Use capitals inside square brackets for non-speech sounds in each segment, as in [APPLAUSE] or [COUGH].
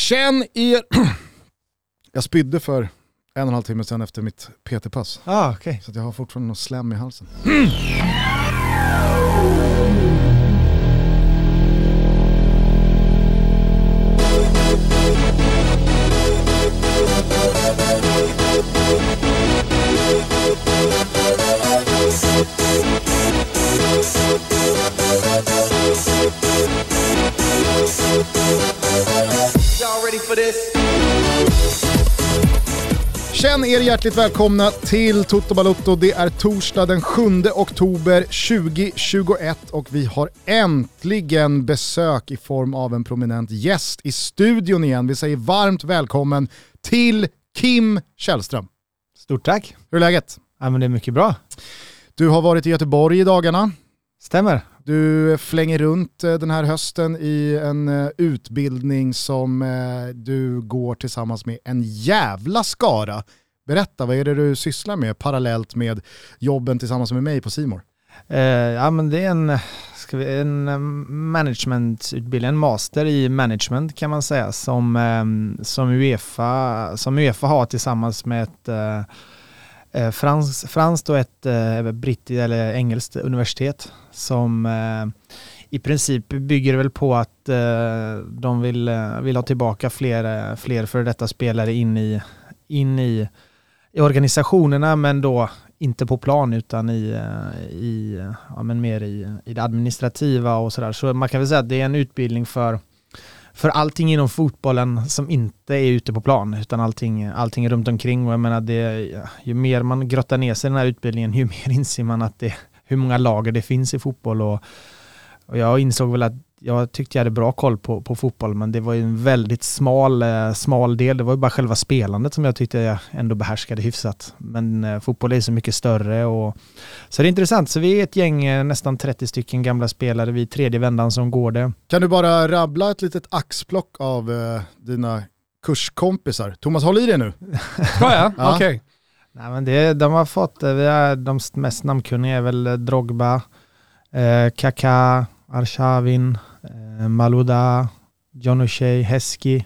Känn er... [CLEARS THROAT] jag spydde för en och en halv timme sedan efter mitt PT-pass. Ah, okay. Så jag har fortfarande något slem i halsen. [CLEARS THROAT] Känn er hjärtligt välkomna till Toto Balotto. Det är torsdag den 7 oktober 2021 och vi har äntligen besök i form av en prominent gäst i studion igen. Vi säger varmt välkommen till Kim Källström. Stort tack. Hur är läget? Ja, men det är mycket bra. Du har varit i Göteborg i dagarna. Stämmer. Du flänger runt eh, den här hösten i en eh, utbildning som eh, du går tillsammans med en jävla skara. Berätta, vad är det du sysslar med parallellt med jobben tillsammans med mig på Simor? Uh, ja men det är en, ska vi, en eh, managementutbildning, en master i management kan man säga som, um, som, Uefa, som Uefa har tillsammans med ett uh, frans, franskt och ett uh, brittiskt eller engelskt universitet som eh, i princip bygger väl på att eh, de vill, vill ha tillbaka fler, fler före detta spelare in i, in i, i organisationerna men då inte på plan utan i, eh, i, eh, ja, men mer i, i det administrativa och sådär. Så man kan väl säga att det är en utbildning för, för allting inom fotbollen som inte är ute på plan utan allting, allting runt omkring och jag menar det, ju mer man grottar ner sig i den här utbildningen ju [LAUGHS] mer inser man att det, hur många lager det finns i fotboll och, och jag insåg väl att jag tyckte jag hade bra koll på, på fotboll men det var ju en väldigt smal, eh, smal del. Det var ju bara själva spelandet som jag tyckte jag ändå behärskade hyfsat. Men eh, fotboll är så mycket större och så det är intressant. Så vi är ett gäng, eh, nästan 30 stycken gamla spelare vid tredje vändan som går det. Kan du bara rabbla ett litet axplock av eh, dina kurskompisar? Thomas, håll i dig nu. [LAUGHS] Ska jag? ja. Okej. Okay. Nej, men det, de har fått, vi är, de mest namnkunniga är väl Drogba, eh, Kaká, Arshavin, Maluda, Malouda, John O'Shea, Heskey,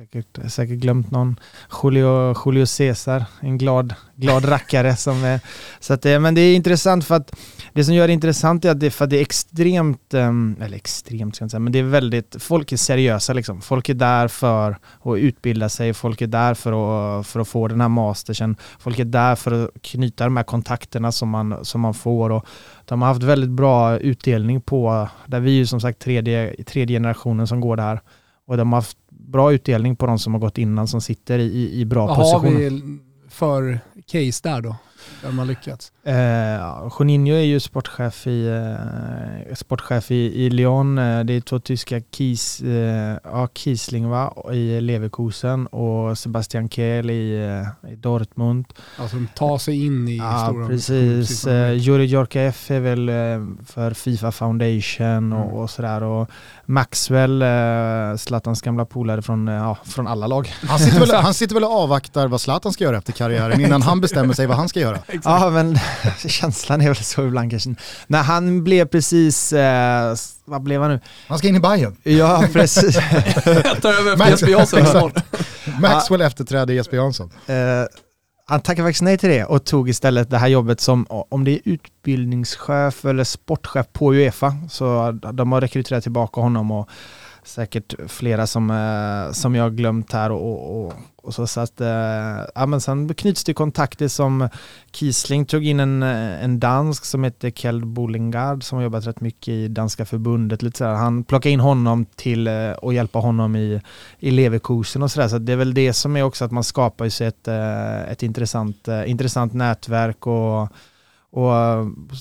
säkert, säkert glömt någon, Julio, Julio Cesar, en glad, glad rackare som är, så att eh, men det är intressant för att det som gör det intressant är att det, för att det är extremt, ehm, eller extremt ska jag inte säga, men det är väldigt, folk är seriösa liksom. Folk är där för att utbilda sig, folk är där för att, för att få den här mastersen, folk är där för att knyta de här kontakterna som man, som man får och de har haft väldigt bra utdelning på, där vi är ju som sagt tredje, tredje generationen som går där. Och de har haft bra utdelning på de som har gått innan som sitter i, i bra Vad positioner. Vad har vi för case där då? Där man lyckats? Eh, Juninho är ju sportchef i, eh, sportchef i, i Lyon. Eh, det är två tyska, Kies, eh, ja, Kiesling va? i Leverkusen och Sebastian Kehl i, eh, i Dortmund. Alltså de tar sig in i ja, stora... precis. Eh, Juri Djorkaeff är väl för Fifa Foundation mm. och, och sådär. Och Maxwell, eh, Zlatans gamla polare från, ja, från alla lag. Han sitter, väl, [LAUGHS] han sitter väl och avvaktar vad Zlatan ska göra efter karriären innan han bestämmer sig vad han ska göra. [LAUGHS] ja, men [LAUGHS] känslan är väl så ibland kanske. När han blev precis, eh, vad blev han nu? Han ska in i Bayern. Ja, precis. [LAUGHS] Tar över efter Jesper Jansson. Maxwell efterträder Jesper Jansson. Eh, han tackade faktiskt nej till det och tog istället det här jobbet som, om det är utbildningschef eller sportchef på Uefa, så de har rekryterat tillbaka honom och säkert flera som, eh, som jag har glömt här och, och, och så, så att, eh, ja men sen knyts det kontakter som Kiesling tog in en, eh, en dansk som heter Kjeld Bolingard som har jobbat rätt mycket i danska förbundet. Lite sådär. Han plockade in honom till eh, och hjälpa honom i, i Leverkusen och sådär. Så det är väl det som är också att man skapar sig ett, eh, ett intressant, intressant nätverk och och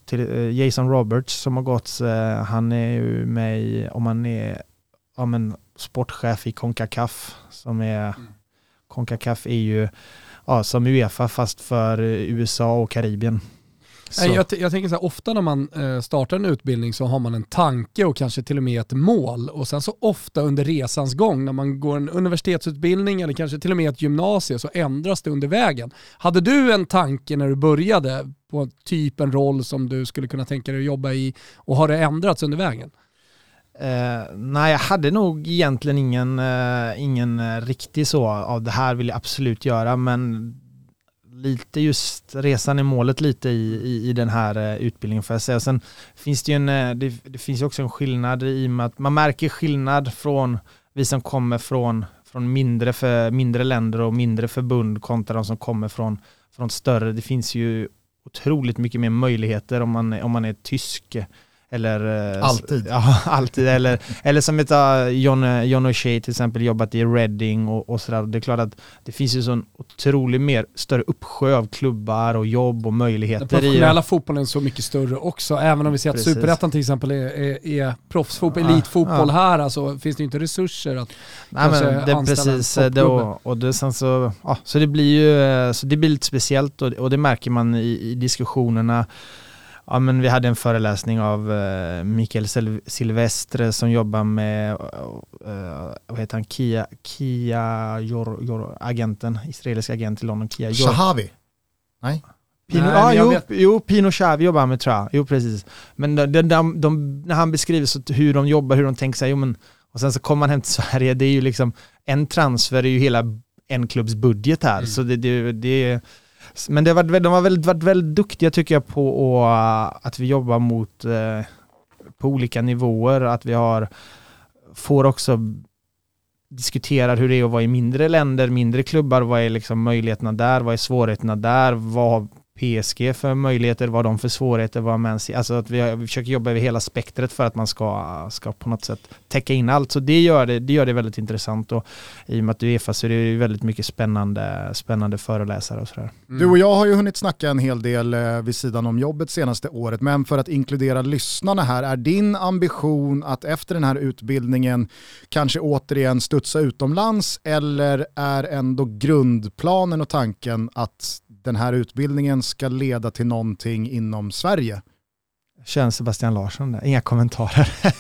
till Jason Roberts som har gått, han är ju med i, om man är ja, men, sportchef i Concacaf som är mm. Concacaf är ju ja, som Uefa fast för USA och Karibien. Jag, jag, tänker så här, ofta när man eh, startar en utbildning så har man en tanke och kanske till och med ett mål. Och sen så ofta under resans gång, när man går en universitetsutbildning eller kanske till och med ett gymnasie, så ändras det under vägen. Hade du en tanke när du började på typ en roll som du skulle kunna tänka dig att jobba i och har det ändrats under vägen? Uh, nej, jag hade nog egentligen ingen, uh, ingen eh, riktig så av det här vill jag absolut göra, men lite just resan i målet lite i, i, i den här uh, utbildningen får jag säga. Sen finns det ju en, det, det, finns ju också en skillnad i och med att man märker skillnad från vi som kommer från, från mindre, för, mindre länder och mindre förbund kontra de som kommer från, från större. Det finns ju otroligt mycket mer möjligheter om man, om man är tysk eller, eh, alltid. [LAUGHS] Ja, alltid. Eller, eller som heter John, John O'Shea till exempel jobbat i Reading och, och sådär. Det är klart att det finns ju sån otroligt mer större uppsjö av klubbar och jobb och möjligheter. Den professionella fotbollen är så mycket större också. Även om vi ser att superettan till exempel är, är, är proffsfotboll, ja, elitfotboll ja. här, alltså finns det ju inte resurser att Nej, men det, är precis, det, och, och det, sen så, ja, så det blir ju så det blir lite speciellt och, och det märker man i, i diskussionerna Ja, men vi hade en föreläsning av uh, Mikael Silvestre som jobbar med, uh, vad heter han, Kia, Kia Jor, Jor, agenten, israelisk agent i London, Kia Jor. Shahavi? Nej? Pino, Nej, ah, jo, jo, Pino Shahavi jobbar med tror jag, jo precis. Men de, de, de, de, när han beskriver så, hur de jobbar, hur de tänker sig, jo, men, och sen så kommer man hem till Sverige, det är ju liksom, en transfer är ju hela en klubbs budget här, mm. så det, det, det men det var, de har väldigt, varit väldigt duktiga tycker jag på att, eh, att vi jobbar mot eh, på olika nivåer, att vi har får också diskutera hur det är att vara i mindre länder, mindre klubbar, vad är liksom möjligheterna där, vad är svårigheterna där, vad PSG för möjligheter, vad de för svårigheter, vad Man Alltså att vi, vi försöker jobba över hela spektret för att man ska, ska på något sätt täcka in allt. Så det gör det, det gör det väldigt intressant och i och med att du är Uefa så är det väldigt mycket spännande, spännande föreläsare och sådär. Mm. Du och jag har ju hunnit snacka en hel del eh, vid sidan om jobbet senaste året, men för att inkludera lyssnarna här, är din ambition att efter den här utbildningen kanske återigen studsa utomlands eller är ändå grundplanen och tanken att den här utbildningen ska leda till någonting inom Sverige? Känns Sebastian Larsson där. Inga kommentarer. [LAUGHS]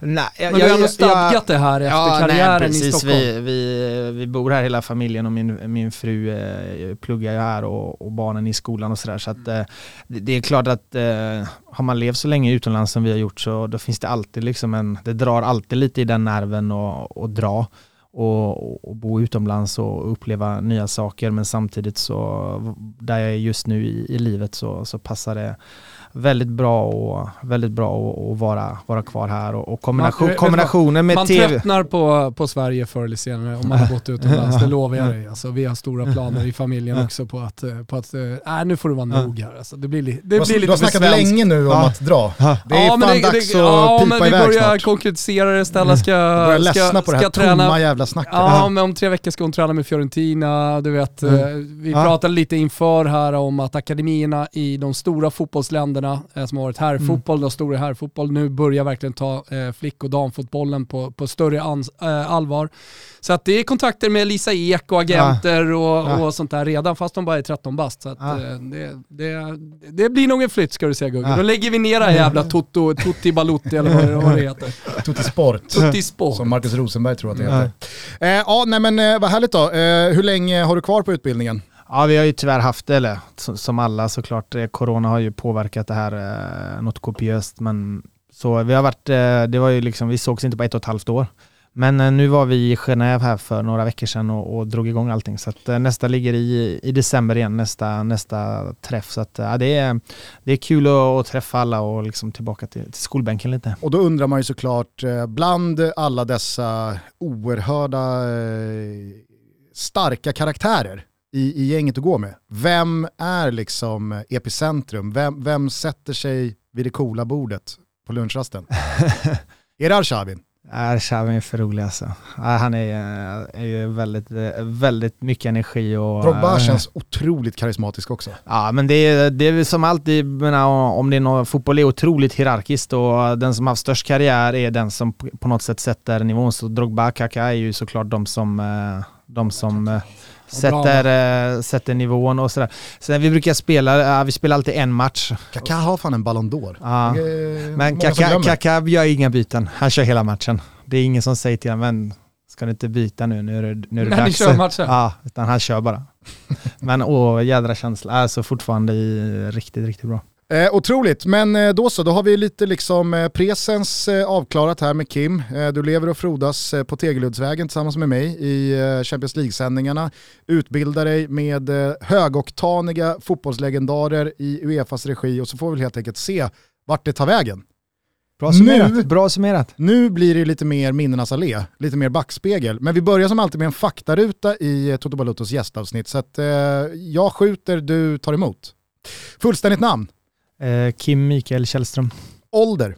nej, jag, Men du har ändå stadgat jag, det här efter ja, karriären nej, precis, i Stockholm. Vi, vi, vi bor här hela familjen och min, min fru eh, pluggar ju här och, och, barnen i skolan och sådär. Så att eh, det är klart att eh, har man levt så länge utomlands som vi har gjort så då finns det alltid liksom en, det drar alltid lite i den nerven och, och dra och, och, bo utomlands och uppleva nya saker. Men samtidigt så där jag är just nu i, i livet så, så passar det väldigt bra och väldigt bra att vara, vara kvar här och, och kombination, man, kombinationen med man TV. Man tröttnar på, på Sverige förr eller senare om man har gått utomlands, det lovar jag dig. Alltså, vi har stora planer i familjen också på att, eh, på att äh, nu får det vara nog här. Alltså, det blir, det blir lite Du har snackat länge nu om ja. att dra. Det är ja, fan det, dags det, att ja, pipa iväg snart. Ja, men vi börjar konkretisera det. Stella ska, börjar ledsna på det här träna. tomma jävla snacket. Ja, men om tre veckor ska hon träna med Fiorentina. Du vet, mm. Eh, vi pratade lite inför här om att akademierna i de stora fotbollsländerna som har varit herrfotboll, mm. stor herrfotboll, nu börjar verkligen ta eh, flick och damfotbollen på, på större ans, äh, allvar. Så att det är kontakter med Lisa Ek och agenter ja. Och, ja. och sånt där redan fast de bara är 13 bast. Så att, ja. eh, det, det, det, blir nog en flytt ska du säga Gugge. Ja. Då lägger vi ner det här jävla Toto, Tutti Balutti eller vad, vad det heter. [LAUGHS] Tutti Sport. Tutti Sport. Som Marcus Rosenberg tror att det heter. Eh, ja, nej men eh, vad härligt då. Eh, hur länge har du kvar på utbildningen? Ja, vi har ju tyvärr haft det, eller som alla såklart. Eh, corona har ju påverkat det här eh, något kopiöst, men så vi har varit, eh, det var ju liksom, vi sågs inte på ett och ett halvt år. Men eh, nu var vi i Genève här för några veckor sedan och, och drog igång allting. Så att, nästa ligger i, i december igen, nästa, nästa träff. Så att, ja, det, är, det är kul att, att träffa alla och liksom tillbaka till, till, skolbänken lite. Och då undrar man ju såklart, bland alla dessa oerhörda starka karaktärer i, i gänget att gå med. Vem är liksom epicentrum? Vem, vem sätter sig vid det coola bordet på lunchrasten? [LAUGHS] är det Arshavin? Arshavin är för rolig alltså. Han är, är ju väldigt, väldigt mycket energi och... Drogba känns otroligt karismatisk också. Ja men det är, det är som alltid, menar, om det är någon, fotboll är otroligt hierarkiskt och den som har haft störst karriär är den som på något sätt sätter nivån. Så Drogba, Kaka är ju såklart de som, de som sätter, äh, sätter nivån och sådär. Sen vi brukar spela, äh, vi spelar alltid en match. Kaká har fan en Ballon d'Or. Ja. Men Kaká gör inga byten, han kör hela matchen. Det är ingen som säger till honom, men ska du inte byta nu, nu är det, nu är det När dags. ni kör matchen? Ja, utan han kör bara. [LAUGHS] men åh, jädra känsla. Alltså fortfarande riktigt, riktigt bra. Eh, otroligt, men eh, då så, då har vi lite liksom eh, presens eh, avklarat här med Kim. Du lever och frodas på Tegeluddsvägen tillsammans med mig i Champions League-sändningarna. Utbildar dig med högoktaniga fotbollslegendarer i Uefas regi och så får vi helt enkelt se vart det tar vägen. Bra summerat. Nu- Bra summerat. Nu blir det lite mer minnenas allé, lite mer backspegel. Men vi börjar som alltid med en faktaruta i Toto Balutos gästavsnitt. Så att, eh, jag skjuter, du tar emot. Fullständigt namn, Kim Mikael Källström. ålder.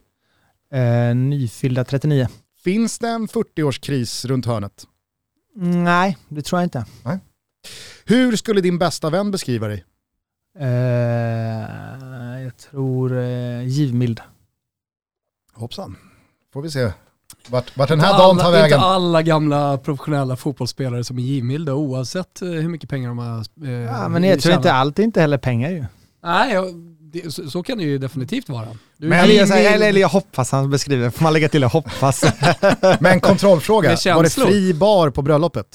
Eh, nyfyllda 39. Finns det en 40-årskris runt hörnet? Mm, Nej, det tror jag inte. Hur skulle din bästa vän beskriva dig? Eh, jag tror eh, givmild. Hoppsan, får vi se vart, vart den här Inte dagen tar vägen. Inte alla gamla professionella fotbollsspelare som är givmilda oavsett eh, hur mycket pengar de har eh, Ja, men jag tror inte allt är inte heller pengar ju. Nej, jag- det, så, så kan det ju definitivt vara. Du är Men- Eller jag, givmild. eller, eller jag hoppas han beskriver det. Får man lägga till jag hoppas? [LAUGHS] Men kontrollfråga, var det fri bar på bröllopet?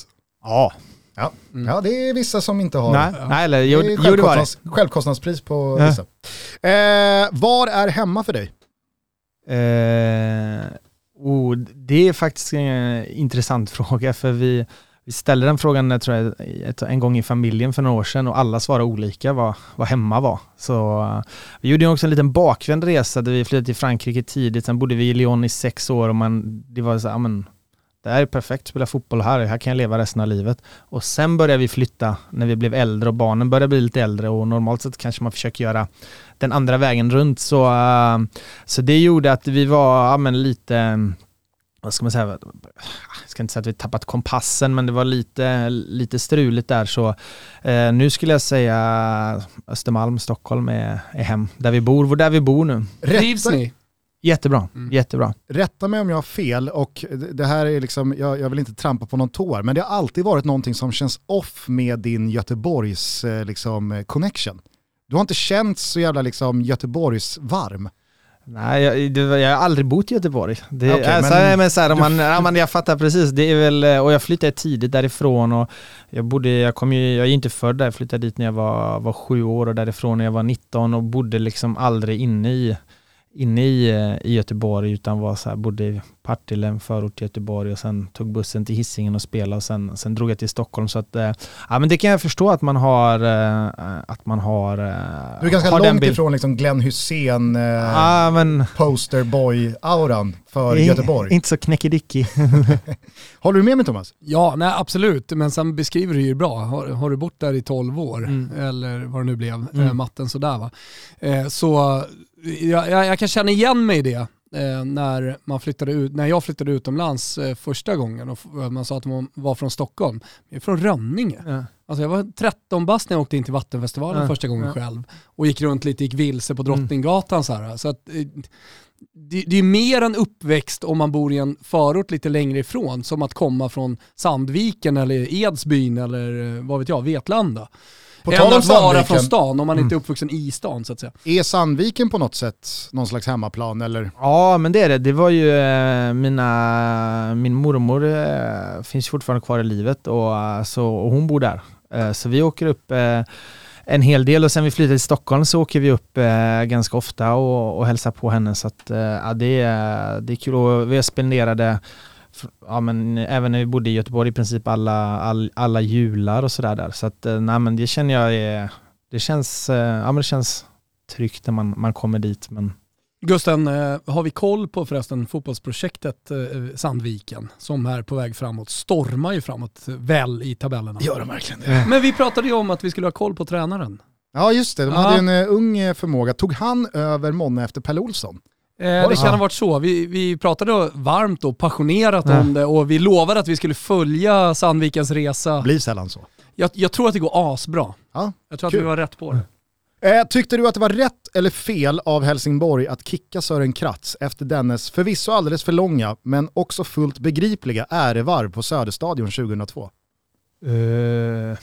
ja. Ja. Mm. ja, det är vissa som inte har. Nej, Ja. nej eller Det jo, är jo det var det. självkostnads, självkostnadspris på Ja. vissa. Eh, var är hemma för dig? Eh, oh, det är faktiskt en intressant [LAUGHS] fråga för vi, vi ställde den frågan jag tror jag, ett, en gång i familjen för några år sedan och alla svarade olika vad, vad hemma var. Så eh, vi gjorde också en liten bakvänd resa där vi flyttade till Frankrike tidigt, sen bodde vi i Lyon i sex år och man, det var så här, men det här är perfekt, spela fotboll här, här kan jag leva resten av livet. Och sen började vi flytta när vi blev äldre och barnen började bli lite äldre och normalt sett kanske man försöker göra den andra vägen runt. Så, eh, så det gjorde att vi var ja, men lite, vad ska man säga, jag ska inte säga att vi tappat kompassen men det var lite, lite struligt där så eh, nu skulle jag säga Östermalm, Stockholm är, är hem, där vi bor, där vi bor nu. Trivs ni? Jättebra, Mm. jättebra. rätta mig om jag har fel och det- det här är liksom, jag, jag vill inte trampa på någon tår, men det har alltid varit någonting som känns off med din Göteborgs eh, liksom, eh, connection. Du har inte känt så jävla liksom, Göteborgs varm. Nej, jag, det, jag har aldrig bott i Göteborg. Det, alltså, men men, men så här, om du- man, ja, men jag fattar precis. Det är väl, eh, och jag flyttade tidigt därifrån och jag bodde, jag kom ju, jag är inte född där, jag flyttade dit när jag var, var sju år och därifrån när jag var 19 och bodde liksom aldrig inne i, inne i, eh, i Göteborg utan var så här, bodde i Partille, en förort till Göteborg och sen tog bussen till Hisingen och spelade och sen, sen drog jag till Stockholm så att, eh, ja men det kan jag förstå att man har, eh, att man har eh, Du är ganska långt ifrån liksom Glenn Hussein eh, Ja men posterboy-auran för In- Göteborg. Inte så knäckedickig. [LAUGHS] Håller du med mig Thomas? Ja, nej absolut. Men sen beskriver du ju bra. Har, har du bott där i 12 år, Mm. eller vad det nu blev, Mm. eh, matten sådär va. Så jag, jag, jag kan känna igen mig i det. Eh, när, man flyttade ut, när jag flyttade utomlands eh, första gången och f- man sa att man var från Stockholm. Jag är från Rönninge. Ja. Alltså jag var 13 bast när jag åkte in till Vattenfestivalen Ja, första gången ja. själv och gick runt lite, gick vilse på Mm. Drottninggatan så här. Så att, eh, det, det är mer en uppväxt om man bor i en förort lite längre ifrån, som att komma från Sandviken eller Edsbyn eller eh, vad vet jag, Vetlanda. På Än tal om att vara från stan om man inte är Mm. uppvuxen i stan så att säga. är Sandviken på något sätt någon slags hemmaplan eller? Ja men det är det. Det var ju eh, mina, min mormor eh, finns fortfarande kvar i livet och, eh, så, och hon bor där. Så vi åker upp en hel del och sen vi flyttade till Stockholm så åker vi upp eh, ganska ofta och, och hälsar på henne så att eh, ja, det, är, det är kul och vi spenderade Ja men även när vi bodde i Göteborg i princip alla, all, alla jular och sådär där. Så att eh, nej men det känner jag är, det känns, eh, ja men det känns tryggt när man, man kommer dit men Gusten, eh, har vi koll på förresten fotbollsprojektet eh, Sandviken som är på väg framåt, stormar ju framåt eh, väl i tabellerna. Gör de verkligen det? Men vi pratade ju om att vi skulle ha koll på tränaren. Ja just det, de Ja. hade ju en eh, ung eh, förmåga. Tog han över Monne efter Pelle Olsson? Eh, det det kan ha varit så. Vi, vi pratade varmt och passionerat Ja. om det och vi lovade att vi skulle följa Sandvikens resa. Blir sällan så. Jag, jag tror att det går asbra. Ja, Jag tror att kul. vi var rätt på det. Eh, tyckte du att det var rätt eller fel av Helsingborg att kicka Sören Kratz efter dennes förvisso alldeles för långa, men också fullt begripliga ärevarv på Söderstadion 2002? eh,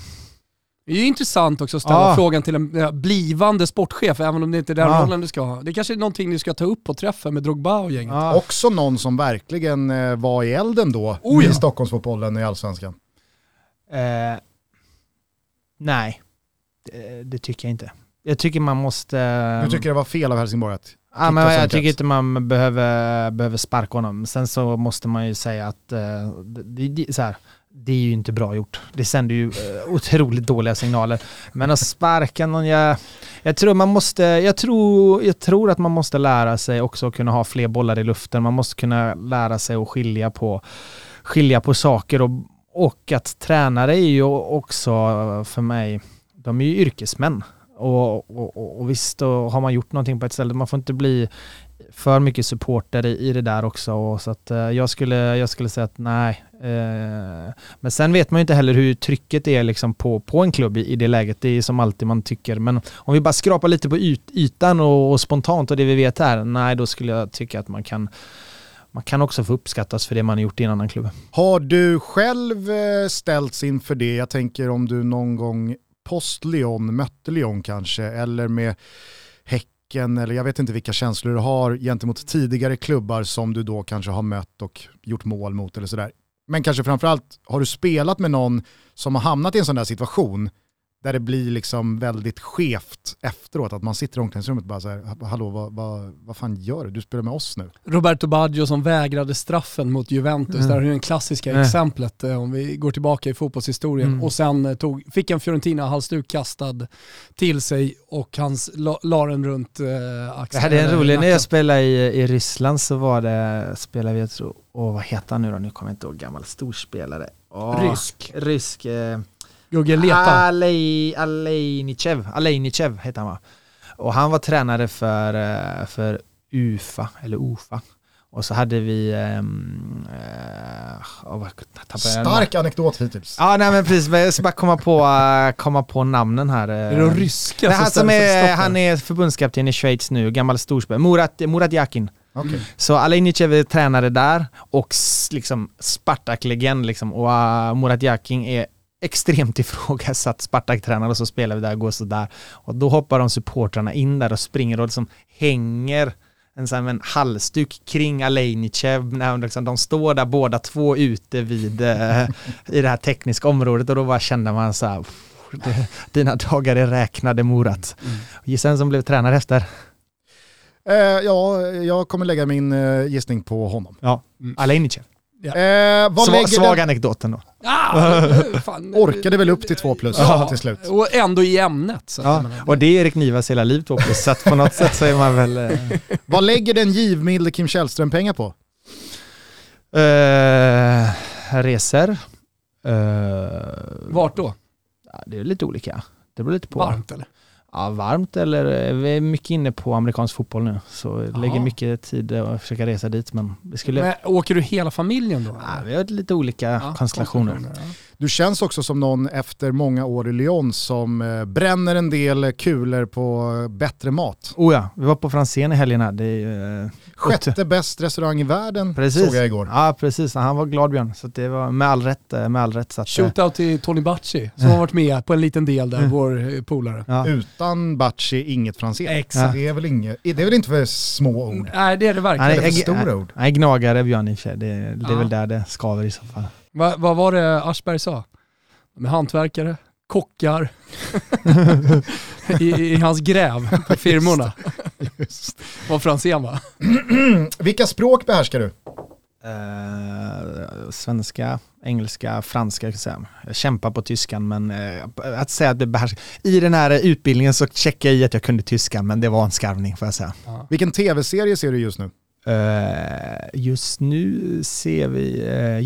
Det är ju intressant också att ställa Ja. frågan till en ja, blivande sportchef, även om det inte är den Ja. rollen du ska ha. Det kanske är någonting du ska ta upp på träffen med Drogba och gänget. ja. Också någon som verkligen eh, var i elden då Oh ja. i Stockholmsfotbollen i Allsvenskan. Eh, nej, det, det tycker jag inte. Jag tycker man måste... Du tycker det var fel av Helsingborg att Ja, men jag tycker inte man behöver, behöver sparka honom. Sen så måste man ju säga att eh, det, det, så här, det är ju inte bra gjort. Det sänder ju eh, otroligt dåliga signaler. Men att sparka någon, jag, jag, tror man måste, jag, tror, jag tror att man måste lära sig också att kunna ha fler bollar i luften. Man måste kunna lära sig att skilja på, skilja på saker och, och att tränare är ju också för mig, de är ju yrkesmän. Och, och, och, och visst, då har man gjort någonting på ett ställe, man får inte bli för mycket supportare i, det där också. Och så att, eh, jag, skulle, jag skulle säga att nej. Eh, men sen vet man ju inte heller hur trycket är liksom på, på en klubb i, det läget. Det är som alltid man tycker. Men om vi bara skrapar lite på yt, ytan och, och spontant och det vi vet här, nej då skulle jag tycka att man kan man kan också få uppskattas för det man har gjort i en annan klubb. Har du själv eh, ställts inför det? Jag tänker om du någon gång post Lyon mötte Lyon kanske, eller med Häcken, eller jag vet inte vilka känslor du har gentemot tidigare klubbar som du då kanske har mött och gjort mål mot eller sådär. Men kanske framförallt, har du spelat med någon som har hamnat i en sån där situation där det blir liksom väldigt skevt efteråt, att man sitter i omklädningsrummet och bara så här, hallå vad, vad, vad fan gör du? Du spelar med oss nu. Roberto Baggio som vägrade straffen mot Juventus, Mm. där är det klassiska Mm. exemplet eh, om vi går tillbaka i fotbollshistorien. Mm. Och sen eh, tog, fick en Fiorentina-halsduk kastad till sig och han la, la den runt eh, axeln. Jag hade en rolig, när jag spelade i, i Ryssland så var det, spelade vi, jag tror, åh vad heter han nu då, nu kommer jag inte ihåg, gammal storspelare. Åh, Rysk. Rysk. Eh, Gugge Leta. Alej, Alejnichev, Alejnichev heter han va? Och han var tränare för, eh, för UFA, eller UFA. Och så hade vi... åh, vad tappade jag- Stark anekdot hittills. Ja, nej men precis, jag ska bara komma på, eh, komma på namnen här. eh. Är det de ryska Nej, han, som sig är, han är förbundskapten i Schweiz nu, gammal storspelare. Murat, Murat Yakin. Okej. Så Alejnicev är tränare där och liksom Spartak-legend liksom. Och uh, Murat Yakin är extremt ifrågasatt Spartak-tränare och så spelar vi där och går sådär. Och då hoppar de supportrarna in där och springer och liksom hänger en, sån en halsduk kring Alejnicev när liksom, de står där båda två ute vid eh, i det här tekniska området och då bara kände man så här "Pff, det- dina dagar är räknade Murat. Gissa vem som blev tränare efter? Eh, ja, jag kommer lägga min eh, gissning på honom. Ja, Mm. Alejnicev. Eh, vad Sva, lägger svag anekdoten då. Ah, [LAUGHS] fan. orkade väl upp till två plus Ja. till slut. Och ändå i ämnet. Ja, och det är Erik Nivas hela liv två plus, så på något sätt så är man väl... Eh, Vad lägger den givmilde Kim Källström pengar på? eh, resor. Eh, Vart då? ja, det är lite olika. Det beror lite på. Varmt eller? Ja, varmt eller eh, vi är mycket inne på amerikansk fotboll nu. Så jag lägger mycket tid att försöka resa dit. Men vi skulle... Men, åker du hela familjen då? Ja, vi har lite olika Ja, konstellationer. ja. Du känns också som någon efter många år i Lyon som eh, bränner en del kulor på bättre mat. Oh ja, vi var på Franzén i helgen här. Det är, eh, Sjätte bäst restaurang i världen Precis. såg jag igår. Ja, precis. Han var glad Björn. Så det var med all rätt. eh, Med all rätt så att, eh, Shootout till Tony Bacci som har varit med på en liten del där, vår eh, polare. ja. Utan Bacci, inget Franzén. Exakt. Det, är väl inget, det är väl inte för små ord? Nej det är det verkligen. Han det är, för stora ord? är gnagare Björn i och för sig. Det, det är Ja. väl där det skaver i så fall. Va, vad var det Aschberg sa? Är hantverkare, kockar [LAUGHS] i, i hans gräv på firmorna. Just. Var Franzén va? Vilka språk behärskar du? Eh, svenska, engelska, franska. Jag, säga. jag kämpar på tyskan men eh, att säga att det behärskar. I den här utbildningen så checkade jag i att jag kunde tyska men det var en skarvning får jag säga. Vilken tv-serie ser du just nu? Eh, just nu ser vi eh,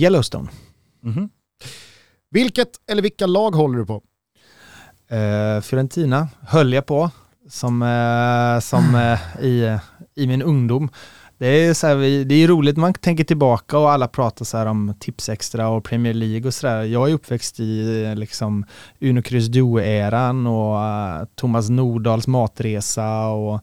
Mhm. Vilket eller vilka lag håller du på? Eh, Fiorentina höll jag på som, eh, som eh, i, i min ungdom. Det är, så här, det är roligt man tänker tillbaka och alla pratar så här om Tipsextra och Premier League och sådär. Jag är uppväxt i liksom Uno Kryss Duo-eran och Thomas Nordahls matresa och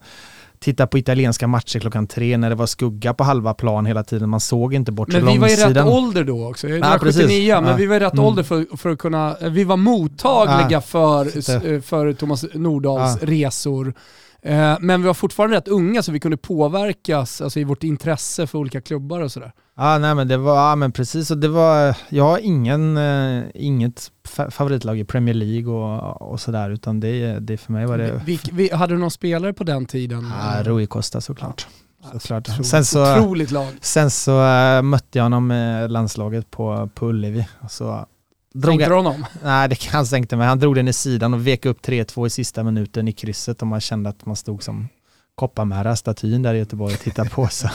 titta på italienska matcher klockan tre när det var skugga på halva plan hela tiden. Man såg inte bort Men vi var i rätt ålder då också. Jag är Ja, precis. 79, men Ja. vi var i rätt Mm. ålder för, för att kunna, vi var mottagliga Ja. för, eh, för Thomas Nordahls Ja. resor. Eh, Men vi var fortfarande rätt unga så vi kunde påverkas alltså, i vårt intresse för olika klubbar och sådär. Ja, nej men det var, ja men precis, och det var, jag har ingen, eh, inget favoritlag i Premier League och, och sådär, utan det, det för mig var det... Vi, vi, hade du någon spelare på den tiden? Ja, Rui Costa såklart. såklart. Otroligt, sen så, otroligt lag. Sen så äh, mötte jag honom med landslaget på, på Ullevi. Så drog Sänkte du honom? Nej, det han sänkte mig. Han drog den i sidan och vek upp 3-2 i sista minuten i krysset och man kände att man stod som Kopparmära-statyn där i Göteborg och titta på. [LAUGHS] Så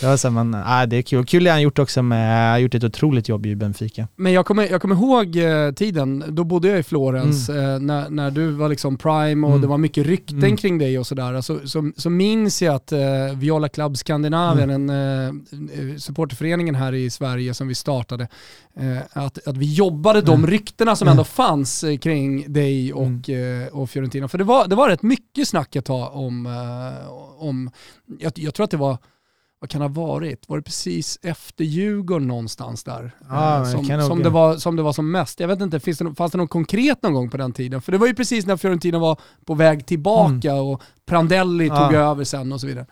det, var så, men, äh, det är kul. Kul det han gjort också med, har gjort ett otroligt jobb i Benfica. Men jag kommer, jag kommer ihåg eh, tiden, då bodde jag i Florens, mm. eh, när, när du var liksom prime och mm. det var mycket rykten mm. kring dig och sådär. Så, så, så minns jag att eh, Viola Club Skandinavien, mm. en eh, supporterföreningen här i Sverige som vi startade, eh, att, att vi jobbade de mm. ryktena som ändå fanns eh, kring dig och, mm. eh, och Fiorentina. För det var, det var rätt mycket snack ett tag om, om jag, jag tror att det var vad kan det ha varit? Var det precis efter Djurgården någonstans där? Ja, som, som, det var, som det var som mest. Jag vet inte, finns det, fanns det något konkret någon gång på den tiden? För det var ju precis när Fiorentina var på väg tillbaka mm. och Prandelli ja. tog över sen och så vidare.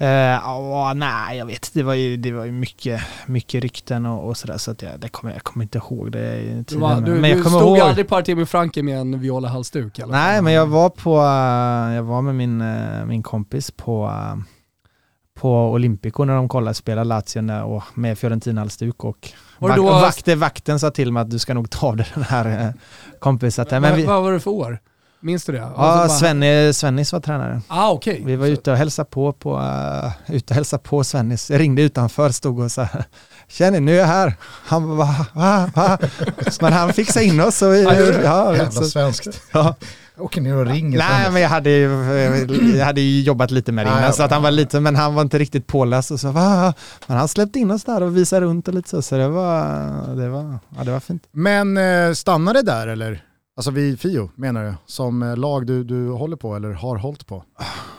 Uh, oh, nej, jag vet Det var ju, det var ju mycket, mycket rykten och, och sådär så att jag, det kommer, jag kommer inte ihåg det. Du, var, du, men jag du stod ihåg... aldrig på Artemi Franke med en Viola-halsduk? Nej, men jag var på, uh, jag var med min, min kompis på på Olympico när de kollade spela Lazio och med Fiorentina-halsduk och vak då... vakten, vakten sa till mig att du ska nog ta av dig den här eh. Men vi... Vad var det för år? Minns du det? Ja, alltså Svennis, Svennis var tränare. Ah, okay. Vi var ute och hälsade på, på, uh, ute och hälsade på Svennis. Jag ringde utanför, stod och sa Tjena, nu är jag här. Han va, va, va? Men han fixade in oss. Och vi, ja, Jävla så, svenskt. Ja. Åker ner och ringer. Nej, men jag hade, ju, jag hade ju jobbat lite med det innan, så att han var lite, men han var inte riktigt påläst och så, va? Men han släppte in oss där och visade runt och lite så, så det var, det var, ja, det var fint. Men eh, stannade det där eller? Alltså vid Fio menar du? Som eh, lag du, du håller på eller har hållit på?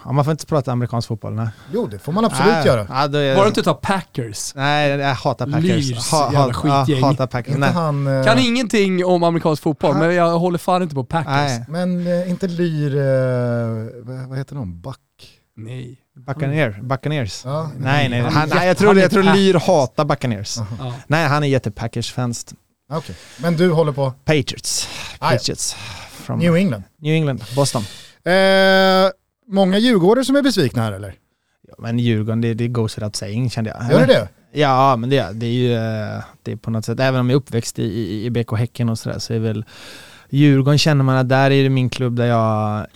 Ja, man får inte prata amerikansk fotboll, nej. Jo, det får man absolut nej, göra. Ja, är... Var det inte ta Packers? Nej, jag hatar Packers. Lyrs, ha, ha, skitgäng. Ja, hatar Packers. Nej. Han, uh... Kan ingenting om amerikansk fotboll, men jag håller fan inte på Packers. Nej. Men uh, inte Lyr, uh, vad heter de? Buck? Nej. Buccaneer, Buccaneers. Ja, nej, nej, han, nej, jag tror, jag tror Lyr hatar Buccaneers. Uh -huh. Nej, han är jätte-Packers-fans. Okay. Men du håller på? Patriots. Patriots. From New England? New England, Boston. Eh, många djurgårdare som är besvikna här eller? Ja, men Djurgården, det, det goes without saying kände jag. Gör det det? Ja, men det, det är ju eh, det är på något sätt, även om jag är uppväxt i, i, i BK Häcken och sådär så är väl Djurgården känner man att där är det min klubb där jag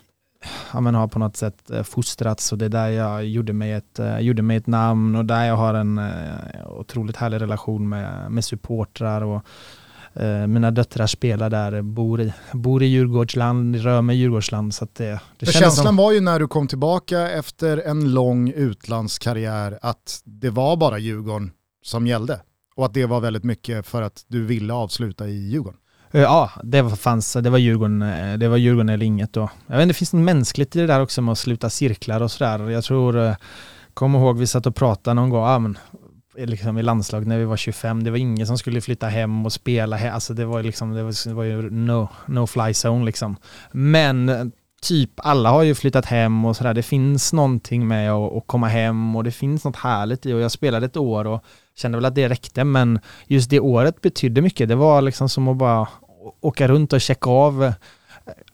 ja, men har på något sätt eh, fostrats och det är där jag gjorde mig ett, uh, gjorde mig ett namn och där jag har en otroligt härlig relation med, med supportrar och mina döttrar spelar där, bor i, bor i Djurgårdsland, rör mig i Djurgårdsland. Så det, det känslan som... var ju när du kom tillbaka efter en lång utlandskarriär att det var bara Djurgården som gällde och att det var väldigt mycket för att du ville avsluta i Djurgården. Eh, ja, det fanns, det var Djurgården, eh, det var Djurgården eller inget då. Jag vet inte, det finns något mänskligt i det där också med att sluta cirklar och sådär. Jag tror, eh, kommer ihåg vi satt och pratade någon gång, ja, men, liksom i landslag när vi var 25, det var ingen som skulle flytta hem och spela. Alltså det var liksom, det var, det var ju no, no fly zone liksom. Men typ alla har ju flyttat hem och sådär. Det finns någonting med att, att komma hem och det finns något härligt i och jag spelade ett år och kände väl att det räckte men just det året betydde mycket. Det var liksom som att bara åka runt och checka av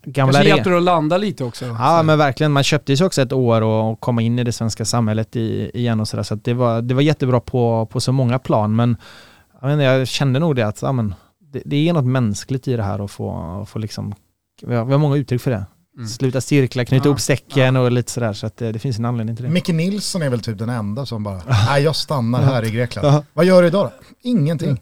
gamla... Kanske hjälpte det att landa lite också. Ja men verkligen, man köpte sig också ett år och komma in i det svenska samhället i, igen och sådär. Så, det, var, det var jättebra på, på så många plan men jag, menar, jag kände nog det att ja, men, det, det är något mänskligt i det här att få, få liksom, vi har, vi har många uttryck för det. Mm. Sluta cirkla, knyta ja, ihop säcken ja. och lite sådär. Så att det, det, finns en anledning till det. Micke Nilsson är väl typ den enda som bara, [LAUGHS] nej jag stannar här i Grekland. Vad gör du idag då? Ingenting.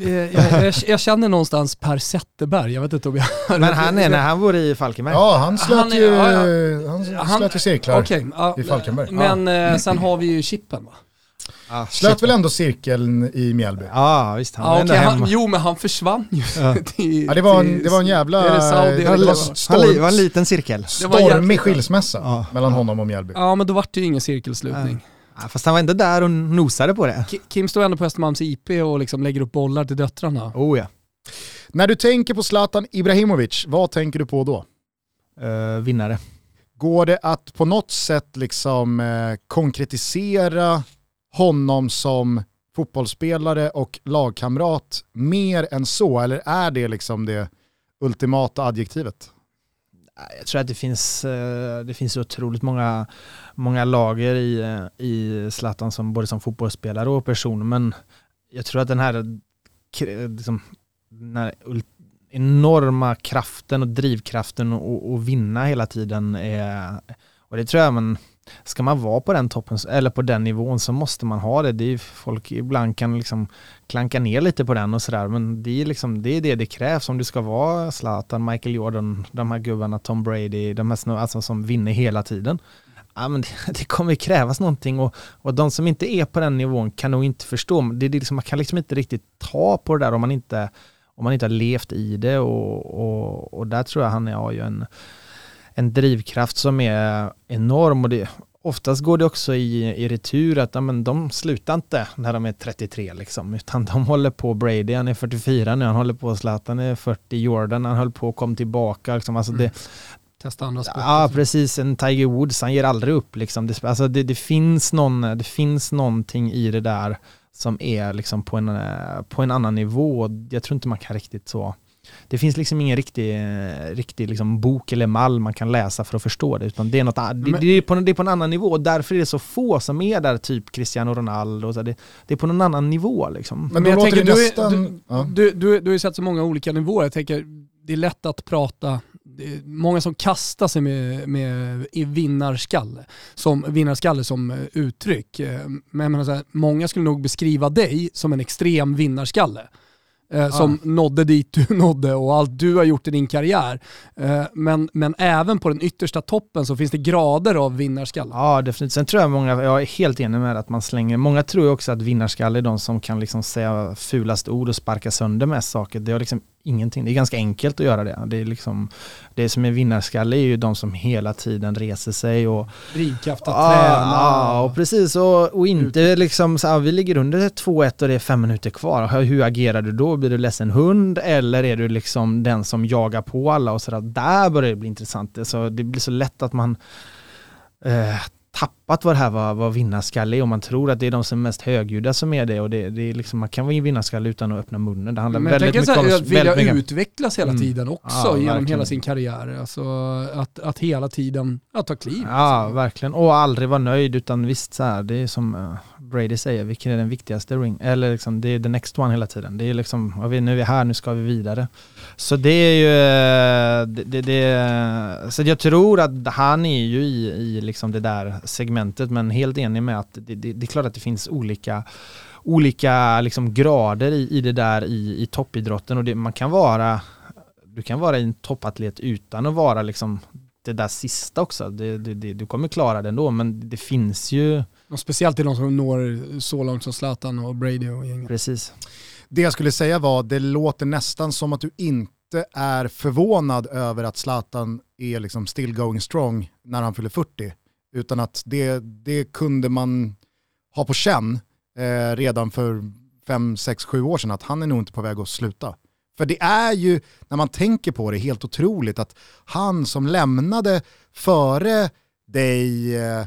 Jag, jag, jag, känner någonstans Per Zetterberg, jag vet inte om jag... Men han är när han bor i Falkenberg? Ja, han slöt han är, ju, ja, han, han slöt ju cirklar okay, ja, i Falkenberg. Men ja. Eh, sen har vi ju Chippen va? Ah, Slöt väl ändå cirkeln i Mjällby? Ja visst, han ah, okay, han, Jo men han försvann ju. Ja. [LAUGHS] till, ja, det, var en, det var en jävla... Det, Saudi, det, var, storm, det var en liten cirkel. Stormig skilsmässa ja. mellan honom och Mjällby. Ja men då var det ju ingen cirkelslutning. Ja, fast han var ändå där och nosade på det. Kim står ändå på Östermalms IP och liksom lägger upp bollar till döttrarna. Oh ja. När du tänker på Zlatan Ibrahimovic, vad tänker du på då? Uh, vinnare. Går det att på något sätt liksom eh, konkretisera honom som fotbollsspelare och lagkamrat mer än så? Eller är det liksom det ultimata adjektivet? Jag tror att det finns, eh, det finns otroligt många, många lager i, eh, i Zlatan som både som fotbollsspelare och person. Men jag tror att den här, eh, liksom, den här enorma kraften och drivkraften att vinna hela tiden är, och det tror jag men ska man vara på den toppen eller på den nivån så måste man ha det. det är folk ibland kan liksom klanka ner lite på den och sådär men det är, liksom, det är det det krävs om du ska vara Zlatan, Michael Jordan, de här gubbarna, Tom Brady, de här alltså, som vinner hela tiden. Ja, men [LAUGHS] det, det kommer krävas någonting och, och de som inte är på den nivån kan nog inte förstå. Det, det liksom, man kan liksom inte riktigt ta på det där om man inte, om man inte har levt i det och, och, och där tror jag han har ju en en drivkraft som är enorm och det, oftast går det också i, i retur att men de slutar inte när de är 33 liksom, utan de håller på, Brady han är 44 nu, han håller på, Zlatan är 40, Jordan han höll på att komma tillbaka liksom, alltså det, mm. Testa andra sporter. Ja, precis. En Tiger Woods, han ger aldrig upp liksom. Det, alltså det, det, finns någon, det finns någonting i det där som är liksom på en, på en annan nivå. Jag tror inte man kan riktigt så det finns liksom ingen riktig, riktig liksom bok eller mall man kan läsa för att förstå det, utan det är, något, det, det, är, på, det är på en annan nivå och därför är det så få som är där, typ Cristiano Ronaldo, så det, det är på någon annan nivå liksom. Men, Men jag tänker, du, nästan, du, ja. du, du, du har ju sett så många olika nivåer, jag tänker, det är lätt att prata många som kastar sig med, med i vinnarskalle, som, vinnarskalle som uttryck. Men jag menar, många skulle nog beskriva dig som en extrem vinnarskalle eh, som ja. nådde dit du [LAUGHS] nådde och allt du har gjort i din karriär. Eh, men, men även på den yttersta toppen så finns det grader av vinnarskalle. Ja, definitivt. Sen tror jag många, jag är helt enig med att man slänger, många tror också att vinnarskalle är de som kan liksom säga fulast ord och sparka sönder mest saker. Det har liksom ingenting. Det är ganska enkelt att göra det. Det, är liksom, det som är vinnarskalle är ju de som hela tiden reser sig och... Drivkraft att ah, träna. Ja, och precis. Och, och inte liksom så här, vi ligger under 2-1 och det är fem minuter kvar. Hur agerar du då? Blir du ledsen hund eller är du liksom den som jagar på alla och sådär? Där börjar det bli intressant. Så det blir så lätt att man eh, tappat vad det här var, var vinnarskalle är och man tror att det är de som är mest högljudda som är det och det, det är liksom, man kan vara vinnarskalle utan att öppna munnen. Det handlar Men väldigt mycket om... att vilja mycket. utvecklas hela mm. tiden också ja, genom verkligen. hela sin karriär. Alltså att, att hela tiden ja, ta kliv. Ja, alltså. verkligen. Och aldrig vara nöjd utan visst så här, det är som uh, Brady säger, vilken är den viktigaste ring? Eller liksom, det är the next one hela tiden. Det är liksom, nu är vi här, nu ska vi vidare. Så det är ju, eh, det, det, det, så jag tror att han är ju i, i liksom det där segmentet men helt enig med att det, det, är klart att det finns olika olika liksom grader i, i det där i, i toppidrotten och man kan vara du kan vara en toppatlet utan att vara liksom det där sista också. Det, det, det, du kommer klara det ändå men det finns ju och Speciellt till de som når så långt som Zlatan och Brady och gänget. Precis. Det jag skulle säga var, det låter nästan som att du inte är förvånad över att Zlatan är liksom still going strong när han fyller 40. Utan att det, det kunde man ha på känn eh, redan för 5, 6, 7 år sedan att han är nog inte på väg att sluta. För det är ju, när man tänker på det, helt otroligt att han som lämnade före dig, eh,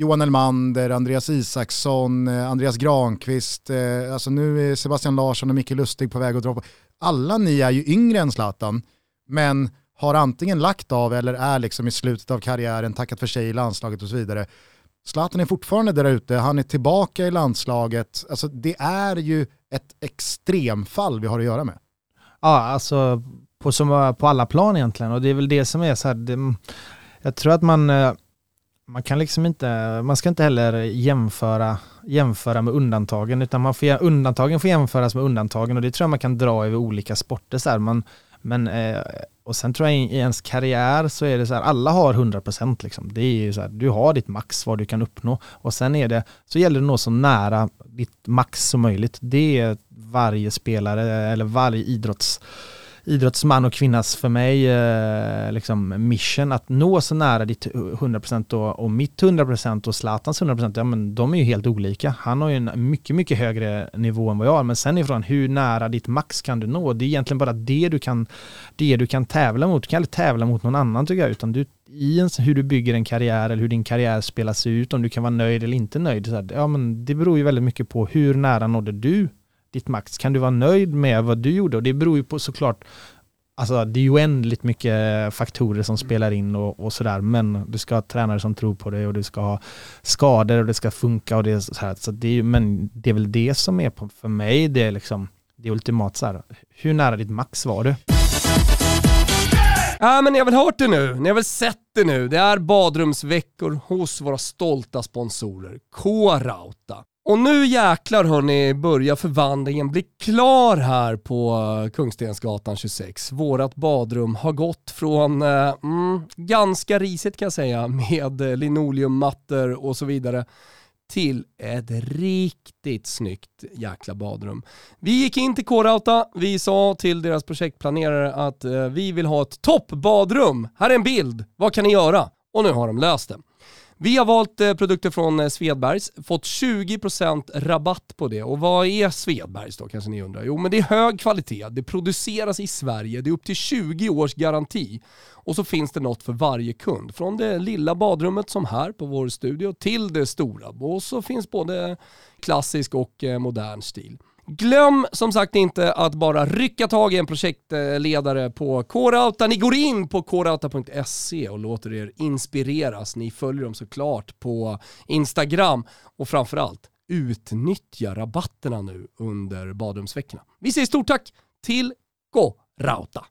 Johan Elmander, Andreas Isaksson, eh, Andreas Granqvist, eh, alltså nu är Sebastian Larsson och Micke Lustig på väg att droppa. Alla ni är ju yngre än Zlatan, men har antingen lagt av eller är liksom i slutet av karriären, tackat för sig i landslaget och så vidare. Zlatan är fortfarande där ute, han är tillbaka i landslaget. Alltså det är ju ett extremfall vi har att göra med. Ja, alltså på, som, på alla plan egentligen och det är väl det som är så här, det, jag tror att man eh, man kan liksom inte, man ska inte heller jämföra, jämföra med undantagen utan man får, undantagen får jämföras med undantagen och det tror jag man kan dra över olika sporter. Så här. Man, men, eh, och sen tror jag i ens karriär så är det så här, alla har 100% liksom. Det är ju så här, du har ditt max vad du kan uppnå och sen är det, så gäller det att nå så nära ditt max som möjligt. Det är varje spelare eller varje idrotts idrottsman och kvinnas för mig eh, liksom mission att nå så nära ditt 100% och, och mitt 100% och Zlatans 100% ja men de är ju helt olika. Han har ju en mycket, mycket högre nivå än vad jag har men sen ifrån hur nära ditt max kan du nå? Det är egentligen bara det du kan, det du kan tävla mot. Du kan aldrig tävla mot någon annan tycker jag utan du i en, hur du bygger en karriär eller hur din karriär spelas ut, om du kan vara nöjd eller inte nöjd. Så här, ja, men det beror ju väldigt mycket på hur nära nådde du ditt max? Kan du vara nöjd med vad du gjorde? Och det beror ju på såklart Alltså det är ju oändligt mycket faktorer som spelar in och, och sådär men du ska ha tränare som tror på dig och du ska ha skador och det ska funka och det är så här. Så det är, men det är väl det som är på, för mig det är liksom det är ultimat så här. Hur nära ditt max var du? Ja men ni har väl hört det nu, ni har väl sett det nu. Det är badrumsveckor hos våra stolta sponsorer K-Rauta. Och nu jäklar hörni börjar förvandlingen bli klar här på eh, Kungstensgatan 26. Vårat badrum har gått från eh, mm, ganska risigt kan jag säga med eh, linoleummattor och så vidare till ett riktigt snyggt jäkla badrum. Vi gick in till K-Rauta, vi sa till deras projektplanerare att eh, vi vill ha ett toppbadrum. Här är en bild, vad kan ni göra? Och nu har de löst det. Vi har valt eh, produkter från eh, Svedbergs, fått 20% rabatt på det. Och vad är Svedbergs då kanske ni undrar? Jo men det är hög kvalitet, det produceras i Sverige, det är upp till 20 års garanti. Och så finns det något för varje kund. Från det lilla badrummet som här på vår studio till det stora. Och så finns både klassisk och eh, modern stil. Glöm som sagt inte att bara rycka tag i en projektledare på K-Rauta. Ni går in på korauta.se och låter er inspireras. Ni följer dem såklart på Instagram och framförallt utnyttja rabatterna nu under badrumsveckorna. Vi säger stort tack till K-Rauta.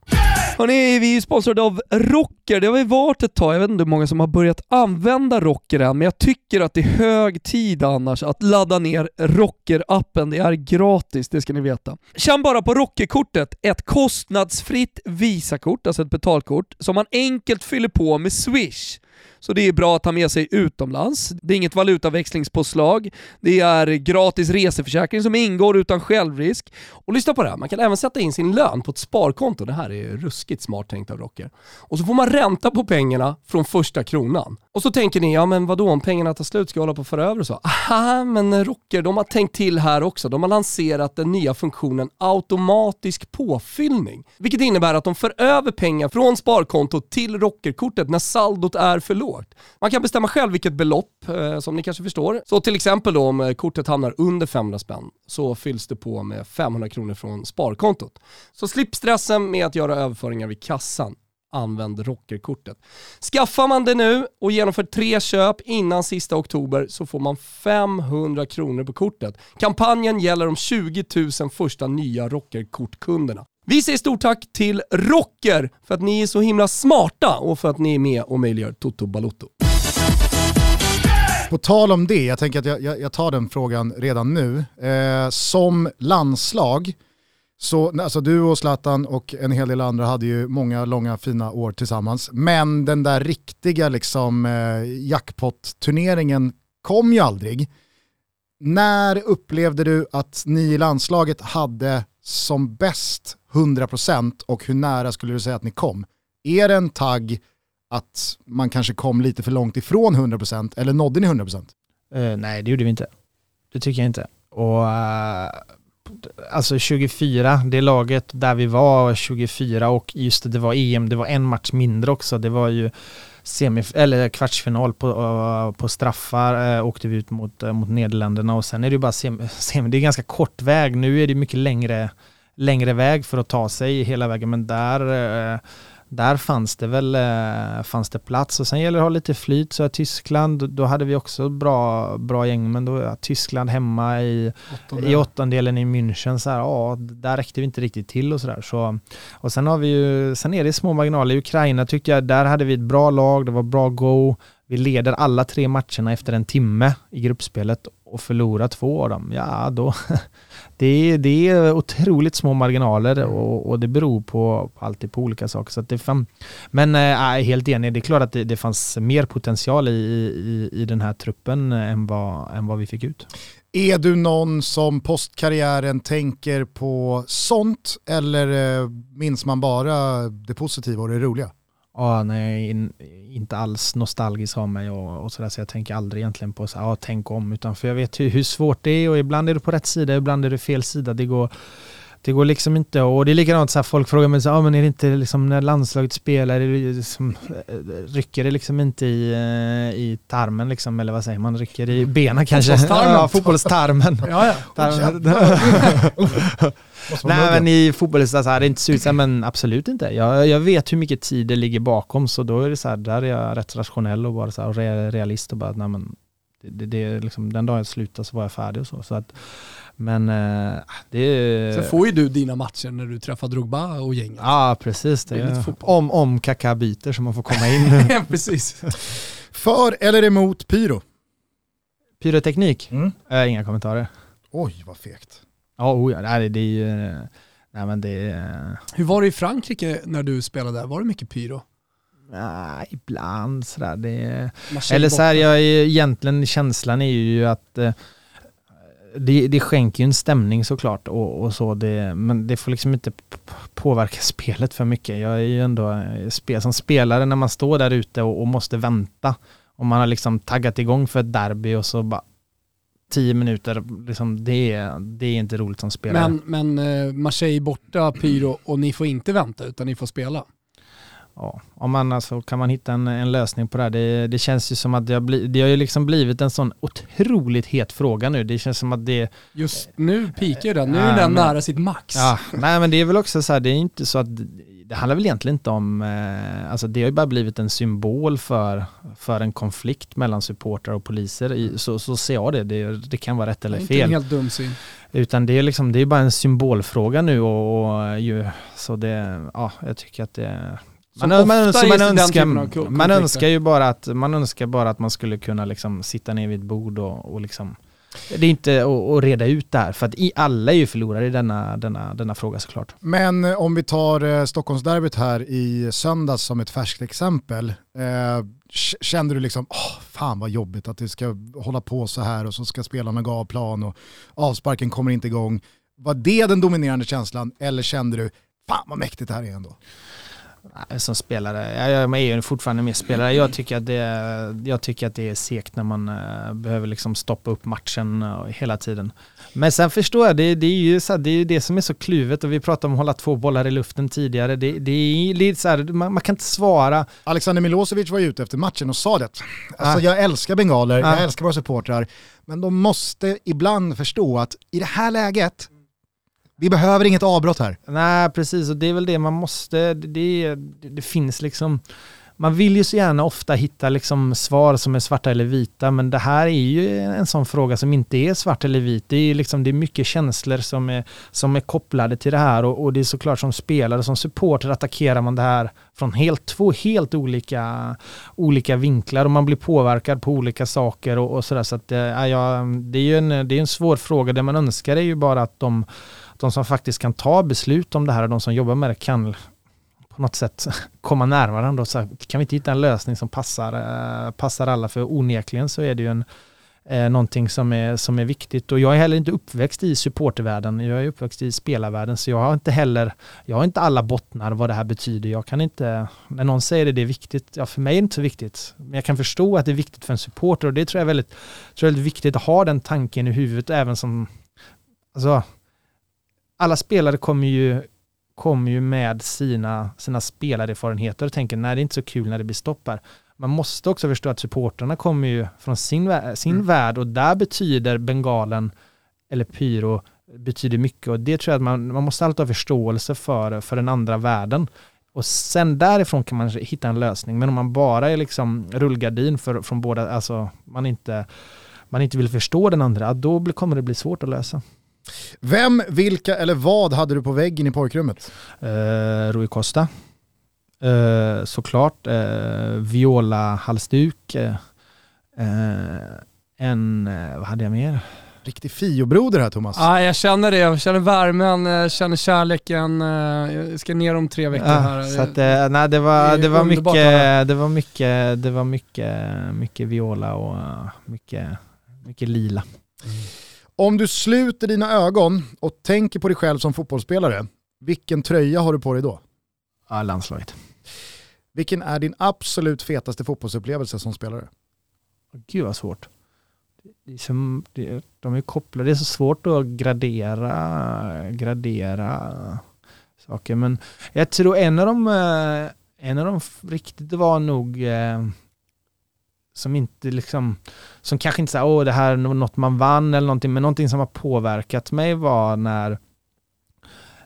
Hörrni, vi är ju sponsrade av Rocker. Det har vi varit ett tag. Jag vet inte hur många som har börjat använda Rocker än, men jag tycker att det är hög tid annars att ladda ner Rocker-appen. Det är gratis, det ska ni veta. Känn bara på Rocker-kortet, ett kostnadsfritt Visakort, alltså ett betalkort, som man enkelt fyller på med Swish. Så det är bra att ta med sig utomlands. Det är inget valutaväxlingspåslag. Det är gratis reseförsäkring som ingår utan självrisk. Och lyssna på det här, man kan även sätta in sin lön på ett sparkonto. Det här är ruskigt smart tänkt av Rocker. Och så får man ränta på pengarna från första kronan. Och så tänker ni, ja men vadå om pengarna tar slut, ska jag hålla på att föra över och så? Aha, men Rocker, de har tänkt till här också. De har lanserat den nya funktionen automatisk påfyllning. Vilket innebär att de för över pengar från sparkontot till Rockerkortet när saldot är för lågt. Man kan bestämma själv vilket belopp, eh, som ni kanske förstår. Så till exempel då om eh, kortet hamnar under 500 spänn så fylls det på med 500 kronor från sparkontot. Så slipp stressen med att göra överföringar vid kassan använd rockerkortet. Skaffar man det nu och genomför tre köp innan sista oktober så får man 500 kronor på kortet. Kampanjen gäller de 20 000 första nya rockerkortkunderna. Vi säger stort tack till Rocker för att ni är så himla smarta och för att ni är med och möjliggör Toto Balotto. På tal om det, jag tänker att jag, jag, jag tar den frågan redan nu. Eh, som landslag, så alltså du och Zlatan och en hel del andra hade ju många långa fina år tillsammans. Men den där riktiga liksom, eh, jackpot-turneringen kom ju aldrig. När upplevde du att ni i landslaget hade som bäst 100% och hur nära skulle du säga att ni kom? Är det en tagg att man kanske kom lite för långt ifrån 100% eller nådde ni 100%? Uh, eh, nej, det gjorde vi inte. Det tycker jag inte. Och uh, alltså 24, det laget där vi var 24 och just det, det var EM, det var en match mindre också. Det var ju semif eller kvartsfinal på, eh, på straffar eh, åkte vi ut mot, eh, mot Nederländerna och sen är det ju bara sem, det är ganska kort väg. Nu är det mycket längre, längre väg för att ta sig hela vägen men där där fanns det väl eh, fanns det plats och sen gäller det att ha lite flyt. Så Tyskland, då hade vi också bra, bra gäng, men då Tyskland hemma i, Åttondel. i åttondelen i München, så här, ja, där räckte vi inte riktigt till och sådär. Så, och sen har vi ju, sen är det små marginaler. I Ukraina tyckte jag, där hade vi ett bra lag, det var bra go. Vi leder alla tre matcherna efter en timme i gruppspelet och förlorar två av dem, ja då, [LAUGHS] det är, det är otroligt små marginaler mm. och, och det beror på, alltid på olika saker. Så det fan, men äh, jag är helt enig, det är klart att det, det fanns mer potential i, i, i den här truppen än vad, än vad vi fick ut. Är du någon som postkarriären tänker på sånt eller eh, minns man bara det positiva och det roliga? Ja, nej, in, inte alls nostalgisk av mig och, och sådär så jag tänker aldrig egentligen på så här, ja, tänk om utan för jag vet hur, hur svårt det är och ibland är du på rätt sida, ibland är du fel sida. Det går, det går liksom inte och det är likadant så här, folk frågar mig så här, ah, men är det inte liksom när landslaget spelar, det liksom, eh, rycker det liksom inte i, eh, i tarmen liksom, eller vad säger man, rycker i benen kanske? Fotbollstarmen. [LAUGHS] Ja, fotbollstarmen. Ja, ja. [LAUGHS] Tarmen. [LAUGHS] Nej men i fotboll så här, det inte ser ut så här, men absolut inte. Jag, jag vet hur mycket tid det ligger bakom så då är det så här, där är jag rätt rationell och bara så här, och realist och bara, nej men det, det, är liksom, den dagen jag slutar så var jag färdig och så. så att, men eh, det är... Sen får ju du dina matcher när du träffar Drogba och gänget. Ja precis, det Det är är, om, om Kaká byter så man får komma in. [LAUGHS] Precis. För eller emot pyro? Pyroteknik? Mm. Eh, inga kommentarer. Oj vad fegt. Ja, oh, ja nej, det är ju... Nej men det är... Hur var det i Frankrike när du spelade där? Var det mycket pyro? Nej, ibland sådär. Det Eller så här, jag är, egentligen känslan är ju att eh, det, det skänker ju en stämning såklart och, och så det, men det får liksom inte påverka spelet för mycket. Jag är ju ändå eh, spel, som spelare när man står där ute och, och måste vänta och man har liksom taggat igång för ett derby och så bara tio minuter, liksom, det, är, det är inte roligt som spelare. Men, men eh, Marseille borta, pyro och ni får inte vänta utan ni får spela. Ja, om man alltså, kan man hitta en, en lösning på det här. Det, det känns ju som att det har, bli, det har ju liksom blivit en sån otroligt het fråga nu. Det känns som att det, Just nu pikar den, nu är den men- nära sitt max. Ja, nej men det är väl också så här, det är inte så att det handlar väl egentligen inte om, eh, alltså det har ju bara blivit en symbol för, för en konflikt mellan supportrar och poliser. I, så, så ser jag det. det, det kan vara rätt det är eller inte en fel. helt dum syn. Utan det är liksom, det är bara en symbolfråga nu och, och ju, så det, ja jag tycker att det man, man, man, önskar, man önskar ju bara att man önskar bara att man skulle kunna liksom sitta ner vid ett bord och, och liksom det är inte att reda ut det här för att alla är ju förlorare i denna, denna, denna fråga såklart. Men eh, om vi tar eh, Stockholmsderbyt här i söndags som ett färskt exempel. Eh, kände du liksom, oh, fan vad jobbigt att det ska hålla på så här och så ska spelarna gå av plan och avsparken kommer inte igång. Var det den dominerande känslan eller kände du, fan vad mäktigt det här är ändå? Som spelare, jag, jag är ju fortfarande med spelare. Jag tycker att det, är- jag tycker att det är segt när man eh, behöver liksom stoppa upp matchen eh, hela tiden. Men sen förstår jag, det, det, är ju så här, det är det som är så kluvet och vi pratade om att hålla två bollar i luften tidigare. Det, det är lite så här, man, man kan inte svara. Alexander Milosevic var ju ute efter matchen och sa det. Alltså Ah. jag älskar bengaler, jag Ah. älskar våra supportrar, men de måste ibland förstå att i det här läget, vi behöver inget avbrott här. Nej, precis och det är väl det man måste, det, det, det finns liksom man vill ju så gärna ofta hitta liksom svar som är svarta eller vita, men det här är ju en sån fråga som inte är svart eller vit. Det är, liksom, det är mycket känslor som är, som är kopplade till det här och, och det är såklart som spelare, som supporter attackerar man det här från helt, två helt olika, olika vinklar och man blir påverkad på olika saker och, och sådär. Så att, eh, ja, det är ju en, det är en svår fråga. Det man önskar är ju bara att de, de som faktiskt kan ta beslut om det här och de som jobbar med det kan på något sätt [LAUGHS] komma närmare varandra. Så här, kan vi inte hitta en lösning som passar, eh, passar alla? För onekligen så är det ju en, eh, någonting som är, som är viktigt. Och jag är heller inte uppväxt i supportervärlden. Jag är uppväxt i spelarvärlden. Så jag har inte heller, jag har inte alla bottnar vad det här betyder. Jag kan inte, när någon säger det, det är viktigt. Ja, för mig är det inte så viktigt. Men jag kan förstå att det är viktigt för en supporter och det tror jag är väldigt, tror jag är väldigt viktigt att ha den tanken i huvudet även som, alltså, alla spelare kommer ju kommer ju med sina, sina spelarerfarenheter och tänker nej det är inte så kul när det blir stopp här. Man måste också förstå att supporterna kommer ju från sin, sin Mm. värld och där betyder bengalen eller pyro betyder mycket och det tror jag att man, man måste alltid ha förståelse för, för den andra världen. Och sen därifrån kan man hitta en lösning. Men om man bara är liksom rullgardin för, från båda, alltså man inte, man inte vill förstå den andra, då kommer det bli svårt att lösa. Vem, vilka eller vad hade du på väggen i pojkrummet? Eh, Rui Costa. Eh, såklart. Eh, Viola-halsduk. Eh, eh, en, eh, vad hade jag mer? Riktig fiobroder här Thomas. Ja, jag känner det, jag känner värmen, jag känner kärleken. eh, Jag ska ner om tre veckor här. Ja, så att, eh, nej, det var, det är det var mycket, det var mycket, det var mycket, mycket Viola och eh, mycket, mycket lila. Om du sluter dina ögon och tänker på dig själv som fotbollsspelare, vilken tröja har du på dig då? Ja, landslaget. Vilken är din absolut fetaste fotbollsupplevelse som spelare? Gud vad svårt. Det är som, det, de är kopplade, det är så svårt att gradera, gradera saker. Men jag tror en av de, eh, en av de riktigt var nog eh, som inte liksom, som kanske inte säger åh det här är något man vann eller någonting, men någonting som har påverkat mig var när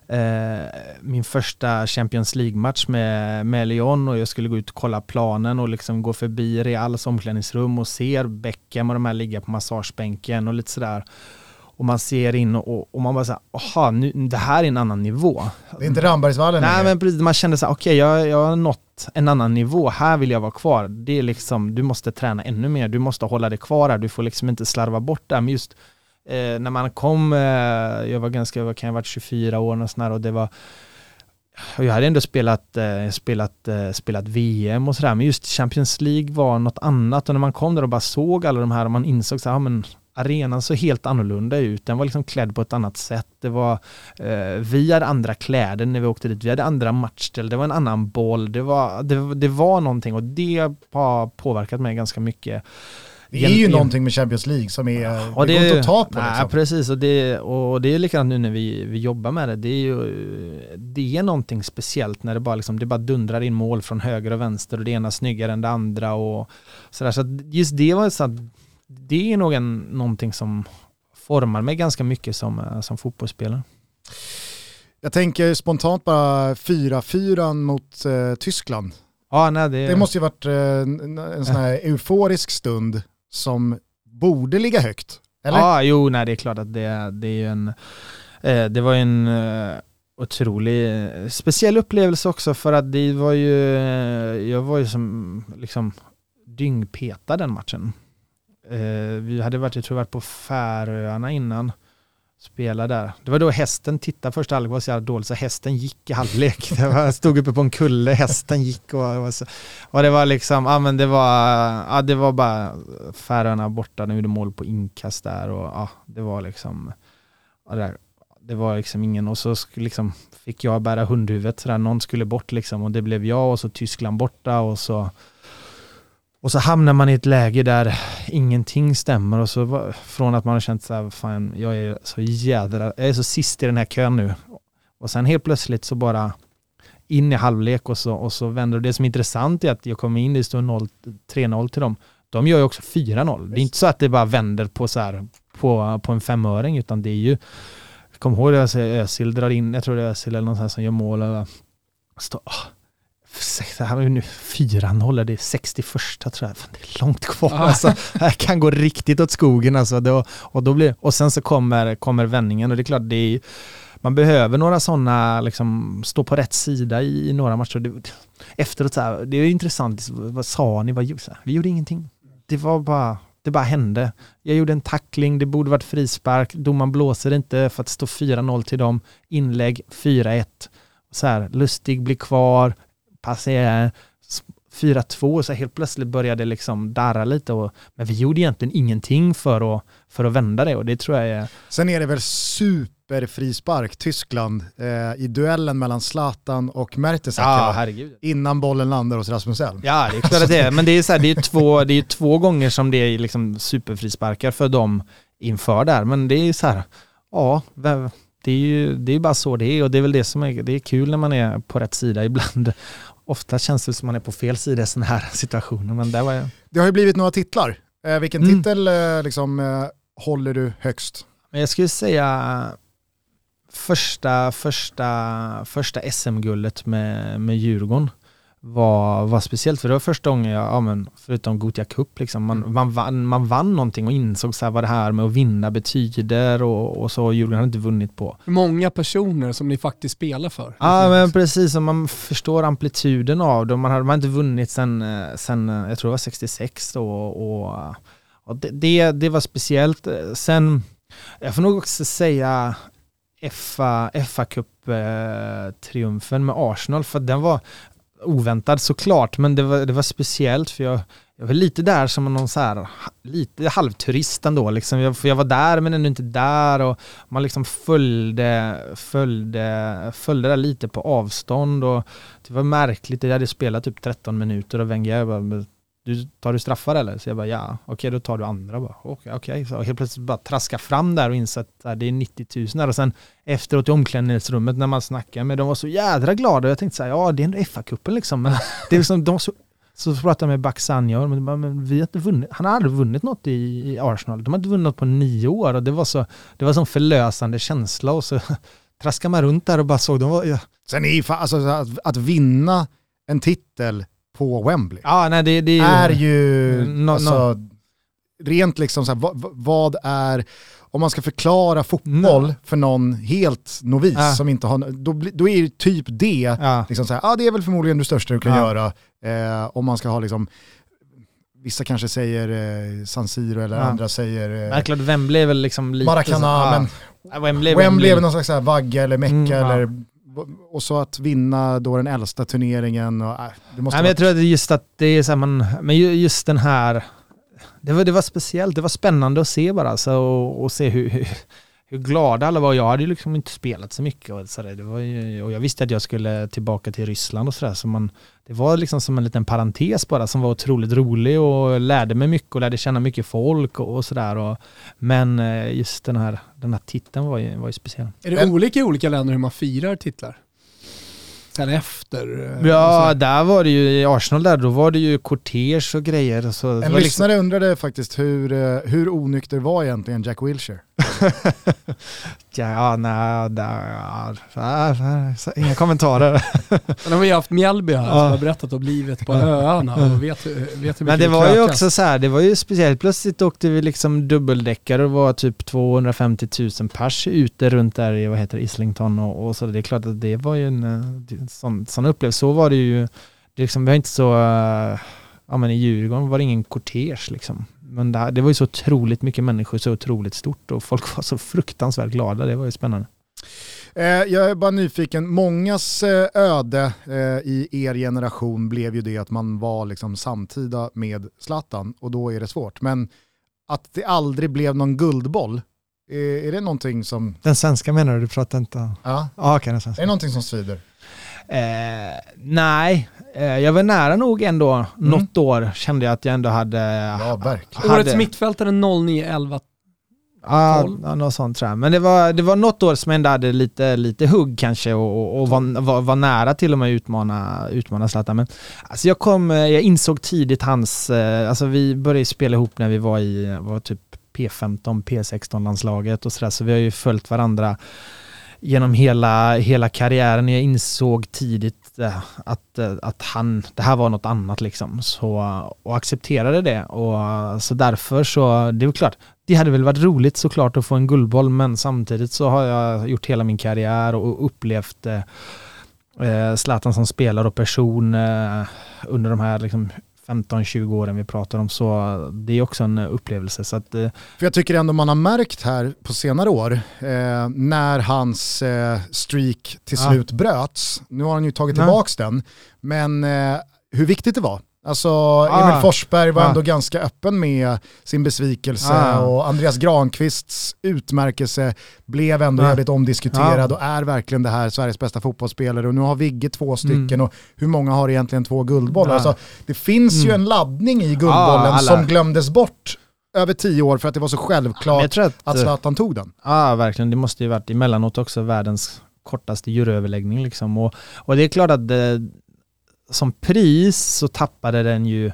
eh, min första Champions League-match med, med Lyon och jag skulle gå ut och kolla planen och liksom gå förbi Reals omklädningsrum och ser Beckham och de här ligga på massagebänken och lite sådär. Och man ser in och, och man bara såhär, jaha, det här är en annan nivå. Det är inte Rambergsvallen Nej men precis, man kände såhär, okej okay, jag, jag har nått en annan nivå, här vill jag vara kvar. Det är liksom, du måste träna ännu mer, du måste hålla dig kvar här, du får liksom inte slarva bort det. Men just eh, när man kom, eh, jag var ganska, vad kan jag ha varit 24 år och sådär och det var jag hade ändå spelat, eh, spelat, eh, spelat VM och sådär, men just Champions League var något annat och när man kom där och bara såg alla de här och man insåg så här, men arenan såg helt annorlunda ut. Den var liksom klädd på ett annat sätt. Det var, eh, vi hade andra kläder när vi åkte dit. Vi hade andra matchställ. Det var en annan boll. Det var, det, det var någonting och det har påverkat mig ganska mycket. Det är ju Gen någonting med Champions League som är, och det, det går inte att ta på. Nej, liksom. precis. Och det, och det är likadant nu när vi, vi jobbar med det. Det är ju det är någonting speciellt när det bara, liksom, det bara dundrar in mål från höger och vänster och det ena snyggare än det andra. Och sådär. Så just det var så att det är nog en, någonting som formar mig ganska mycket som, eh, som fotbollsspelare. Jag tänker spontant bara 4-4 mot eh, Tyskland. Ja, nej, det... det måste ju varit eh, en, en sån här euforisk stund som borde ligga högt. Eller? Ja, jo, nej det är klart att det, det är ju en, eh, det var en eh, otrolig, eh, speciell upplevelse också för att det var ju, eh, jag var ju som liksom dyngpetad den matchen. Eh, vi hade varit, jag tror varit på Färöarna innan. Spela där. Det var då hästen tittade första halvlek var så jävla dåligt så hästen gick i halvlek. [LAUGHS] Det var, stod uppe på en kulle, hästen gick och, och, så, och det var liksom, ja men det var, ja det var bara Färöarna borta, de gjorde mål på inkast där och ja det var liksom, ja, det, det var liksom ingen, och så liksom fick jag bära hundhuvudet sådär, någon skulle bort liksom och det blev jag och så Tyskland borta och så och så hamnar man i ett läge där ingenting stämmer och så från att man har känt så här, fan jag är så jädra, jag är så sist i den här kön nu. Och sen helt plötsligt så bara in i halvlek och så, och så vänder det. Det som är intressant är att jag kommer in, det står 3-0 till dem. De gör ju också 4-0. Det är inte så att det bara vänder på så här, på, på en femöring utan det är ju, kom ihåg det, jag säger, Özil drar in, jag tror det är Özil eller någon som gör mål. Och, stå, nu 4-0, det är 61 tror jag. det är långt kvar alltså. Det här kan gå riktigt åt skogen alltså. Då, och, då blir, och sen så kommer, kommer vändningen och det är klart, det är, man behöver några sådana, liksom, stå på rätt sida i, i några matcher. Det, efteråt så här, det är intressant, vad sa ni? Vad, så här, vi gjorde ingenting. Det var bara, det bara hände. Jag gjorde en tackling, det borde varit frispark, domaren blåser inte för att står 4-0 till dem. Inlägg 4-1. Så här, Lustig blir kvar, passera 4-2 så helt plötsligt började det liksom darra lite. Och, men vi gjorde egentligen ingenting för att, för att vända det och det tror jag är... Sen är det väl superfrispark Tyskland eh, i duellen mellan Zlatan och Mertesacker ja, innan bollen landar hos Rasmus Elm. Ja, det är klart att det är. Men det är, så här, det är, två, det är två gånger som det är liksom superfrisparkar för dem inför där. Men det är så här, ja, det är ju det är bara så det är och det är väl det som är, det är kul när man är på rätt sida ibland. Ofta känns det som man är på fel sida i sådana här [LAUGHS] situationer, men där var jag. Det har ju blivit några titlar. Eh, vilken mm. titel eh, liksom, eh, håller du högst? Jag skulle säga första, första, första SM-guldet med, med Djurgården var, var speciellt, för det var första gången jag, ja, men, förutom Gothia Cup, liksom, man, mm. man, vann, man vann någonting och insåg så här vad det här med att vinna betyder och, och så. Djurgården hade inte vunnit på. Många personer som ni faktiskt spelar för. Ja men precis, och man förstår amplituden av dem. Man hade man inte vunnit sen, eh, sen, eh, jag tror det var 66 då och, och det, det, det var speciellt. Sen, jag får nog också säga FA, FA Cup-triumfen med Arsenal, för den var, oväntad såklart, men det var, det var speciellt för jag, jag var lite där som någon så här, lite halvturist ändå liksom. Jag, jag var där men ändå inte där och man liksom följde, följde, följde där lite på avstånd och det var märkligt. Jag hade spelat typ 13 minuter och Wenger bara, du, tar du straffar eller? Så jag bara ja, okej okay, då tar du andra bara. Okej, okay, Så helt plötsligt bara traska fram där och inse att äh, det är 90 000 där och sen efteråt i omklädningsrummet när man snackar med dem var så jädra glada och jag tänkte så här, ja det är ändå FA-cupen liksom. Men [LAUGHS] det är liksom, de så så pratade jag med Baxanjo, men, men vi har inte vunnit, han har aldrig vunnit något i, i, Arsenal. De har inte vunnit något på nio år och det var så, det var sån förlösande känsla och så [LAUGHS] traskade man runt där och bara såg, de var, ja. Sen är alltså, att, att vinna en titel på Wembley ja, nej, det, det är ju, no, alltså, no. rent liksom så här, vad, vad, är, om man ska förklara fotboll no. för någon helt novis ja. som inte har, då, då är det typ det, ja. liksom så här, ah, det är väl förmodligen det största du kan göra eh, om man ska ha liksom Vissa kanske säger eh, San Siro eller andra säger... Eh, Wembley är väl liksom lite... Maracana, men Wembley, Wembley är väl någon slags vagga eller mecka mm, eller och så att vinna då den äldsta turneringen. Och, äh, det måste Nej, men jag tror att just att det är så här, man, men just den här, det var, det var speciellt, det var spännande att se bara alltså, och, och se hur, hur, hur, glada alla var. Jag hade ju liksom inte spelat så mycket och, så där. Det var ju, och jag visste att jag skulle tillbaka till Ryssland och sådär. Så man, det var liksom som en liten parentes bara som var otroligt rolig och lärde mig mycket och lärde känna mycket folk och, och sådär. Men eh, just den här, den här titeln var ju, var ju speciell. Är det olika i olika länder hur man firar titlar? Sen efter? Eh, ja, där var det ju, i Arsenal där, då var det ju kortege och grejer. Så en liksom- lyssnare liksom... undrade faktiskt hur, eh, hur onykter var egentligen Jack Wilshere? Ja, nej, där, ja, inga kommentarer. Men har vi haft Mjällby här som har berättat om livet på öarna och vet, vet hur Men det var ju också så här, det var ju speciellt, plötsligt åkte vi liksom dubbeldäckare och var typ 250 000 pers ute runt där i, vad heter Islington och, och så. Det är klart att det var ju en, en eh, sån, sån upplevelse. Så var det ju, det liksom, vi har inte så, eh, ja men i Djurgården var det ingen kortege liksom men det, här, det var ju så otroligt mycket människor, så otroligt stort och folk var så fruktansvärt glada. Det var ju spännande. Eh, jag är bara nyfiken, mångas eh, öde eh, i er generation blev ju det att man var liksom samtida med Zlatan och då är det svårt. Men att det aldrig blev någon guldboll, är det någonting som... Den svenska menar du? Du pratar inte... Ja. Ah, okay, den svenska. Är det någonting som svider? Eh, nej, jag var nära nog ändå. Mm. Något år kände jag att jag ändå hade... Ja, verkligen. Årets mittfältare 0911 Ja, något sånt tror jag. Men det var, det var något år som jag ändå hade lite, lite hugg kanske och, och var, var, var, nära till och med utmana, utmana Zlatan. Men alltså jag, kom, eh, jag insåg tidigt hans, eh, alltså vi började spela ihop när vi var i var typ P15, P16-landslaget och sådär, så vi har ju följt varandra genom hela, hela karriären. Jag insåg tidigt Eh, att, eh, att han, det här var något annat liksom. Så, och accepterade det. Och så därför så, det är klart, det hade väl varit roligt såklart att få en guldboll men samtidigt så har jag gjort hela min karriär och upplevt eh, eh Zlatan som spelare och person eh, under de här liksom, 15-20 åren vi pratar om så det är också en upplevelse. Så att, eh, För jag tycker ändå man har märkt här på senare år eh, när hans eh, streak till slut ja. bröts, nu har han ju tagit tillbaka den, men eh, hur viktigt det var Alltså Emil ah, Forsberg var ah. ändå ganska öppen med sin besvikelse ah. och Andreas Granqvists utmärkelse blev ändå ah. jävligt omdiskuterad och är verkligen det här Sveriges bästa fotbollsspelare och nu har Vigge två stycken mm. och hur många har egentligen två guldbollar? Alltså, det finns mm. ju en laddning i guldbollen som glömdes bort över tio år för att det var så självklart att, att Zlatan tog den. Ja, verkligen. Det måste ju varit emellanåt också världens kortaste juryöverläggning liksom. Och, och det är klart att det, som pris så tappade den ju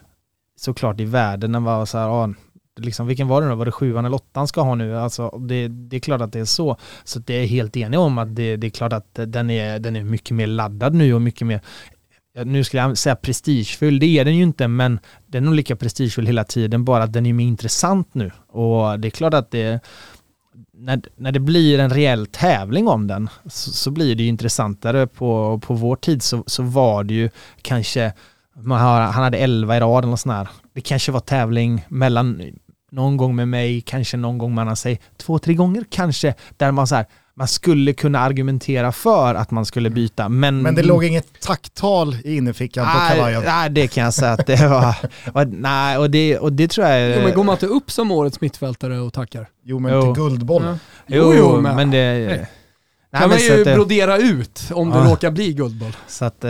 såklart i värde. Den var så här, ah, liksom, vilken var det nu? Var det sjuan eller åttan ska ha nu? Alltså, det, det är klart att det är så. Så det är helt enig om att det, det är klart att den är, den är mycket mer laddad nu och mycket mer nu skulle jag säga prestigefull, det är den ju inte, men den är nog lika prestigefull hela tiden, bara att den är mer intressant nu. Och det är klart att det, när, när det blir en reell tävling om den så, så blir det ju intressantare. På, på vår tid så, så var det ju kanske, man har, han hade 11 i rad eller sån här. Det kanske var tävling mellan någon gång med mig, kanske någon gång mellan sig, två, tre gånger kanske, där man så här, man skulle kunna argumentera för att man skulle byta. Men, Men det låg inget tacktal i innerfickan på kavajen. nej, det kan jag säga att det var. Och, nej, och det, och det tror jag... Jo, men går man inte upp som årets mittfältare och tackar? Jo men Jo. till Guldbollen. Jo, Jo, jo, men- men, det... Nej. Nej, kan man ju att det- brodera ut om det Ja. råkar bli guldboll. Så att, eh,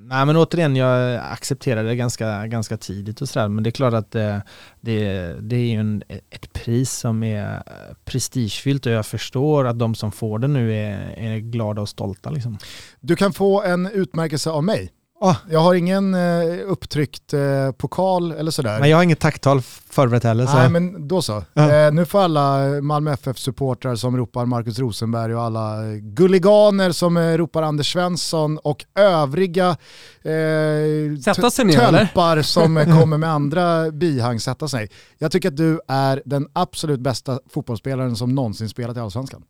nej men återigen, jag accepterade det ganska, ganska tidigt och sådär. Men det är klart att eh, det, det är ju en, ett pris som är prestigefyllt och jag förstår att de som får det nu är, är glada och stolta liksom. Du kan få en utmärkelse av mig. Ah. Jag har ingen eh, upptryckt eh, pokal eller sådär. Men jag har inget tacktal förberett heller. Så. Nej men då så. Ja. Eh, nu får alla Malmö FF-supportrar som ropar Marcus Rosenberg och alla gulliganer som eh, ropar Anders Svensson och övriga eh, Sätta sig ner, eller? tölpar som eh, [LAUGHS] kommer med andra bihang sätta sig. Jag tycker att du är den absolut bästa fotbollsspelaren som någonsin spelat i Allsvenskan.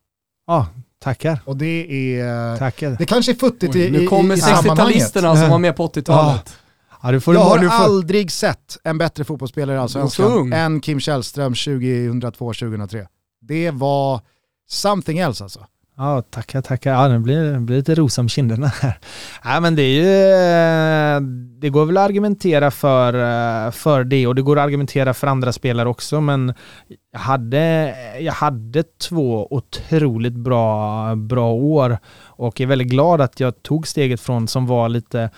Ja, tackar. Och det är... Tackar. Det kanske är futtigt i, nu i, kommer i sammanhanget. 60-talisterna som var med på 80-talet. Ja, Jag har du får, aldrig sett en bättre fotbollsspelare i Allsvenskan än Kim Källström 2002-2003. Det var something else alltså. Ja, tackar, tackar. Ja, det blir, det blir lite rosa om kinderna här. Ja, men det är ju... Eh, det går väl att argumentera för, eh, för det och det går att argumentera för andra spelare också, men jag hade, jag hade två otroligt bra, bra år och är väldigt glad att jag tog steget från som var lite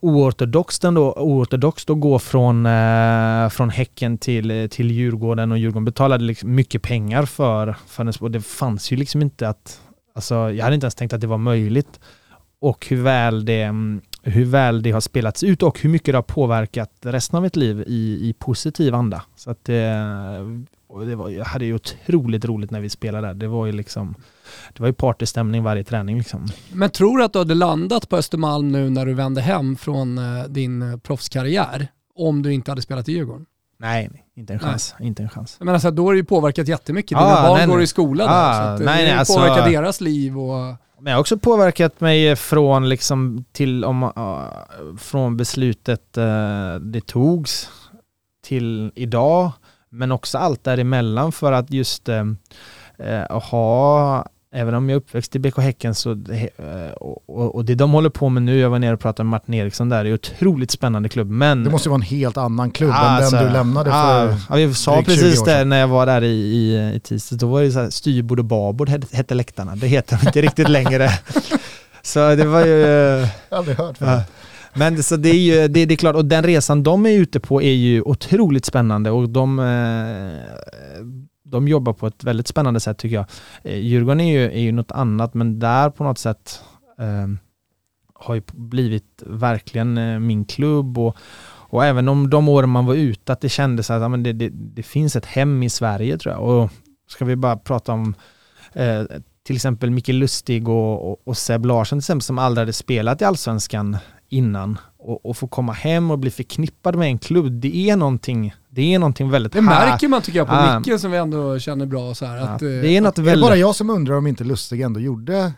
oortodoxt ändå, oortodoxt att gå från, eh, från Häcken till, eh, till Djurgården och Djurgården betalade liksom mycket pengar för, för den, och det fanns ju liksom inte att, alltså jag hade inte ens tänkt att det var möjligt och hur väl det, mm, hur väl det har spelats ut och hur mycket det har påverkat resten av mitt liv i, i positiv anda. Så att eh, och det var, jag hade ju otroligt roligt när vi spelade där. Det var ju liksom, det var ju partystämning varje träning liksom. Men tror du att du hade landat på Östermalm nu när du vände hem från eh, din eh, proffskarriär om du inte hade spelat i Djurgården? Nej, nej, inte en Nej. chans. Inte en chans. Jag menar, så här, då har det ju påverkat jättemycket. Dina Ja, barn nej, går nej. i skola Ja, där. Så eh, nej, det nej, alltså- påverkar deras liv och... Men jag har också påverkat mig från liksom till om, uh, från beslutet uh, det togs till idag, men också allt däremellan för att just uh, uh, ha Även om jag är uppväxt i BK Häcken så, uh, och, och det de håller på med nu, jag var nere och pratade med Martin Eriksson där, det är en otroligt spännande klubb. Men Det måste ju vara en helt annan klubb än Alltså, den du lämnade för... ja, ja, vi sa drygt 20 precis det när jag var där i, i, i tisdags. Då var det så här, styrbord och babord hette, läktarna. Det heter de inte riktigt längre. [LAUGHS] Så det var ju... Jag har aldrig hört Ja. Men det, så det är ju det, det är klart, och den resan de är ute på är ju otroligt spännande och de, eh, de jobbar på ett väldigt spännande sätt tycker jag. Eh, Djurgården är ju, är ju något annat men där på något sätt eh, har ju blivit verkligen eh, min klubb och, och även om de åren man var ute att det kändes att ja, men det, det, det finns ett hem i Sverige tror jag. Och ska vi bara prata om eh, till exempel Micke Lustig och, och, och Seb Larsson till exempel, som aldrig hade spelat i Allsvenskan innan och, och få komma hem och bli förknippad med en klubb, det är någonting, det är någonting väldigt Det märker man tycker jag på Ah. Micke som vi ändå känner bra. Så här, Ja, att, eh, det är något Är det väldigt... bara jag som undrar om inte Lustig ändå gjorde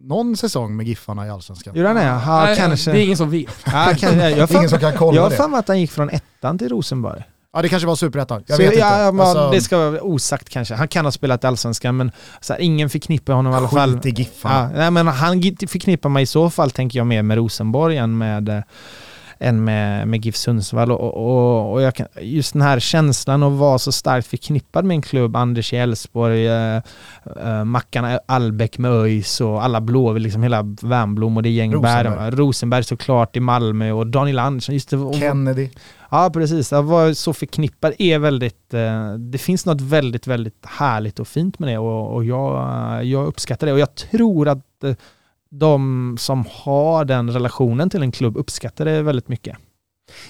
någon säsong med Giffarna i Allsvenskan? Gjorde han det? Nej, kanske. Det är ingen som vet. Ja, kanske. Jag [LAUGHS] ingen som kan jag kolla har det. för mig att han gick från ettan till Rosenborg. Ja det kanske var superettan, jag Så vet ja, inte. ja, men Alltså, Det ska vara osagt kanske. Han kan ha spelat i Allsvenskan men så här, ingen förknippar honom i alla fall. Skit i Giffarna. Ja, nej, men han förknippar mig i så fall, tänker jag, mer med Rosenborg än med, eh, än med, med GIF Sundsvall. Och, och, och kan, just den här känslan att vara så starkt förknippad med en klubb, Anders i Elfsborg, eh, eh, Mackan Albeck med ÖIS och alla blå, liksom hela Värnblom och det gäng Rosenberg. Rosenberg. Såklart i Malmö och Daniel Andersson. Just det, och, Kennedy. Ja, precis. Att vara så förknippad är väldigt... Eh, det finns något väldigt, väldigt härligt och fint med det och, och jag, jag uppskattar det. Och jag tror att eh, de som har den relationen till en klubb uppskattar det väldigt mycket.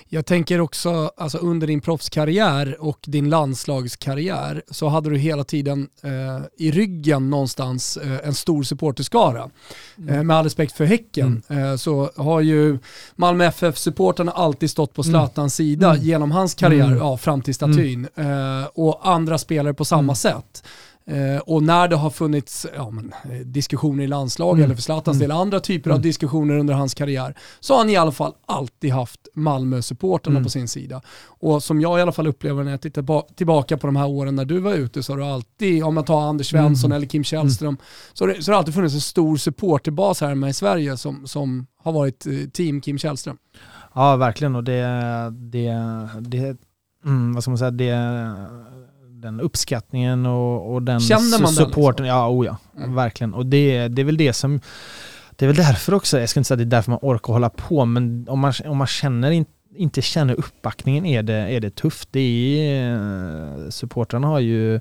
Jag tänker också, alltså under din proffskarriär och din landslagskarriär så hade du hela tiden eh, i ryggen någonstans eh, en stor supporterskara. Eh, med all respekt för Häcken eh, så har ju Malmö FF-supporterna alltid stått på Zlatans sida Mm. genom hans karriär, Mm. ja, fram till statyn. Eh, och andra spelare på samma Mm. sätt. Eh, och när det har funnits ja, men, eh, diskussioner i landslag Mm. eller för Zlatans Mm. del andra typer av Mm. diskussioner under hans karriär så har han i alla fall alltid haft Malmö-supporterna Mm. på sin sida. Och som jag i alla fall upplever när jag tittar ba- tillbaka på de här åren när du var ute så har det alltid, om man tar Anders Svensson Mm. eller Kim Källström, så, har det, så har det alltid funnits en stor supporterbas här med i Sverige som, som har varit eh, team Kim Källström. Ja, verkligen. Och det, det, det mm, vad ska man säga, det, den uppskattningen och, och den Känner man den supporten. liksom? Ja, oh ja, Mm. verkligen. Och det, det är väl det som, det är väl därför också, jag ska inte säga att det är därför man orkar hålla på, men om man, om man känner in, inte känner uppbackningen är det, är det tufft. Det är, supportrarna har ju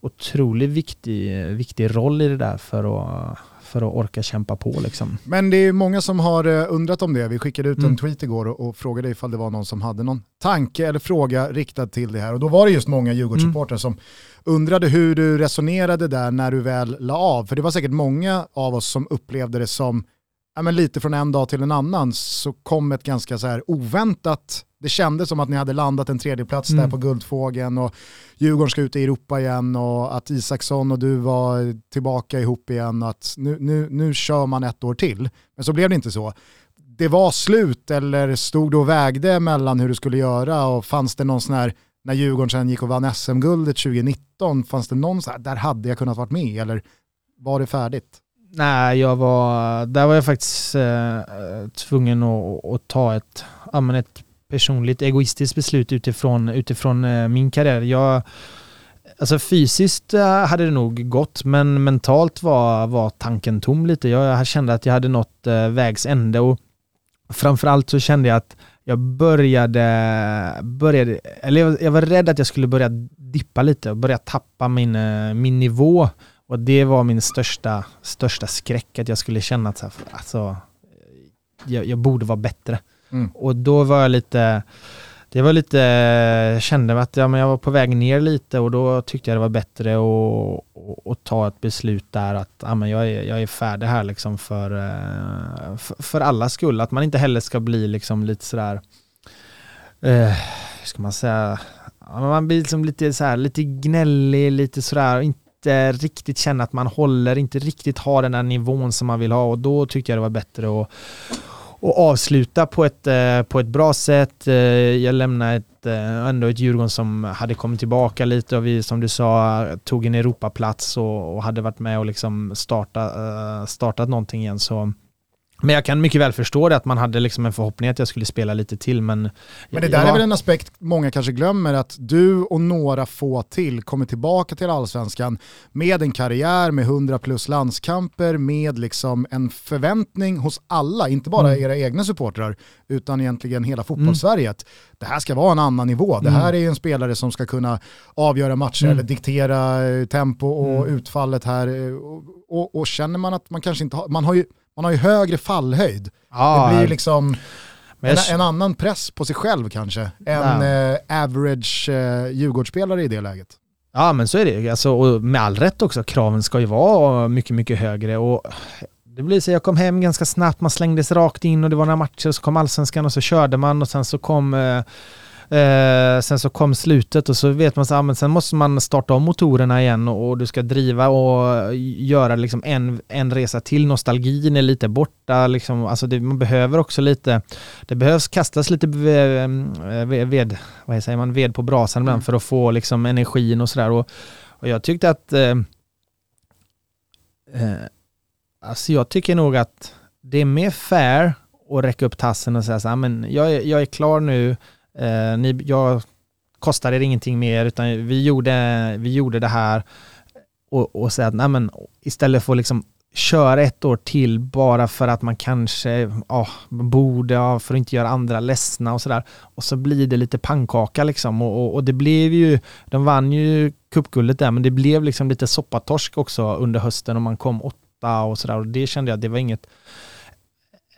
otroligt viktig, viktig roll i det där för att, för att orka kämpa på liksom. Men det är många som har eh, undrat om det. Vi skickade ut en Mm. tweet igår och, och frågade ifall det var någon som hade någon tanke eller fråga riktad till det här. Och då var det just många Djurgårdssupportrar som undrade hur du resonerade där när du väl la av. För det var säkert många av oss som upplevde det som, ja, men lite från en dag till en annan så kom ett ganska så här oväntat, det kändes som att ni hade landat en tredjeplats där Mm. på Guldfågeln och Djurgården ska ut i Europa igen och att Isaksson och du var tillbaka ihop igen och att nu, nu, nu kör man ett år till. Men så blev det inte så. Det var slut eller stod du och vägde mellan hur du skulle göra och fanns det någon sån här, när Djurgården sen gick och vann SM-guldet 2019, fanns det någon så här, där hade jag kunnat varit med eller var det färdigt? Nej, jag var, där var jag faktiskt eh, tvungen att, att ta ett, ja, men ett personligt egoistiskt beslut utifrån, utifrån eh, min karriär. Jag, alltså fysiskt eh, hade det nog gått, men mentalt var, var tanken tom lite. Jag, kände att jag hade nått eh, vägs ände och framförallt så kände jag att jag började, började eller jag, jag var rädd att jag skulle börja dippa lite och börja tappa min, min nivå. Och det var min största, största skräck, att jag skulle känna att så här, alltså, jag, jag borde vara bättre. Mm. Och då var jag lite, det var lite, jag kände att ja, men jag var på väg ner lite och då tyckte jag det var bättre att, att, att ta ett beslut där att ja, men jag, är, jag är färdig här liksom för, eh, för, för alla skull. Att man inte heller ska bli liksom lite sådär, eh, hur ska man säga, ja, men man blir liksom lite så här, lite gnällig, lite sådär, inte riktigt känna att man håller, inte riktigt ha den där nivån som man vill ha och då tyckte jag det var bättre att och avsluta på ett, eh, på ett bra sätt. Eh, jag lämnade ett, eh, ändå ett Djurgården som hade kommit tillbaka lite och vi som du sa tog en Europaplats och, och hade varit med och liksom starta, startat någonting igen. Så men jag kan mycket väl förstå det att man hade liksom en förhoppning att jag skulle spela lite till men... Men det där är var- väl en aspekt många kanske glömmer, att du och några få till kommer tillbaka till allsvenskan med en karriär med 100 plus landskamper, med liksom en förväntning hos alla, inte bara Mm. era egna supportrar, utan egentligen hela fotbollssverige. att Det här ska vara en annan nivå, det Mm. här är en spelare som ska kunna avgöra matcher Mm. eller diktera eh, tempo och Mm. utfallet här. eh, Och, och, och känner man att man kanske inte har, man har ju, man har ju högre fallhöjd. Ja, det blir liksom en, en annan press på sig själv kanske än eh, average eh, Djurgårdsspelare i det läget. Ja men så är det alltså, och med all rätt också. Kraven ska ju vara mycket, mycket högre och det blir så, jag kom hem ganska snabbt, man slängdes rakt in och det var några matcher, så kom allsvenskan och så körde man och sen så kom eh, Eh, sen så kom slutet och så vet man så, ah, men sen måste man starta om motorerna igen och, och du ska driva och göra liksom en, en resa till. Nostalgin är lite borta. Liksom, alltså det, man behöver också lite, det behövs kastas lite ved, ved, ved vad säger man, ved på brasan ibland för att få liksom energin och sådär. Och, och jag tyckte att eh, eh, Alltså jag tycker nog att det är mer fair att räcka upp tassen och säga så här, men jag jag är klar nu, eh, ni, jag kostar er ingenting mer, utan vi gjorde, vi gjorde det här och, och säga att nej, men istället för att liksom köra ett år till bara för att man kanske oh, borde, oh, för att inte göra andra ledsna och sådär. Och så blir det lite pannkaka liksom och, och, och det blev ju, de vann ju cupguldet där, men det blev liksom lite soppatorsk också under hösten och man kom åtta och sådär och det kände jag, det var inget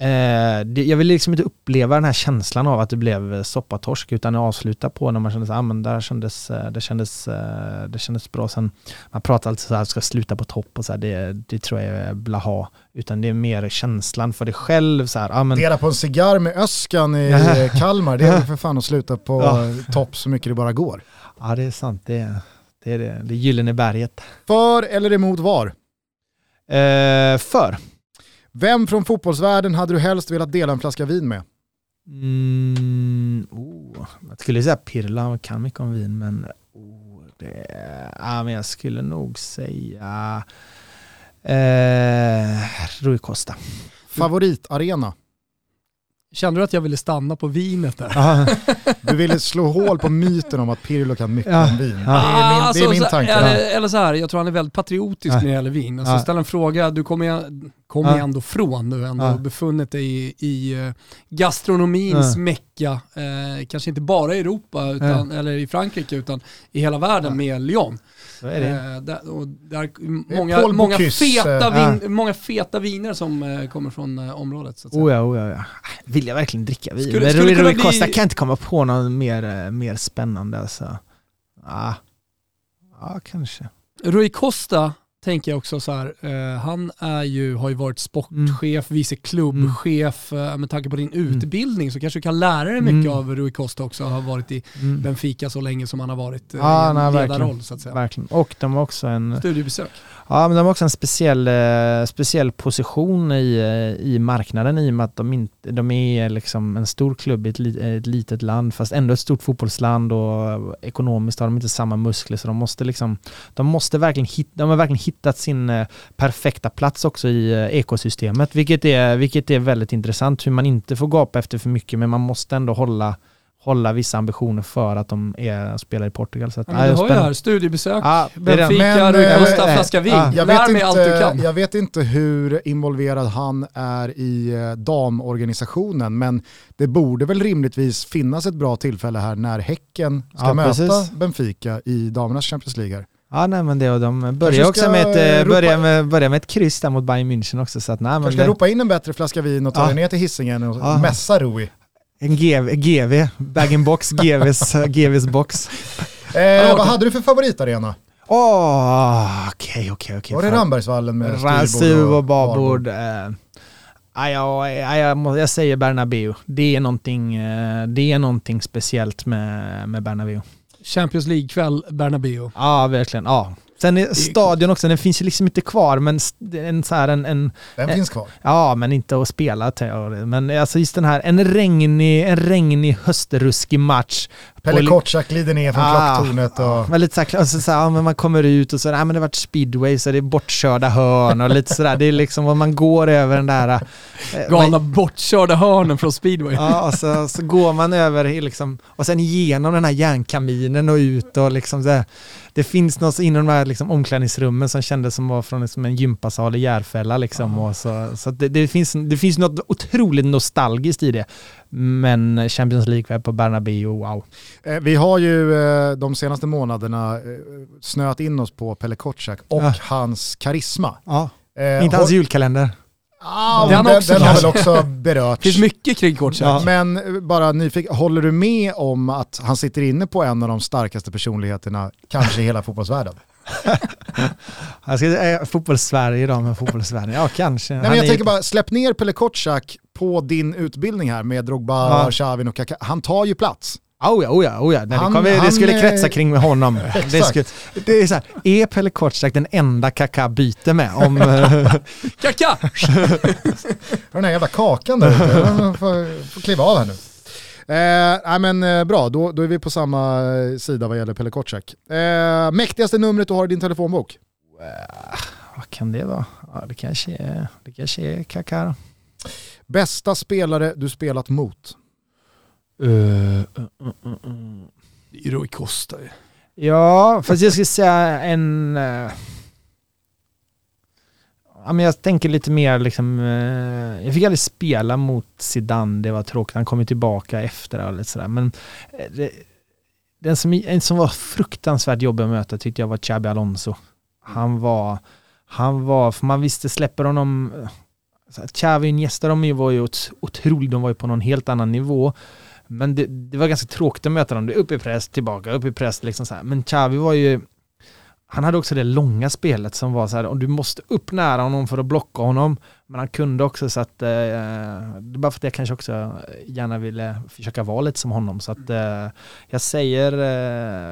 Eh, det, jag ville liksom inte uppleva den här känslan av att det blev soppatorsk utan att avsluta på när man kände att ah, men där kändes, eh, det, kändes, eh, det kändes bra. Sen, man pratar alltid så här, ska sluta på topp och så här, det, det tror jag är blaha. Utan det är mer känslan för dig själv. Så här, ah, men, Dela på en cigarr med Öskan i [LAUGHS] eh, Kalmar, det är för fan att sluta på Ja. topp så mycket det bara går. ja, det är sant. Det, det Det är det, det gyllene berget. För eller emot VAR? Eh, för. Vem från fotbollsvärlden hade du helst velat dela en flaska vin med? Mm, oh, jag skulle säga Pirla, han kan mycket om vin, men, oh, det, ja, men jag skulle nog säga eh, Rui Costa. Favoritarena? Kände du att jag ville stanna på vinet där? [LAUGHS] Du ville slå hål på myten om att Pirlo kan mycket Ja. om vin. Ja. Det är min, det är Alltså, min tanke. Eller, eller så här, jag tror han är väldigt patriotisk Ja. när det gäller vin. Alltså, Ja. Ställ en fråga, du kommer kommer Ja. ändå från, har ändå Ja. befunnit dig i, i eh, gastronomins Ja. mecka, eh, kanske inte bara i Europa utan, eller i Frankrike utan i hela världen Ja. med Lyon. Eh, där, och där, är många, många, Bocuse, feta eh, vin, många feta viner som eh, kommer från eh, området. Så att. Oh ja, oh ja, ja. Vill jag verkligen dricka vin? Skulle- men skulle Rui, bli- Costa kan jag inte komma på något mer, eh, mer spännande. Alltså. Ah. Ja, kanske. Rui Costa tänker jag också så här, eh, han är ju, har ju varit sportchef, vice klubbchef. Eh, med tanke på din utbildning så kanske du kan lära dig mycket Mm. av Rui Costa också, har varit i Mm. Benfica så länge som han har varit eh, Ja, i en nej, ledarroll verkligen. så att säga. Verkligen. Och de har också en, Studiebesök ja, men de har också en speciell, eh, speciell position i, eh, i marknaden i och med att de, inte, de är eh, liksom en stor klubb i ett, ett litet land fast ändå ett stort fotbollsland och ekonomiskt har de inte samma muskler så de måste liksom de måste verkligen hitta, de har verkligen hittat sin perfekta plats också i ekosystemet vilket är, vilket är väldigt intressant hur man inte får gapa efter för mycket men man måste ändå hålla hålla vissa ambitioner för att de är, spelar i Portugal. Så att, Ja, men du har ju här, studiebesök, Ja, det är det. Benfica, Rui eh, eh, flaska vin. ja, Jag Lär vet, mig allt du inte, kan. jag vet inte hur involverad han är i eh, damorganisationen, men det borde väl rimligtvis finnas ett bra tillfälle här när Häcken ska Ja, möta precis. Benfica i damernas Champions League. Ja, nej men det och de börjar också med ett, ropa- börjar med, börjar med ett kryss där mot Bayern München också så att nej men Kanske ska det, ropa in en bättre flaska vin och ta Ja. dig ner till Hisingen och Ja. mässa Rui. En GV, GV bag-in-box, GVs, GVs [LAUGHS] box. Eh, vad hade du för favoritarena? Åh, okej okej okej. Var det Rambergsvallen med Rastu och barbord? babord. Eh, ja, ja, ja, jag, säger Bernabeu. Det är någonting, eh, det är någonting speciellt med, med Bernabeu. Champions League-kväll, Bernabéu. Ja, verkligen. Ja. Sen är stadion också, den finns ju liksom inte kvar, men en, så här, en, en, Den Eh, finns kvar. Ja, men inte att spela. Men alltså just den här, en regnig, en regnig höstruskig match. Pelle Kotschack glider ner från Ah, klocktornet och... Men lite så här, alltså så här, ja, men man kommer ut och så, ja men det har varit speedway så det är bortkörda hörn och lite sådär. Det är liksom vad man går över den där... eh, Galna bortkörda hörnen från speedway. Ja, och så, så går man över liksom, och sen igenom den här järnkaminen och ut och liksom så här, Det finns något inom de här liksom omklädningsrummen som kändes som var från liksom en gympasal i Järfälla liksom. Och så så det, det, finns, det finns något otroligt nostalgiskt i det. Men Champions League på Bernabéu, wow. Eh, Vi har ju eh, de senaste månaderna eh, snöat in oss på Pelle Kotschack och Ja. hans karisma. Ja. Eh, Inte hans julkalender. Ah, Den den, också den har väl också berörts. Det [LAUGHS] finns mycket kring Kotschack. Ja. Men bara nyfiken, håller du med om att han sitter inne på en av de starkaste personligheterna, kanske i hela fotbollsvärlden? [LAUGHS] Jag ska säga fotbollssverige då, men fotbollssverige, ja kanske. Nej, men jag tänker bara, släpp ner Pelle Kotschack på din utbildning här med Drogba, Ja. Xavin och Kaká. Han tar ju plats. Oh ja, oh ja, oh ja. Nej, Han- det, kommer, det skulle eh, kretsa kring med honom. [LAUGHS] det, exakt. skulle, det är så här, är Pelle Kotschack den enda Kaká byter med? Om, [LAUGHS] eh, Kaka! [LAUGHS] Den här jävla kakan där ute, får, får kliva av här nu. Eh, nej men eh, bra, då, då är vi på samma eh, sida vad gäller Pelle Kotschack. Eh, mäktigaste numret du har i din telefonbok? vad kan det vara? Ja, det kanske är, det kanske är Kaká då. Bästa spelare du spelat mot? Uh, uh, uh, uh, uh. Det är Rui Costa ju. Ja, fast jag skulle säga en... eh, ja, men jag tänker lite mer liksom... eh, jag fick aldrig spela mot Zidane, det var tråkigt. Han kom ju tillbaka efter och lite sådär. Men eh, det, den som, en som var fruktansvärt jobbig att möta tyckte jag var Xabi Alonso. Han var... Han var... För man visste, släpper honom... eh, så här, Xavi och Iniesta, de var ju ot- otroligt, de var ju på någon helt annan nivå. Men det, det var ganska tråkigt att möta dem. Det är upp i press, tillbaka, upp i press liksom så här. Men Xavi var ju... Han hade också det långa spelet som var så här, och du måste upp nära honom för att blocka honom. Men han kunde också så att, eh, det är bara för att jag kanske också gärna ville försöka vara lite som honom. Så att eh, jag säger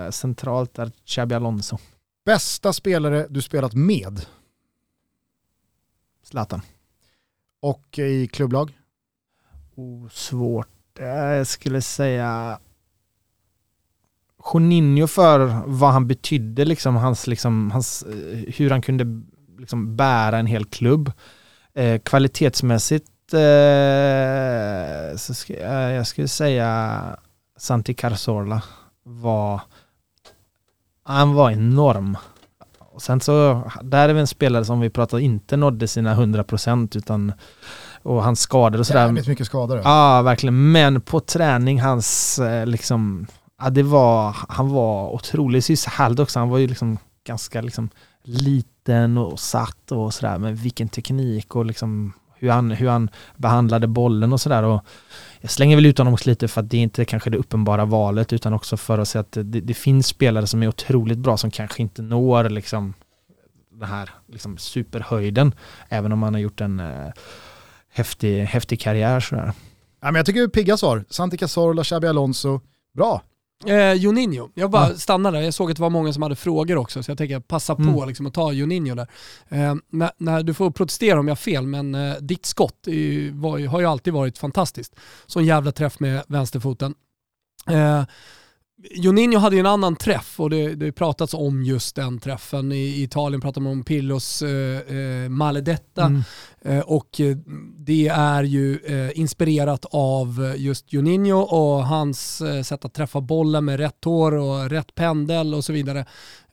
eh, centralt där Xabi Alonso. Bästa spelare du spelat med Zlatan och i klubblag? Oh, svårt. Eh, jag skulle säga Juninho för vad han betydde, liksom, hans, liksom, hans, eh, hur han kunde liksom, bära en hel klubb. Eh, kvalitetsmässigt eh, så ska, eh, jag skulle säga Santi Carzola var han var enorm. Och sen så, där är vi en spelare som vi pratade inte nådde sina 100% utan och hans skador och sådär. Jävligt mycket skador. Ja, verkligen. Men på träning, hans eh, liksom, ja det var, han var otrolig. Härligt också, han var ju liksom ganska liksom liten och satt och sådär, men vilken teknik och liksom hur han, hur han behandlade bollen och sådär. Jag slänger väl ut honom också lite för att det är inte kanske det uppenbara valet utan också för att säga att det, det finns spelare som är otroligt bra som kanske inte når liksom den här liksom superhöjden även om man har gjort en eh, häftig, häftig karriär sådär. Ja, men jag tycker det är pigga svar. Santi Cazorla, Xabi Alonso. Bra. Eh, Juninho, jag bara Ja. stannar där. Jag såg att det var många som hade frågor också, så jag tänker passa på Mm. liksom, att ta Juninho där. Eh, när, när, du får protestera om jag har fel, men eh, ditt skott ju, var, har ju alltid varit fantastiskt. Så en jävla träff med vänsterfoten. Eh, Juninho hade ju en annan träff och det, det pratats om just den träffen. I, i Italien pratar man om Pirlos eh, eh, maledetta. Mm. Eh, och eh, det är ju eh, inspirerat av just Juninho och hans eh, sätt att träffa bollen med rätt hår och rätt pendel och så vidare.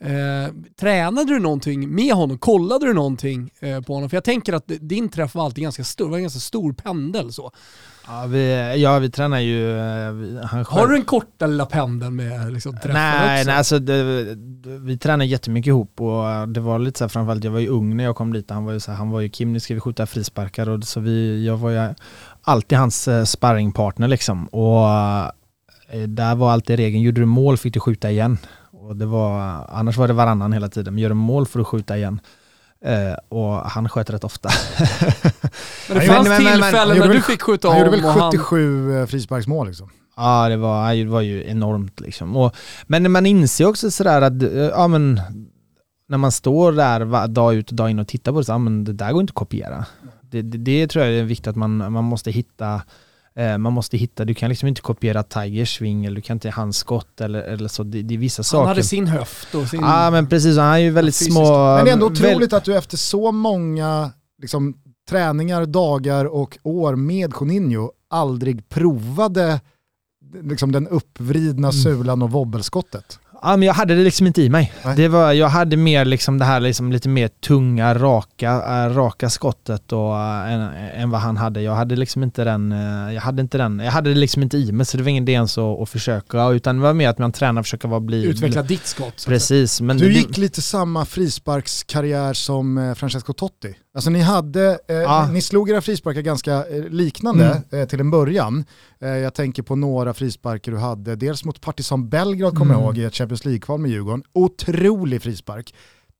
Eh, tränade du någonting med honom? Kollade du någonting eh, på honom? För jag tänker att din träff var alltid ganska stor, var en ganska stor pendel så. Ja, vi, ja, vi tränar ju... eh, Vi, Har du den korta lilla pendeln med liksom, träffen Nej, också? nej alltså det, det, vi tränade jättemycket ihop och det var lite så här, framförallt jag var ju ung när jag kom dit. Han var ju så här, han var ju Kim, nu ska vi skjuta frisparkar och så vi, jag var ju alltid hans eh, sparringpartner liksom. Och eh, där var alltid regeln, gjorde du mål fick du skjuta igen. Och det var, annars var det varannan hela tiden, men gör du mål får du skjuta igen. Eh, och han sköt rätt ofta. [LAUGHS] men det Han fanns tillfällen han när du fick skjuta Han om gjorde väl och han... 77 han... frisparksmål liksom. Ja, det var, det var ju enormt liksom. Och, men man inser också sådär att, eh, ja men, när man står där dag ut och dag in och tittar på det, så, ja, men det där går inte att kopiera. Det, det, det tror jag är viktigt att man, man måste hitta eh, man måste hitta, du kan liksom inte kopiera Tigers sving eller du kan inte hans skott eller, eller så, det, det är vissa saker. Han hade sin höft och sin... Ja men precis, han är ju väldigt Fysiskt. små... Men det är ändå väl- otroligt att du efter så många liksom, träningar, dagar och år med Juninho aldrig provade liksom, den uppvridna Mm. sulan och wobbelskottet. Ja men jag hade det liksom inte i mig. Nej. Det var, jag hade mer liksom det här liksom lite mer tunga, raka, äh, raka skottet och, äh, än, än vad han hade. Jag hade liksom inte den, äh, jag hade inte den, jag hade det liksom inte i mig så det var ingen idé ens att, att försöka utan det var mer att man tränar och försöka vara bli... Utveckla ditt skott. Precis. Men Du det- gick lite samma frisparkskarriär som eh, Francesco Totti. Alltså ni hade, eh, Ja. ni slog era frisparkar ganska eh, liknande Mm. eh, till en början. Eh, jag tänker på några frisparker du hade, dels mot Partizan Belgrad kommer jag Mm. ihåg i ett Champions League-kval med Djurgården. Otrolig frispark.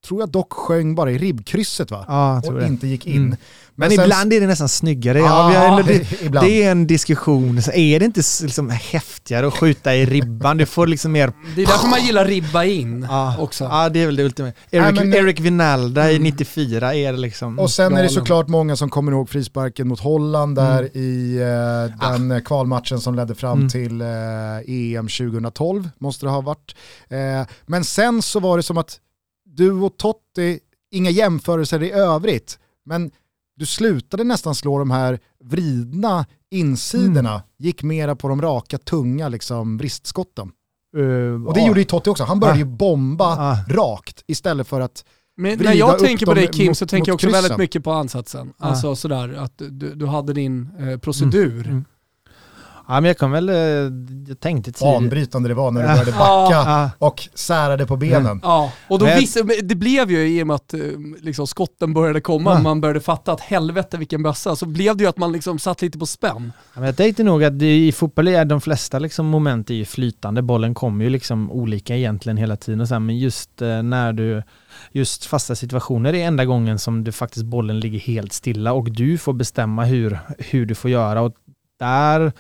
Tror jag dock sjöng bara i ribbkrysset va? Ja, och det. inte gick in. Mm. Men, sen- ibland är det nästan snyggare. Ja, Ja, ändå, [LAUGHS] det, ibland. det är en diskussion. Så är det inte liksom häftigare att skjuta i ribban? Du får liksom mer... Det är därför man gillar ribba in Ja, [LAUGHS] också. ja det är väl det ultimata. Eric, Nej, men- Eric Vinalda i 94 är det liksom... Och sen är det såklart många som kommer ihåg frisparken mot Holland där Mm. i eh, den eh, kvalmatchen som ledde fram Mm. till eh, EM 2012, måste det ha varit. Eh, men sen så var det som att du och Totti, inga jämförelser i övrigt, men du slutade nästan slå de här vridna insidorna, Mm. gick mera på de raka, tunga liksom, vristskotten. Uh, Och det gjorde ju Totti också, han började Ja. ju bomba Ah. rakt istället för att Men när jag tänker på dig Kim mot- så tänker jag också kryssen. väldigt mycket på ansatsen. Ja. Alltså sådär att du, du hade din eh, procedur. Mm. Ja men jag kom väl, eh, jag tänkte tidigt. Banbrytande det var när du Ja. började backa Ja. och särade på benen. Ja, och då visste, det blev ju i och med att eh, liksom, skotten började komma, Ja. man började fatta att helvete vilken bössa, så blev det ju att man liksom satt lite på spänn. Ja, men jag tänkte nog att det, i fotboll är de flesta liksom moment är ju flytande. Bollen kommer ju liksom olika egentligen hela tiden. Och så här, men just eh, när du, just fasta situationer är enda gången som du faktiskt bollen ligger helt stilla och du får bestämma hur, hur du får göra. Och där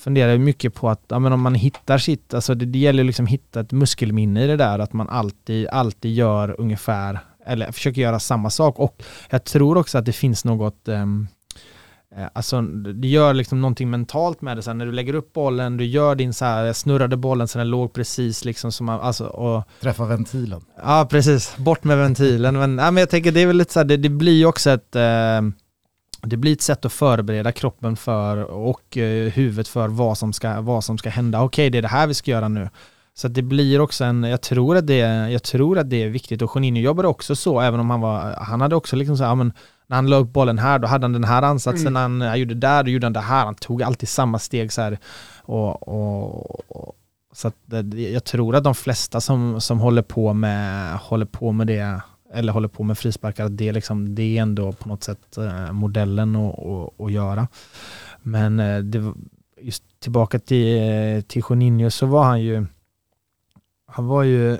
funderar mycket på att ja, men om man hittar sitt, alltså det, det gäller liksom att hitta ett muskelminne i det där, att man alltid, alltid gör ungefär, eller försöker göra samma sak. Och jag tror också att det finns något Eh, Alltså det gör liksom någonting mentalt med det sen när du lägger upp bollen, du gör din så här, jag snurrade bollen så den låg precis liksom som man, alltså och Träffa ventilen. Ja precis, bort med ventilen. Men, ja, men jag tänker det är väl lite så här, det, det blir ju också ett eh, det blir ett sätt att förbereda kroppen för och eh, huvudet för vad som ska, vad som ska hända. Okej, det är det här vi ska göra nu. Så det blir också en, jag tror att det, jag tror att det är viktigt och Juninho jobbade också så, även om han var, han hade också liksom så här, men när han la upp bollen här, då hade han den här ansatsen, Mm. när han, han gjorde där, då gjorde han det här, han tog alltid samma steg så här. Och, och, och, så det, jag tror att de flesta som, som håller, på med, håller på med det, eller håller på med frisparkar, det, är liksom, det är ändå på något sätt eh, modellen att, att, att göra. Men eh, det, just tillbaka till, eh, till Juninho så var han ju, han var ju,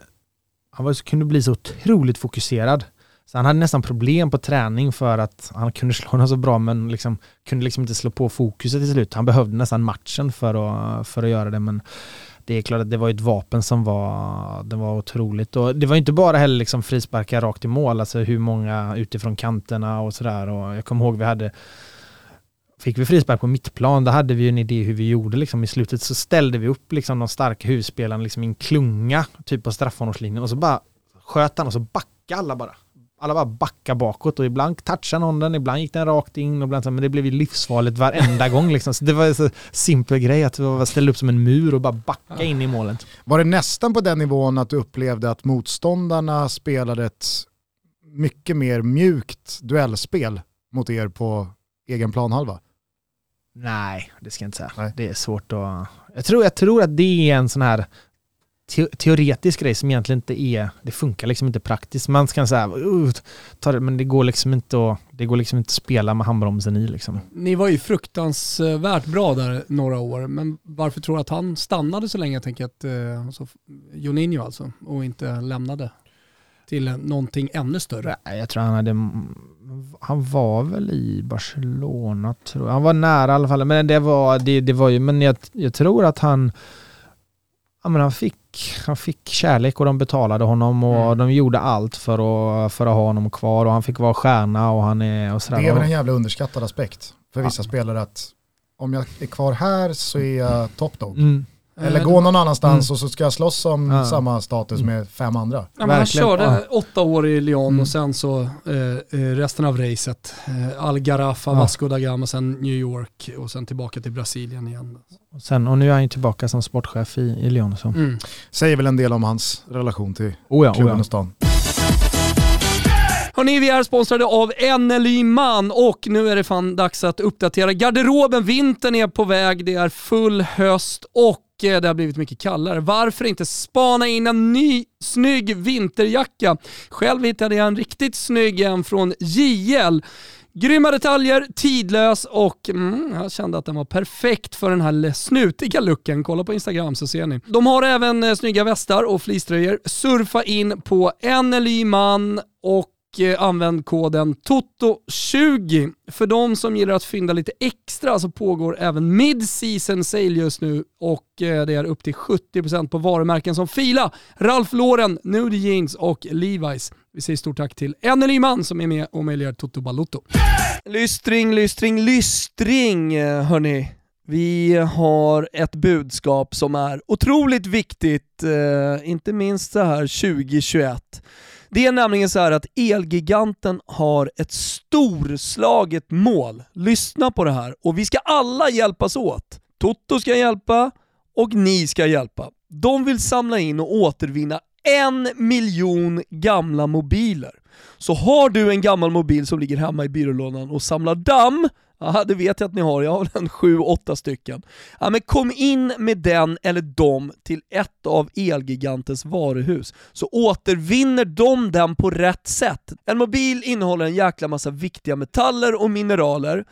han var, kunde bli så otroligt fokuserad. Så han hade nästan problem på träning för att han kunde [LAUGHS] slå den så bra men liksom, kunde liksom inte slå på fokuset till slut. Han behövde nästan matchen för att, för att göra det men det är klart att det var ett vapen som var, det var otroligt. Och det var inte bara heller liksom frisparkar rakt i mål, alltså hur många utifrån kanterna och sådär. Och jag kommer ihåg vi hade Fick vi frispark på mittplan, då hade vi ju en idé hur vi gjorde. Liksom. I slutet så ställde vi upp liksom, de starka husspelarna liksom, i en klunga, typ på straffområdeslinjen, och så bara sköt han och så backade alla bara. Alla bara backade bakåt och ibland touchade någon den, ibland gick den rakt in, och ibland, men det blev ju livsfarligt varenda gång. Liksom. Så det var en så simpel grej att ställde upp som en mur och bara backa in i målet. Var det nästan på den nivån att du upplevde att motståndarna spelade ett mycket mer mjukt duellspel mot er på egen planhalva? Nej, det ska jag inte säga. Nej. Det är svårt att... Jag tror, jag tror att det är en sån här te teoretisk grej som egentligen inte är... Det funkar liksom inte praktiskt. Man kan säga uh, ta det, men det går liksom inte att, det går liksom inte att spela med handbromsen i liksom. Ni var ju fruktansvärt bra där några år, men varför tror du att han stannade så länge, jag tänker att, eh, alltså, Juninho alltså, och inte lämnade till någonting ännu större? Nej, Jag tror han hade... Han var väl i Barcelona tror jag. Han var nära i alla fall. Men det var, det, det var ju... Men jag, jag tror att han... Ja, men han, fick, han fick kärlek och de betalade honom och Mm. de gjorde allt för att, för att ha honom kvar och han fick vara stjärna och han är och sådär. Det är väl en jävla underskattad aspekt för vissa spelare att om jag är kvar här så är jag top dog. Mm. Eller Eh, gå någon annanstans Mm. och så ska jag slåss om Ja. samma status med fem andra. Ja, men han körde Ja. åtta år i Lyon Mm. och sen så eh, eh, resten av racet. Eh, Algarrafa, Ja. Vasco da Gama, sen New York och sen tillbaka till Brasilien igen. Och, sen, och nu är han ju tillbaka som sportchef i, i Lyon. Så. Mm. Säger väl en del om hans relation till Oh ja, oh klubben ja. och stan. Hörni, vi är sponsrade av NLY Man och nu är det fan dags att uppdatera garderoben. Vintern är på väg, det är full höst och Eh, det har blivit mycket kallare. Varför inte spana in en ny snygg vinterjacka? Själv hittade jag en riktigt snygg en från JL. Grymma detaljer, tidlös och mm, jag kände att den var perfekt för den här snutiga looken. Kolla på Instagram så ser ni. De har även eh, snygga västar och fleecetröjor. Surfa in på NLYman och och eh, använd koden TOTO20. För de som gillar att fynda lite extra så pågår även mid-season sale just nu och eh, det är upp till 70% på varumärken som Fila, Ralph Lauren, Nude Jeans och Levi's. Vi säger stort tack till Enny Nyman som är med och möjliggör Toto Balotto. Lystring, lystring, lystring eh, hörni. Vi har ett budskap som är otroligt viktigt, eh, inte minst så här 2021. Det är nämligen så här att Elgiganten har ett storslaget mål. Lyssna på det här och vi ska alla hjälpas åt. Toto ska hjälpa och ni ska hjälpa. De vill samla in och återvinna en miljon gamla mobiler. Så har du en gammal mobil som ligger hemma i byrålådan och samlar damm, Ja, det vet jag att ni har. Jag har väl en sju, åtta stycken. Ja, men kom in med den eller dem till ett av Elgigantens varuhus, så återvinner de den på rätt sätt. En mobil innehåller en jäkla massa viktiga metaller och mineraler,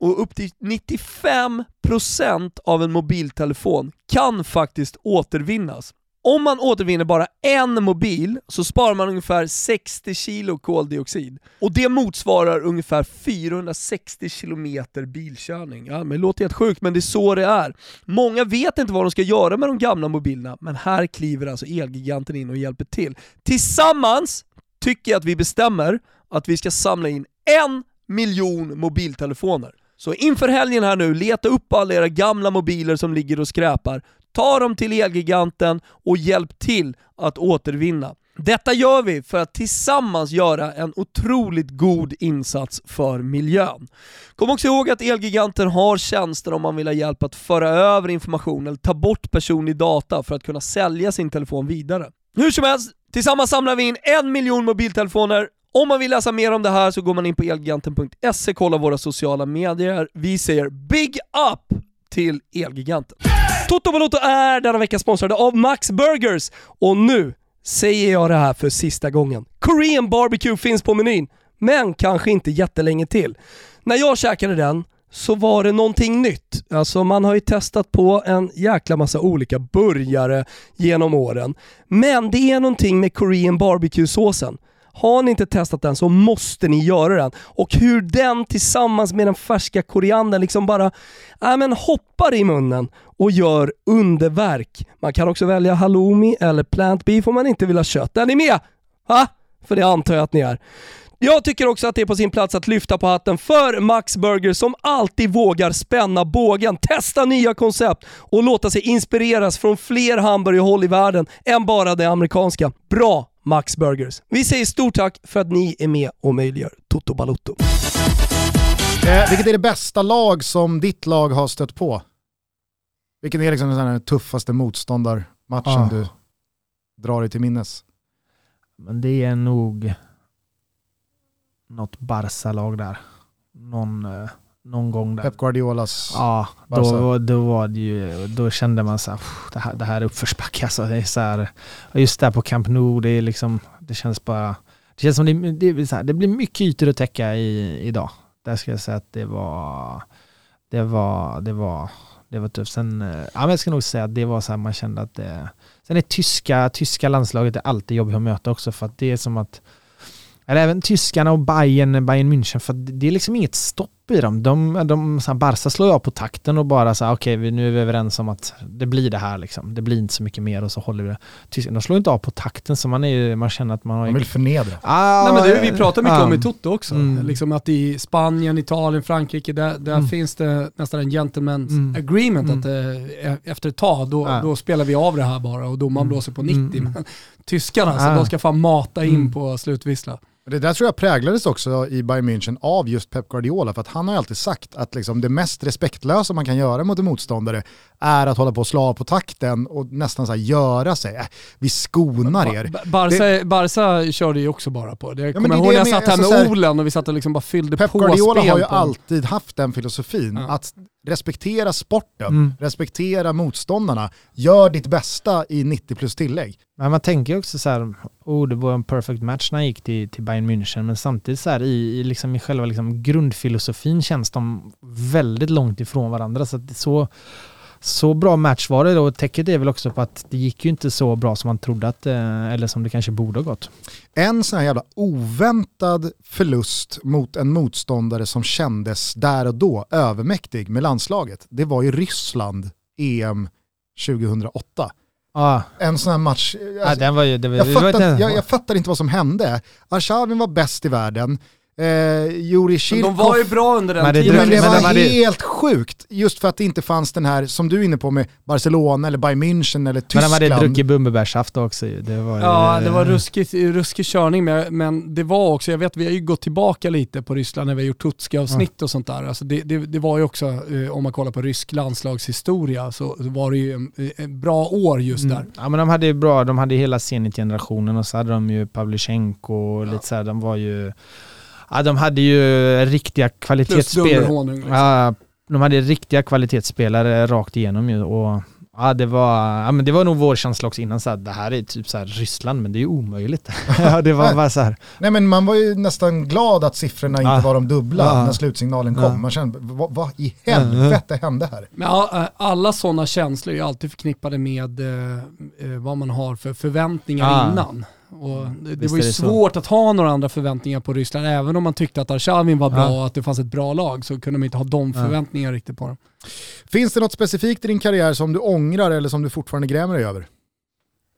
och upp till 95% av en mobiltelefon kan faktiskt återvinnas. Om man återvinner bara en mobil så sparar man ungefär 60 kilo koldioxid. Och det motsvarar ungefär 460 kilometer bilkörning. Ja, men det låter helt sjukt, men det är så det är. Många vet inte vad de ska göra med de gamla mobilerna, men här kliver alltså Elgiganten in och hjälper till. Tillsammans tycker jag att vi bestämmer att vi ska samla in en miljon mobiltelefoner. Så inför helgen här nu, leta upp alla era gamla mobiler som ligger och skräpar, ta dem till Elgiganten och hjälp till att återvinna. Detta gör vi för att tillsammans göra en otroligt god insats för miljön. Kom också ihåg att Elgiganten har tjänster om man vill ha hjälp att föra över information eller ta bort personlig data för att kunna sälja sin telefon vidare. Hur som helst, tillsammans samlar vi in en miljon mobiltelefoner om man vill läsa mer om det här så går man in på elgiganten.se, kollar våra sociala medier. Vi säger Big Up till Elgiganten. Toto Balotto är denna vecka sponsrade av Max Burgers och nu säger jag det här för sista gången. Korean barbecue finns på menyn, men kanske inte jättelänge till. När jag käkade den så var det någonting nytt. Alltså man har ju testat på en jäkla massa olika burgare genom åren. Men det är någonting med Korean barbecue-såsen. Har ni inte testat den så måste ni göra den. Och hur den tillsammans med den färska koriandern liksom bara äh, men hoppar i munnen och gör underverk. Man kan också välja halloumi eller plant beef om man inte vill ha kött. Är ni med? Va? För det antar jag att ni är. Jag tycker också att det är på sin plats att lyfta på hatten för Max Burger som alltid vågar spänna bågen, testa nya koncept och låta sig inspireras från fler hamburgerhåll i världen än bara det amerikanska. Bra Max Burgers. Vi säger stort tack för att ni är med och möjliggör Toto Balotto. Eh, vilket är det bästa lag som ditt lag har stött på? Vilken är liksom den tuffaste motståndarmatchen Ah. du drar dig till minnes? Men det är nog något Barca-lag där. Någon, eh, någon gång där. Pep Guardiolas... Ja, då, då var ju, då kände man så här, "Pff, det här, det här är uppförsbacke alltså. Det är så här, just där på Camp Nou, det är liksom, det känns bara, det känns som det, det, är så här, det blir mycket ytor att täcka i, idag. Där ska jag säga att det var, det var, det var, det var tufft. Sen, eh, ja men jag ska nog säga att det var så här, man kände att det, sen är tyska, tyska landslaget är alltid jobbigt att möta också för att det är som att eller även tyskarna och Bayern, Bayern München, för att det är liksom inget stopp i dem. De, de, så här, Barca slår ju av på takten och bara så här, okej, vi- nu är vi överens om att det blir det här liksom. Det blir inte så mycket mer och så håller vi det. Tyskarna, de slår inte av på takten så man, är, man känner att man har... Man vill förnedra. Ah, Nej, men det, vi pratar mycket ja. om i Toto också. Mm. Liksom att i Spanien, Italien, Frankrike, där, där Mm. finns det nästan en gentleman's Mm. agreement Mm. att eh, efter ett tag, då, Ja. då spelar vi av det här bara och domaren Mm. blåser på 90. Mm. Men tyskarna, så Ah. de ska fan mata in Mm. på slutvissla. Det där tror jag präglades också i Bayern München av just Pep Guardiola, för att han har alltid sagt att liksom det mest respektlösa man kan göra mot en motståndare är att hålla på och slå av på takten och nästan så här göra sig, äh, vi skonar er. Ba- Barca, Barca körde ju också bara på det. Jag men kommer det ihåg det när jag satt här med alltså så Olen och vi satt och liksom bara fyllde Pep på Guardiola har ju på- alltid haft den filosofin, Ja. att respektera sporten, Mm. respektera motståndarna, gör ditt bästa i 90 plus tillägg. Men man tänker också så här, oh det var en perfect match när han gick till, till Bayern München, men samtidigt så här i, i, liksom, i själva liksom grundfilosofin känns de väldigt långt ifrån varandra. Så att så, så bra match var det då. Täcket är väl också på att det gick ju inte så bra som man trodde att, eh, eller som det kanske borde ha gått. En sån här jävla oväntad förlust mot en motståndare som kändes där och då övermäktig med landslaget, det var ju Ryssland EM 2008. Ja, En sån här match, ja den var ju... Det var, jag, det fattar, jag fattar inte vad som hände. Arshavin var bäst i världen, eh, Juri Men Kirkov de var ju bra under den Men det tiden. men det men var de hade- helt sjukt, just för att det inte fanns den här, som du är inne på med Barcelona eller Bayern München eller men de Tyskland. hade druckit bumbebärssaft också. Det var, Ja, det var ruskig, ruskig körning, men, men det var också, jag vet vi har ju gått tillbaka lite på Ryssland när vi har gjort Tutski-avsnitt och sånt där. Alltså det, det, det var ju också, eh, om man kollar på rysk landslagshistoria, så var det ju en, en bra år just där. Mm. Ja men de hade ju bra, de hade hela Zenit-generationen och så hade de ju Pavlyuchenko och lite så här, de var ju Ja, de hade ju riktiga kvalitetsspelare. Liksom. Ja, de hade riktiga kvalitetsspelare rakt igenom ju och ja, det var, ja, men det var nog vår känsla också innan så här, det här är typ så här Ryssland men det är ju omöjligt. [LAUGHS] ja, det var bara så här, Nej men man var ju nästan glad att siffrorna inte Ah. var de dubbla Ah. när slutsignalen kom. Ah. Man kände, vad, vad i helvete hände här? Men all- alla sådana känslor är ju alltid förknippade med eh, eh, vad man har för förväntningar innan. Och det, det Visst var ju det så. svårt att ha några andra förväntningar på Ryssland. Även om man tyckte att Arshavin var bra Ja. och att det fanns ett bra lag så kunde man inte ha de Ja. förväntningarna riktigt på dem. Finns det något specifikt i din karriär som du ångrar eller som du fortfarande grämer dig över?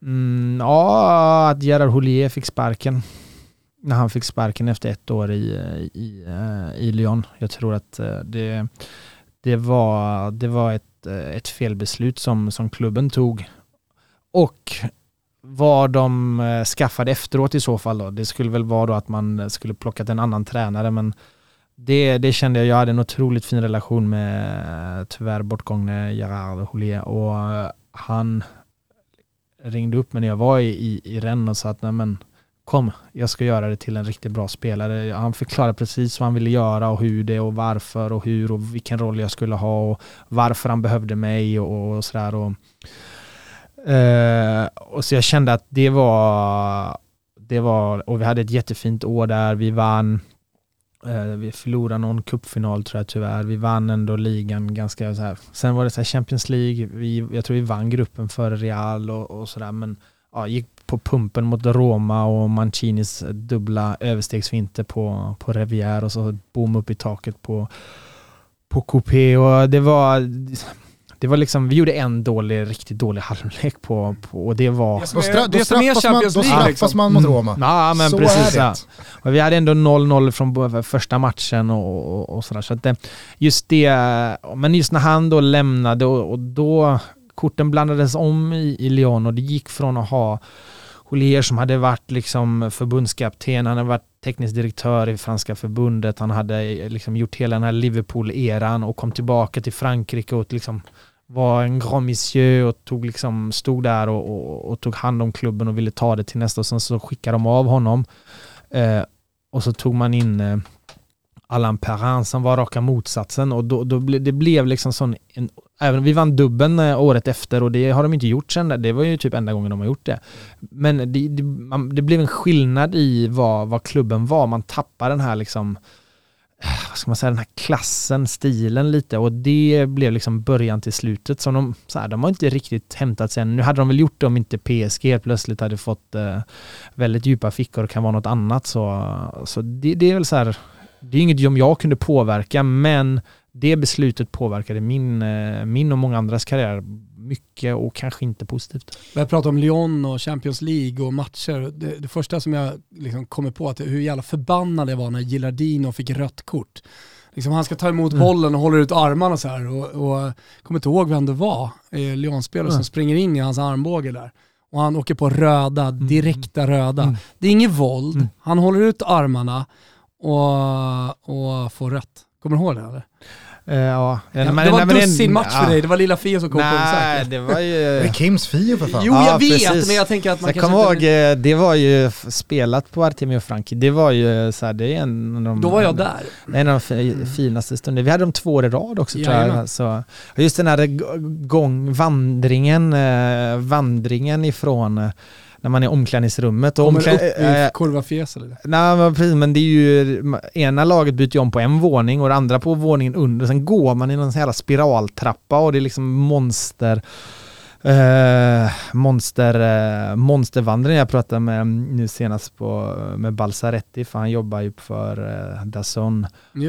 mm, ja, att Gerard Houllier fick sparken. När han fick sparken efter ett år i, i, eh, i Lyon. Jag tror att eh, det, det var, det var ett, eh, ett felbeslut som, som klubben tog. Och vad de eh, skaffade efteråt i så fall då. Det skulle väl vara då att man eh, skulle plockat en annan tränare men det, det kände jag, jag hade en otroligt fin relation med eh, tyvärr bortgångne Gerard Houllier och han ringde upp mig när jag var i, i, i Rennes och sa att nej men kom, jag ska göra det till en riktigt bra spelare. Han förklarade precis vad han ville göra och hur det och varför och hur och vilken roll jag skulle ha och varför han behövde mig och, och sådär. Och, eh, och så jag kände att det var, det var, och vi hade ett jättefint år där, vi vann Eh, Vi förlorade någon cupfinal tror jag tyvärr. Vi vann ändå ligan ganska så här. Sen var det så här Champions League. Vi, jag tror vi vann gruppen före Real och, och sådär. Men ja, gick på pumpen mot Roma och Mancinis dubbla överstegsvinter på, på Rivière och så bom upp i taket på, på Coupé. Och det var, det var liksom, vi gjorde en dålig, riktigt dålig halvlek på, på och det var... Det det som är straffas, man, Champions då straffas liksom. man mot Mm. Roma. Ja, men Så precis. är Ja. det. Och vi hade ändå 0-0 från första matchen och, och, och sådär. Så att det, just det, men just när han då lämnade och, och då korten blandades om i, i Lyon och det gick från att ha Holier som hade varit liksom förbundskapten, han hade varit teknisk direktör i franska förbundet, han hade eh, liksom gjort hela den här Liverpool-eran och kom tillbaka till Frankrike och liksom var en grand monsieur och tog liksom, stod där och, och, och tog hand om klubben och ville ta det till nästa och sen så skickade de av honom. Eh, och så tog man in eh, Allan Perrin som var raka motsatsen och då, då ble, det blev liksom sån, en, även vi vann dubben eh, året efter och det har de inte gjort sen, det var ju typ enda gången de har gjort det. Men det, det, man, det blev en skillnad i vad, vad klubben var, man tappade den här liksom eh, vad ska man säga, den här klassen, stilen lite och det blev liksom början till slutet som de, så här, de har inte riktigt hämtat sig än. Nu hade de väl gjort det om inte PSG helt plötsligt hade fått eh, väldigt djupa fickor och kan vara något annat så, så det, det är väl så här, det är inget som jag kunde påverka men det beslutet påverkade min, eh, min och många andras karriär mycket och kanske inte positivt. Vi har pratat om Lyon och Champions League och matcher. Det, det första som jag liksom kommer på är hur jävla förbannad jag var när Gilardino fick rött kort. Liksom han ska ta emot Mm. bollen och håller ut armarna så här och, och kommer inte ihåg vem det var, Lyon-spelare som Mm. springer in i hans armbåge där. Och han åker på röda, direkta röda. Mm. Det är inget våld, Mm. han håller ut armarna och, och får rött. Kommer du ihåg det eller? Eh, ja. Ja, Men- det var nej, en dussin match för ja. dig, det var lilla Fia som kom på Nej, det var ju... Det är Kims Fio för fan. Jo jag Ja, vet, precis. men jag tänker att man jag kanske kommer inte... ihåg, eh, det var ju spelat på Artemio Franki. Det var ju så här, det är en av de, Då var jag där. Det är en av de fi- finaste stunderna. Vi hade dem två år i rad också tror jag. Så, just den här gång, vandringen, eh, vandringen ifrån eh, när man är i omklädningsrummet. Och omklä- upp i eh, fjäs eller? Nej men precis, men det är ju, ena laget byter ju om på en våning och det andra på våningen under. Sen går man i någon sån här spiraltrappa och det är liksom monster eh, monster, eh, monstervandring jag pratade med nu senast på, med Balsaretti för han jobbar ju för eh, Dazon,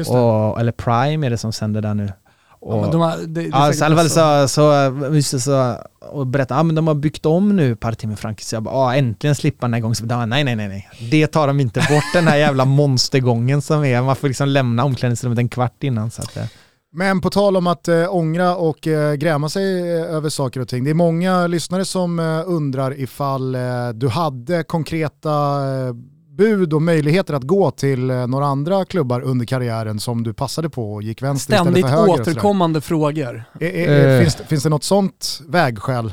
och, eller Prime är det som sänder där nu. Och, ja, men de har, det, det Ja, säkert så i alla fall så- så, så, och berättade, ja men de har byggt om nu Frankrike, så jag bara, ja äntligen slippa den här gången. Så, bara, nej, nej, nej, nej. Det tar de inte bort den här jävla monstergången som är, man får liksom lämna omklädningsrummet en kvart innan. Så att, eh, Men på tal om att eh, ångra och eh, gräma sig eh, över saker och ting. Det är många lyssnare som eh, undrar ifall eh, du hade konkreta eh, bud och möjligheter att gå till eh, några andra klubbar under karriären som du passade på och gick vänster Ständigt istället för höger. sådär. återkommande frågor. Är, är, Eh. finns, finns det något sånt vägskäl?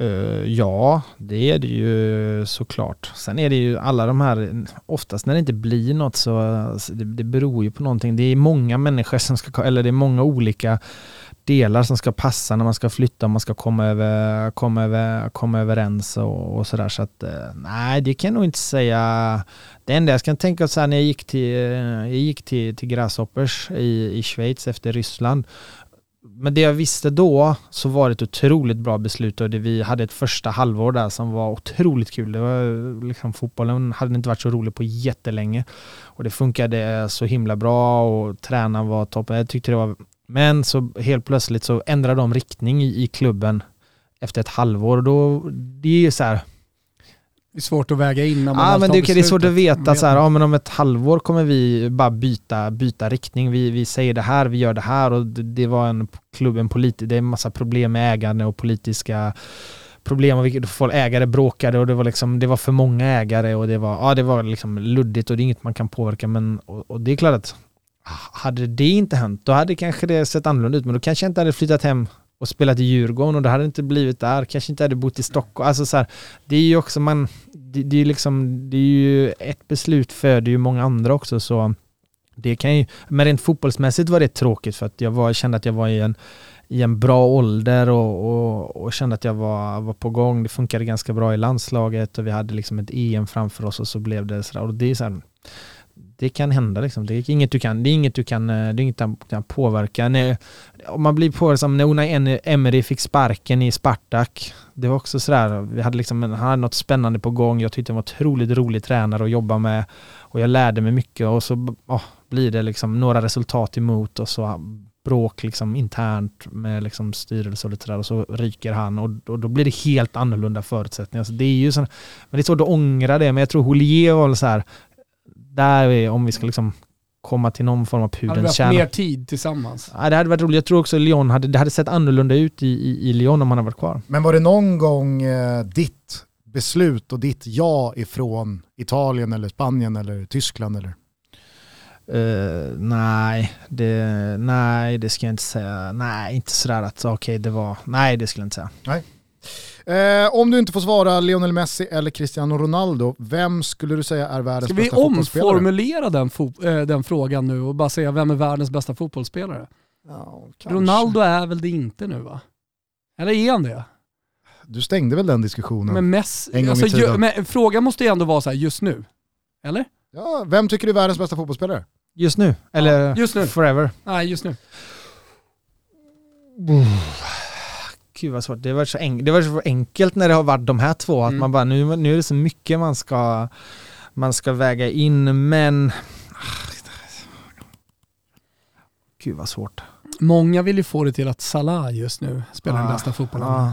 Uh, ja, det är det ju såklart. Sen är det ju alla de här, oftast när det inte blir något så, det, det beror ju på någonting. Det är många människor som ska, eller det är många olika delar som ska passa när man ska flytta, man ska komma, över, komma, över, komma överens och, och sådär. Så att eh, nej, det kan jag nog inte säga. Det enda jag kan tänka så här när jag gick till, eh, jag gick till, till Grasshoppers i, i Schweiz efter Ryssland men det jag visste då så var det ett otroligt bra beslut och det vi hade ett första halvår där som var otroligt kul. Det var eh, liksom, fotbollen hade inte varit så rolig på jättelänge och det funkade så himla bra och tränaren var toppen. Jag tyckte det var men så helt plötsligt så ändrade de riktning i, i klubben efter ett halvår. Då, det är ju så här, det är svårt att väga in när man Ja men det, det är svårt att veta så här, ja. men om ett halvår kommer vi bara byta, byta riktning. Vi, vi säger det här, vi gör det här. Och det, det var en klubb, en politi, det är en massa problem med ägande och politiska problem. Och folk, ägare bråkade och det var liksom, det var för många ägare och det var, ja det var liksom luddigt och det är inget man kan påverka. Men, och, och det är klart att hade det inte hänt, då hade kanske det sett annorlunda ut men då kanske jag inte hade flyttat hem och spelat i Djurgården och det hade inte blivit där, kanske inte hade bott i Stockholm. Alltså så här, det är ju också man, det, det, är liksom, det är ju ett beslut föder ju många andra också så det kan ju, men rent fotbollsmässigt var det tråkigt för att jag var, kände att jag var i en, i en bra ålder och, och, och, kände att jag var, var på gång. Det funkade ganska bra i landslaget och vi hade liksom ett EM framför oss och så blev det sådär. Och det är så här, det kan hända liksom. Det är inget du kan, det är inget du kan, eh, det är inget du kan påverka. När, om man blir på som när Unai Emery fick sparken i Spartak. Det var också sådär, vi hade liksom, han hade något spännande på gång. Jag tyckte han var otroligt rolig tränare att jobba med och jag lärde mig mycket och så oh, blir det liksom några resultat emot och så bråk liksom internt med liksom styrelse och lite där och så ryker han och, och då blir det helt annorlunda förutsättningar. Så det är ju så, men det är svårt att ångra det, men jag tror Holier var så här, där är, om vi ska liksom komma till någon form av pudelns kärna. Hade vi haft mer tid tillsammans? Ja, det hade varit roligt. Jag tror också Lyon hade, det hade sett annorlunda ut i, i, i Lyon om han hade varit kvar. Men var det någon gång eh, ditt beslut och ditt ja ifrån Italien eller Spanien eller Tyskland eller? Uh, nej, det, nej, det ska jag inte säga. Nej, inte sådär att okej, okay, det var, nej det skulle jag inte säga. Nej. Eh, om du inte får svara Lionel Messi eller Cristiano Ronaldo, vem skulle du säga är världens bästa fotbollsspelare? Ska vi omformulera den, äh, den, frågan nu och bara säga vem är världens bästa fotbollsspelare? Ja, Ronaldo är väl det inte nu va? Eller är han det? Du stängde väl den diskussionen men Messi, en gång alltså, i tiden? Men frågan måste ju ändå vara så här, just nu. Eller? Ja, vem tycker du är världens bästa fotbollsspelare? Just nu? Eller ja, just nu. forever? Nej, just nu gud vad svårt. Det var, så en, det var så enkelt när det har varit de här två, att mm. man bara nu, nu är det så mycket man ska, man ska väga in, men Gud vad svårt. Många vill ju få det till att Salah just nu spelar ah, den bästa fotbollen. Ah.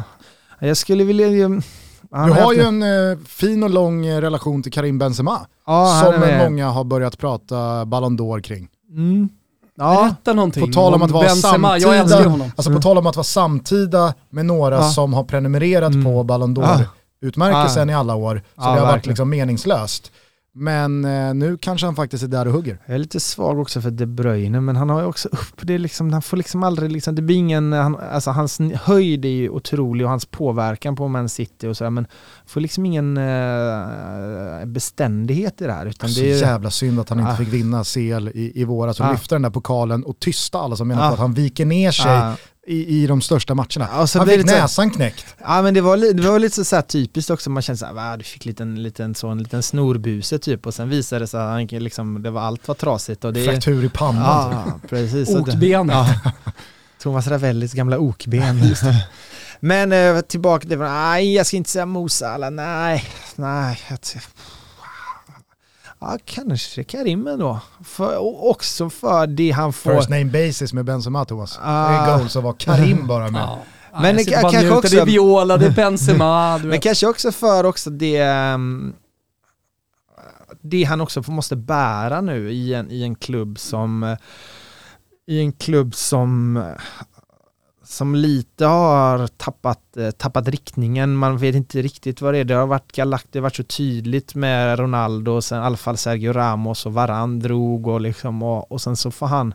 Jag skulle vilja... du har ju en eh, fin och lång eh, relation till Karim Benzema. Ah, som många har börjat prata Ballon d'Or kring. Mm. Ja, Berätta någonting på tal om, att vara Benzema. samtida, jag älskar honom. Alltså på tal om att vara samtida med några ja. som har prenumererat mm. på Ballon d'Or-utmärkelsen ja. i alla år. Så det har varit liksom meningslöst. Men eh, nu kanske han faktiskt är där och hugger. Jag är lite svag också för De Bruyne, men han har ju också upp det liksom, han får liksom aldrig liksom, det blir ingen, han, alltså hans höjd är ju otrolig och hans påverkan på Man City och sådär, men får liksom ingen eh, beständighet i det här. Utan så det är, jävla synd att han inte ah. fick vinna CL i, i våras och ah. lyfta den där pokalen och tysta alla som menar ah. på att han viker ner sig ah i, i de största matcherna. Ja, han fick näsan knäckt. Ja men det var, det var lite så typiskt också, man kände såhär, ah, du fick liten, liten, så, en liten snorbuse typ och sen visade det sig att han liksom, det var, allt var trasigt. Och det, Fraktur i pannan. Ja, precis. Okbenet. Ja. Thomas Ravellis gamla okben. men eh, tillbaka till, nej jag ska inte säga Mosala, nej, nej. Ja, kanske Karim ändå. För, också för det han får... First name basis med Benzema Thomas. Ah. Det är goal så var Karim bara med. [LAUGHS] Ja. Men Nej, kanske också... Det är Viola, det är Benzema. [LAUGHS] men kanske också för också det... Um, det han också måste bära nu i en, i en klubb som i en klubb som som lite har tappat, eh, tappat riktningen. Man vet inte riktigt vad det är. Det har varit galakt, det har varit så tydligt med Ronaldo och sen i alla fall Sergio Ramos och Varann drog och liksom och, och sen så får han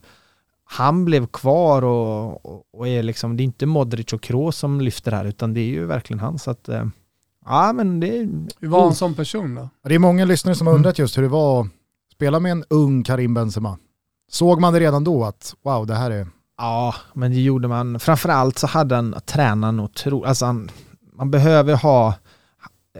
han blev kvar och, och, och är liksom, det är inte Modric och Kroos som lyfter här utan det är ju verkligen han. Så att, eh, ja men det Hur var han som person då? Det är många lyssnare som har Mm. undrat just hur det var att spela med en ung Karim Benzema. Såg man det redan då att wow, det här är... Ja, men det gjorde man. Framförallt så hade han tränaren otroligt, alltså han, man behöver ha,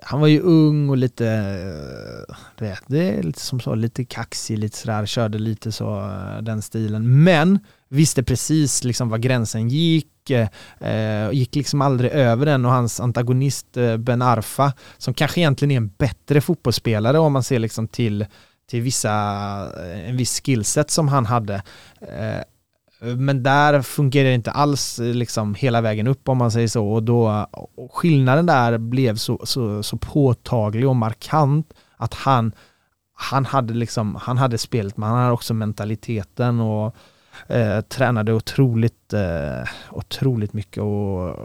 han var ju ung och lite, eh, du vet, det är lite som så, lite kaxig, lite sådär, körde lite så eh, den stilen. Men visste precis liksom var gränsen gick, eh, gick liksom aldrig över den och hans antagonist eh, Ben Arfa, som kanske egentligen är en bättre fotbollsspelare om man ser liksom till till vissa, en viss skillset som han hade. Eh, men där fungerar det inte alls eh, liksom hela vägen upp om man säger så. Och då och skillnaden där blev så, så, så påtaglig och markant att han han hade liksom, han hade spelet men han hade också mentaliteten och eh, tränade otroligt, eh, otroligt mycket och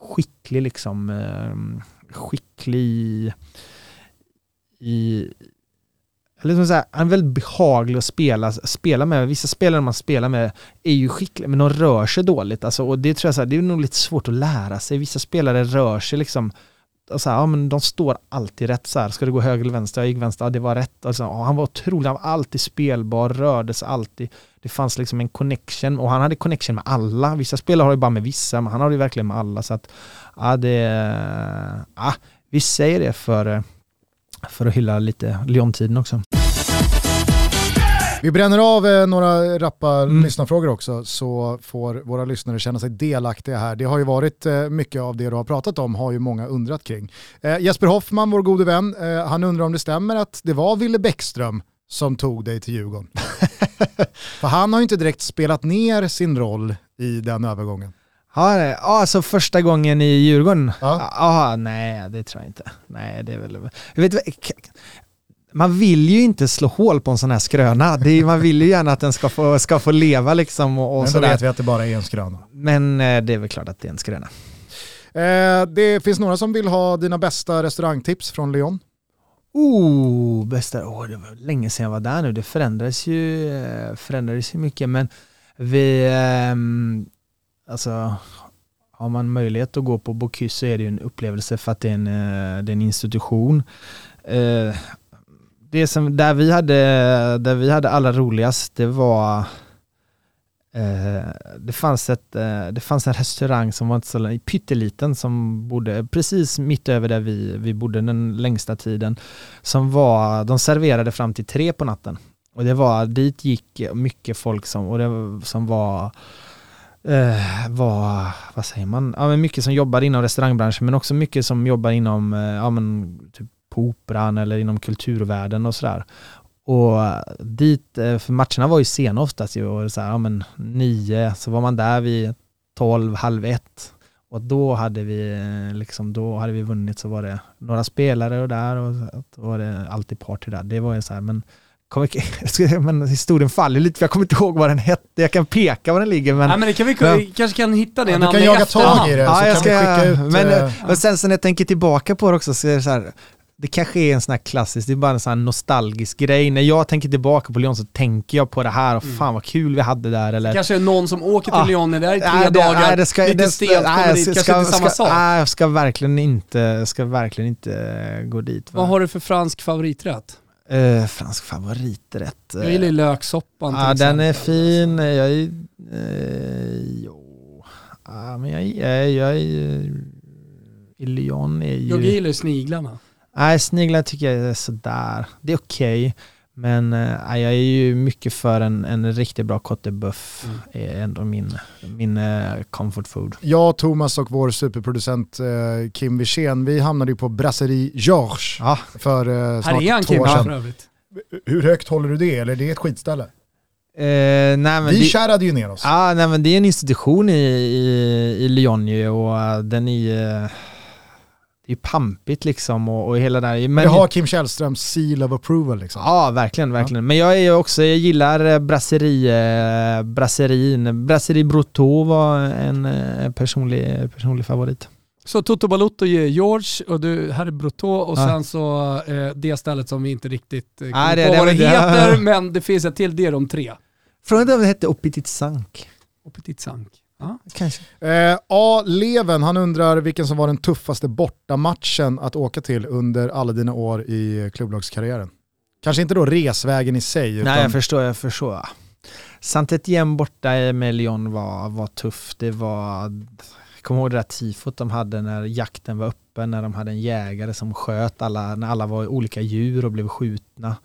skicklig liksom, eh, skicklig i, i eller som han är väldigt behaglig att spela, spela med. Vissa spelare man spelar med är ju skickliga, men de rör sig dåligt. Alltså, och det tror jag så här, det är nog lite svårt att lära sig. Vissa spelare rör sig liksom, och så här, ja, men de står alltid rätt. Så här. Ska du gå höger eller vänster? Jag gick vänster, ja, det var rätt. Alltså, ja, han var otrolig, han var alltid spelbar, rörde sig alltid. Det fanns liksom en connection och han hade connection med alla. Vissa spelare har ju bara med vissa, men han har ju verkligen med alla. Så att, ja, det, ja, vi säger det för eh, för att hylla lite Lyon-tiden också. Vi bränner av eh, några rappa mm. lyssnarfrågor också så får våra lyssnare känna sig delaktiga här. Det har ju varit eh, mycket av det du har pratat om har ju många undrat kring. Eh, Jesper Hoffman, vår gode vän, han undrar om det stämmer att det var Ville Bäckström som tog dig till Djurgården. [LAUGHS] För han har ju inte direkt spelat ner sin roll i den övergången. Ja, alltså första gången i Djurgården? Ja. Ah, nej, det tror jag inte. Nej, det är väl... Jag vet, man vill ju inte slå hål på en sån här skröna. Det är, man vill ju gärna att den ska få, ska få leva liksom. Och, och Men då vet vi att det bara är en skröna. Men eh, det är väl klart att det är en skröna. Eh, det finns några som vill ha dina bästa restaurangtips från Lyon. Oh, bästa, oh, det var länge sedan jag var där nu. Det förändrades ju, förändrades ju mycket men vi, eh, alltså har man möjlighet att gå på Bocuse så är det ju en upplevelse för att det är en, eh, det är en institution. Eh, det som, där vi hade, där vi hade allra roligast det var eh, det, fanns ett, det fanns en restaurang som var inte så pytteliten som bodde precis mitt över där vi, vi bodde den längsta tiden. Som var, de serverade fram till tre på natten. Och det var, dit gick mycket folk som, och det, som var eh, var, vad säger man, ja, men mycket som jobbar inom restaurangbranschen men också mycket som jobbar inom eh, ja, men, typ på operan eller inom kulturvärlden och sådär. Och dit, eh, för matcherna var ju sena oftast ju och så här, ja men nio, så var man där vid tolv, halv ett. Och då hade vi eh, liksom, då hade vi vunnit så var det några spelare och där och då var det alltid party där. Det var ju så här, men Kommer, [LAUGHS] men historien faller lite för jag kommer inte ihåg vad den hette. Jag kan peka var den ligger men... Nej men det kan vi, men, kanske kan hitta det ja, en Du kan jaga tag i det ja, så jag kan ska, vi skicka ut... Men, uh, och sen så när jag tänker tillbaka på det också så är det så här, det kanske är en sån här klassisk, det är bara en sån här nostalgisk grej. När jag tänker tillbaka på Lyon så tänker jag på det här och Mm. fan vad kul vi hade där. Eller, Kanske är någon som åker till Ah. Lyon, är där i tre Nej, det- dagar, nej, det ska, lite det, stelt, kommer nej, dit, ska- kanske inte samma ska, sak. Nej, jag ska verkligen inte, ska verkligen inte gå dit. Va? Vad har du för fransk favoriträtt? Eh, fransk favoriträtt. Jag gillar ju löksoppan till Ja, den är exempel. fin. Jag är... Eh, jo. Ja, men jag, jag, jag är... I Lyon är ju... Jag gillar ju sniglarna. Nej, sniglar tycker jag är sådär. Det är okej. Men eh, jag är ju mycket för en, en riktigt bra boeuf. Mm. är ändå min, min eh, comfort food. jag, Thomas och vår superproducent eh, Kim Wirsén, vi hamnade ju på Brasserie Georges Ja, för eh, snart Här är han två Kim år sedan. övrigt. Hur högt håller du det? Eller det är ett skitställe? eh, nej, men Vi det, kärrade ju ner oss. Ja, nej, men det är en institution i, i, i Lyon ju och den är det är pampigt liksom och, och hela det där. Men, det har Kim Källströms seal of approval liksom. Ja, verkligen, verkligen. Men jag är också, jag gillar eh, brasserie, eh, brasserin. Brasserie Brotto var en eh, personlig, personlig favorit. Så Toto Balotto ger George och du, här är Brotto och Ja. sen så eh, det stället som vi inte riktigt eh, Nej, kommer det- på det- vad det det- heter, [LAUGHS] men det finns ett till, det är de tre. Frågan är om det hette Opitit Sank. Och Petit Sank. Ja. Kanske. Eh, A. Leven, han undrar vilken som var den tuffaste bortamatchen att åka till under alla dina år i klubblagskarriären. Kanske inte då resvägen i sig, utan Nej, jag förstår, jag förstår. saint Etienne borta med Lyon var, var tuff. Det var, jag kommer ihåg det där tifot de hade när jakten var uppe, när de hade en jägare som sköt alla, när alla var olika djur och blev skjutna.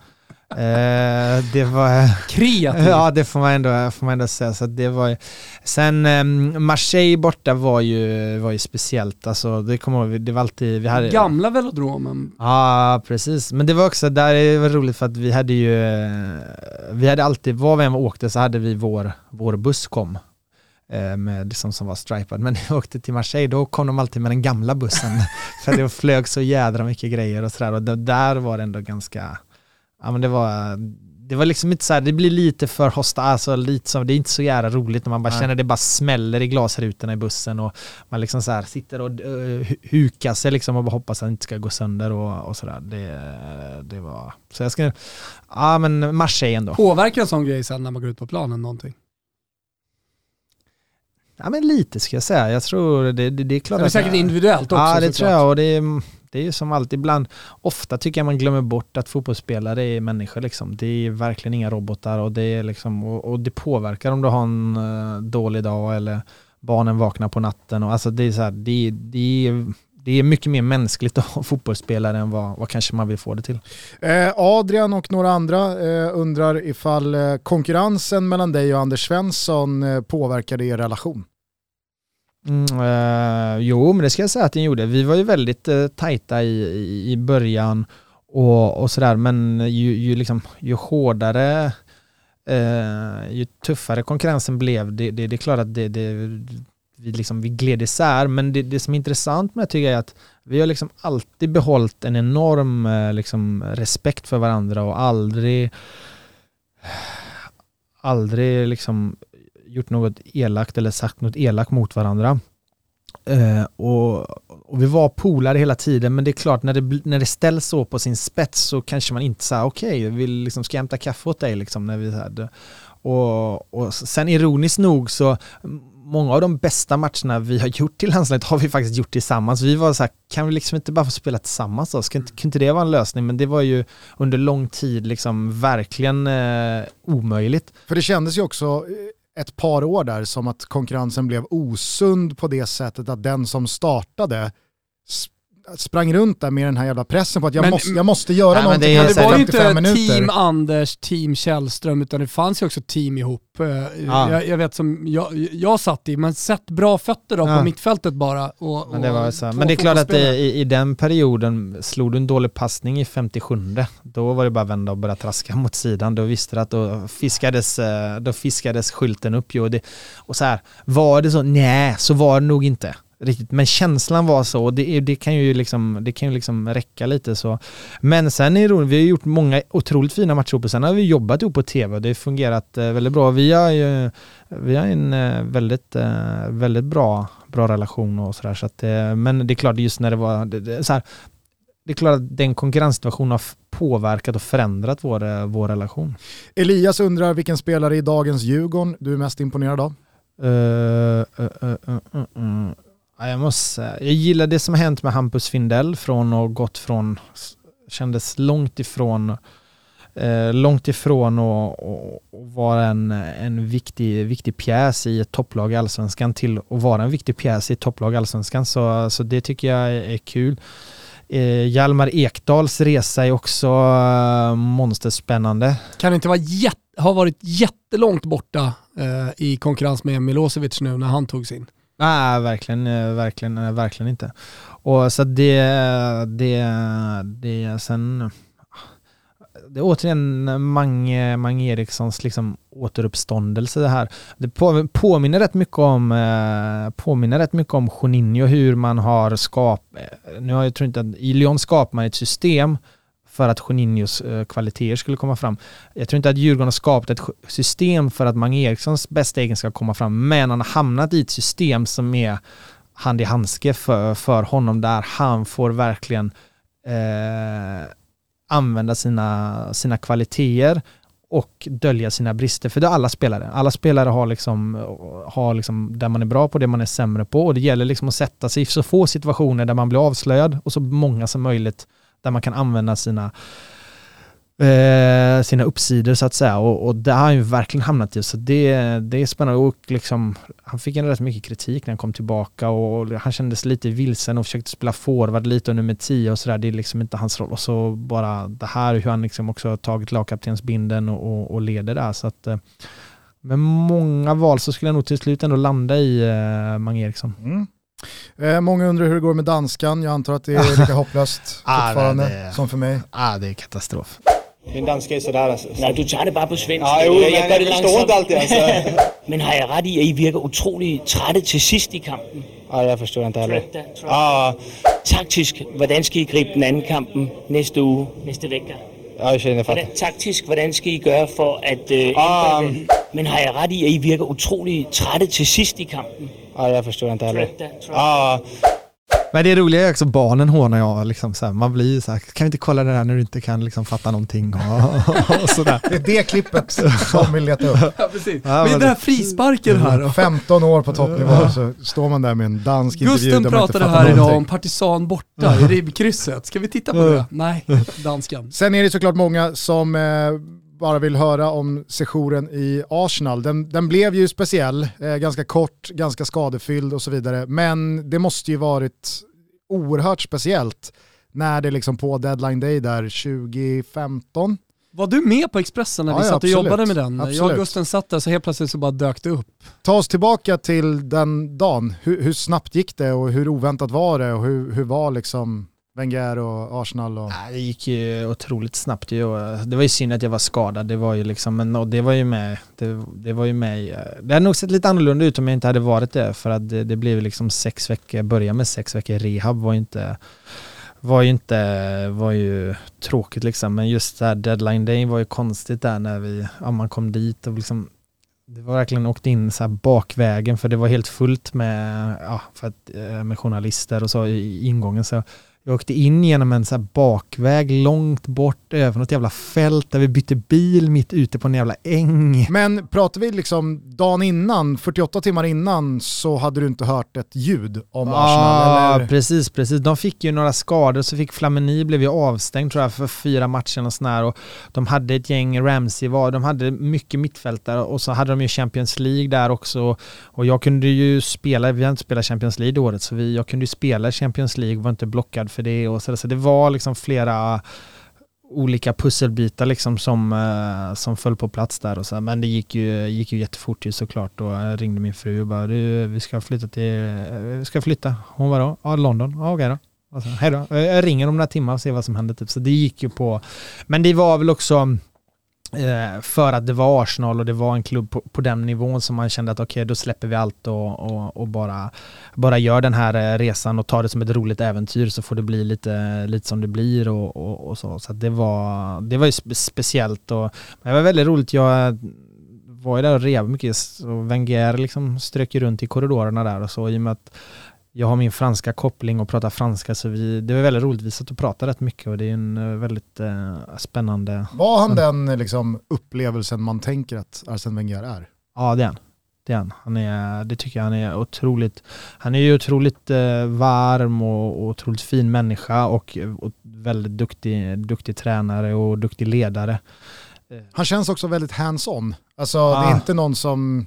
Eh, det var... Kreativ. Ja, det får man ändå, får man ändå säga. Så det var, sen eh, Marseille borta var ju, var ju speciellt. Alltså, det kommer ihåg, det var alltid... Vi hade, Gamla velodromen. Ja, precis. Men det var också, där det var roligt för att vi hade ju, vi hade alltid, var vi än åkte så hade vi vår, vår buss kom. eh, Med liksom som var stripad. Men [LAUGHS] när vi åkte till Marseille då kom de alltid med den gamla bussen. [LAUGHS] för det flög så jädra mycket grejer och sådär. Och det, där var det ändå ganska, ja men det var, det var liksom inte så här, det blir lite för hosta, alltså lite som, det är inte så jävla roligt när man bara Nej. känner det bara smäller i glasrutorna i bussen och man liksom så här sitter och uh, hukar sig liksom och bara hoppas att det inte ska gå sönder och, och sådär. Det, det var, så jag ska, ja men Marseille ändå. Påverkar en sån grej sen när man går ut på planen någonting? Ja men lite ska jag säga, jag tror det, det, det är klart Det är säkert individuellt också Ja det tror jag och det är, det är ju som alltid ibland, ofta tycker jag man glömmer bort att fotbollsspelare är människor liksom. Det är verkligen inga robotar och det, är liksom, och, och det påverkar om du har en uh, dålig dag eller barnen vaknar på natten. Och, alltså det, är så här, det, det, är, det är mycket mer mänskligt att vara fotbollsspelare än vad, vad kanske man vill få det till. Eh, Adrian och några andra eh, undrar ifall eh, konkurrensen mellan dig och Anders Svensson eh, påverkade er relation. Mm, eh, jo, men det ska jag säga att den gjorde. Vi var ju väldigt eh, tajta i, i, i början och, och sådär, men ju, ju, liksom, ju hårdare, eh, ju tuffare konkurrensen blev, det, det, det är klart att det, det, vi, liksom, vi gled isär, men det, det som är intressant med det tycker jag är att vi har liksom alltid behållit en enorm eh, liksom, respekt för varandra och aldrig aldrig liksom gjort något elakt eller sagt något elakt mot varandra. Eh, och, och vi var polare hela tiden men det är klart när det, när det ställs så på sin spets så kanske man inte säger okej, okay, vi liksom, ska jag hämta kaffe åt dig liksom när vi hade och, och sen ironiskt nog så många av de bästa matcherna vi har gjort till landslaget har vi faktiskt gjort tillsammans. Vi var så här, kan vi liksom inte bara få spela tillsammans då? Ska inte, kan inte det vara en lösning? Men det var ju under lång tid liksom verkligen eh, omöjligt. För det kändes ju också eh, ett par år där som att konkurrensen blev osund på det sättet att den som startade sprang runt där med den här jävla pressen på att jag, Men- måste, jag måste göra Nej, men någonting det är Men efter det var ju 55 inte minuter. team Anders, team Källström, utan det fanns ju också team ihop. Eh, Ja. Jag, jag vet som jag, jag satt i, men sett bra fötter då Ja. på mittfältet bara. Och, Men det, var och så men det är klart att det, i, i den perioden slog du en dålig passning i 57 då var det bara att vända och börja traska mot sidan. Då visste du att då fiskades, eh, då fiskades skylten upp. ju. Och, det, och så här, var det så? Nej, så var det nog inte. Riktigt. Men känslan var så och det, det kan ju liksom, det kan ju liksom räcka lite så. Men sen är det roligt, vi har gjort många otroligt fina matcher ihop och sen har vi jobbat ihop på tv och det har fungerat eh, väldigt bra. Vi har ju vi har en eh, väldigt, eh, väldigt bra, bra relation och sådär. Så att, men det är klart, just när det var det, det, så här, det är klart att den konkurrenssituationen har påverkat och förändrat vår, vår relation. Elias undrar vilken spelare i dagens Djurgården du är mest imponerad av? Uh, uh, uh. Ja, Jag måste säga, jag gillar det som har hänt med Hampus Findell från och gått från, kändes långt ifrån eh, långt ifrån och, och, och vara en, en viktig, viktig pjäs i ett topplag i Allsvenskan till att vara en viktig pjäs i ett topplag i Allsvenskan. Så, så det tycker jag är, är kul. Eh, Hjalmar Ekdals resa är också eh, monsterspännande. Kan inte vara jätte, ha varit jättelångt borta eh, i konkurrens med Milosevic nu när han tog sin. Nej, verkligen, eh, verkligen, eh, verkligen inte. Och så det, det, det, sen, det är återigen Mange, Mange Erikssons liksom återuppståndelse det här. Det på, påminner rätt mycket om, eh, påminner rätt mycket om Juninho, hur man har skapat, eh, nu har jag tror inte att, i Lyon skapar man ett system för att Juninhos eh, kvaliteter skulle komma fram. Jag tror inte att Djurgården har skapat ett system för att Mange Erikssons bästa egenskap ska komma fram, men han har hamnat i ett system som är hand i handske för, för honom där han får verkligen eh, använda sina, sina kvaliteter och dölja sina brister. För det är alla spelare. Alla spelare har liksom, har liksom där man är bra på, det man är sämre på. Och det gäller liksom att sätta sig i så få situationer där man blir avslöjad och så många som möjligt där man kan använda sina eh, sina uppsidor så att säga. Och, och det har han ju verkligen hamnat i. Så det, det är spännande. Och liksom han fick en rätt mycket kritik när han kom tillbaka och han kändes lite vilsen och försökte spela forward lite och nummer 10 och sådär. Det är liksom inte hans roll. Och så bara det här hur han liksom också har tagit lagkaptensbinden och, och, och leder där. Så att eh, med många val så skulle jag nog till slut ändå landa i eh, Mange Eriksson. Mm. Eh, många undrar hur det går med danskan. Jag antar att det är lika [LAUGHS] hopplöst Ah, fortfarande det- som för mig. Ah, det är katastrof. Min danska är sådär alltså. Nej, du tager det bare på svensk. Nej, jo, men forstår ikke langsomt. alt det, altså. [LAUGHS] Men har jeg ret i, at I virker utrolig trætte til sidst i kampen? Nej, jeg forstår ikke heller. Ah, Taktisk, hvordan skal I gribe den anden kampen næste uge, næste vecka? ja, jeg känner Hvordan, fatt. taktisk, hvordan skal I gøre for at... Øh, Ah. Men har jeg ret i, at I virker utrolig trætte til sidst i kampen? Ja, jag förstår inte heller. Ah, Men det roliga är också barnen hånar jag liksom så här, man blir så här, kan vi inte kolla det där när du inte kan liksom fatta någonting och, och sådär. Det är det klippet som vill leta upp. Ja, precis. Ja, men den här frisparken här då. 15 år på toppnivå så står man där med en dansk intervju Gusten där man inte pratade här idag om någonting. partisan borta i ribbkrysset. Ska vi titta på det? Nej, danskan. Sen är det såklart många som eh, bara vill höra om sessionen i Arsenal. Den, den blev ju speciell, eh, ganska kort, ganska skadefylld och så vidare. Men det måste ju varit oerhört speciellt när det liksom på deadline day där 2015 Var du med på Expressen när vi Ja, satt och absolut. jobbade med den? Jag Absolut. och Gusten satt där så helt plötsligt så bara dök det upp. Ta oss tillbaka till den dagen. Hur, hur snabbt gick det och hur oväntat var det och hur, hur var liksom Wenger och Arsenal? Och... Nej, det gick ju otroligt snabbt ju. och Det var ju synd att jag var skadad. Det var ju liksom, men och det var ju med. Det, det var ju med. i- Det hade nog sett lite annorlunda ut om jag inte hade varit det. För att det, det blev liksom sex veckor, börja med sex veckor rehab var ju inte var ju inte, var ju tråkigt liksom. Men just det här deadline day var ju konstigt där när vi, ja, man kom dit och liksom det var verkligen åkt in så här bakvägen för det var helt fullt med, ja, för att, eh, med journalister och så i ingången. Så jag åkte in genom en så bakväg långt bort över något jävla fält där vi bytte bil mitt ute på en jävla äng. Men pratar vi liksom dagen innan, 48 timmar innan, så hade du inte hört ett ljud om Arsenal? Ja, precis, precis. De fick ju några skador, så fick Flamini blev ju avstängd tror jag för fyra matcher och sådär. Och de hade ett gäng, Ramsey var, de hade mycket mittfältare och så hade de ju Champions League där också. Och jag kunde ju spela, vi har inte spelat Champions League det året, så vi, jag kunde ju spela Champions League, var inte blockad för det och så, så det var liksom flera olika pusselbitar liksom som, eh, som föll på plats där och så. Men det gick ju, gick ju jättefort ju såklart och jag ringde min fru och bara du, vi ska flytta till, eh, vi ska flytta. Hon var då, ja London, ja okej då. Och så, hej då. Jag ringer om några timmar och ser vad som händer typ. Så det gick ju på, men det var väl också Eh, för att det var Arsenal och det var en klubb på, på den nivån som man kände att okej, då släpper vi allt och, och, och bara, bara gör den här eh, resan och tar det som ett roligt äventyr så får det bli lite, lite som det blir och, och, och så. Så att det var, det var ju spe, speciellt och men det var väldigt roligt. Jag eh, var ju där och rev mycket och Wenger liksom strök ju runt i korridorerna där och så i och med att jag har min franska koppling och pratar franska så vi, det var väldigt roligt. Vi satt och pratade rätt mycket och det är en eh, väldigt eh, spännande Var han den liksom, upplevelsen man tänker att Arsene Wenger är? Ja, det är han. Det, är han. Han är, det tycker jag han är otroligt. Han är ju otroligt eh, varm och, och otroligt fin människa och, och väldigt duktig, duktig tränare och duktig ledare. Han känns också väldigt hands-on. Alltså det är Ah. inte någon som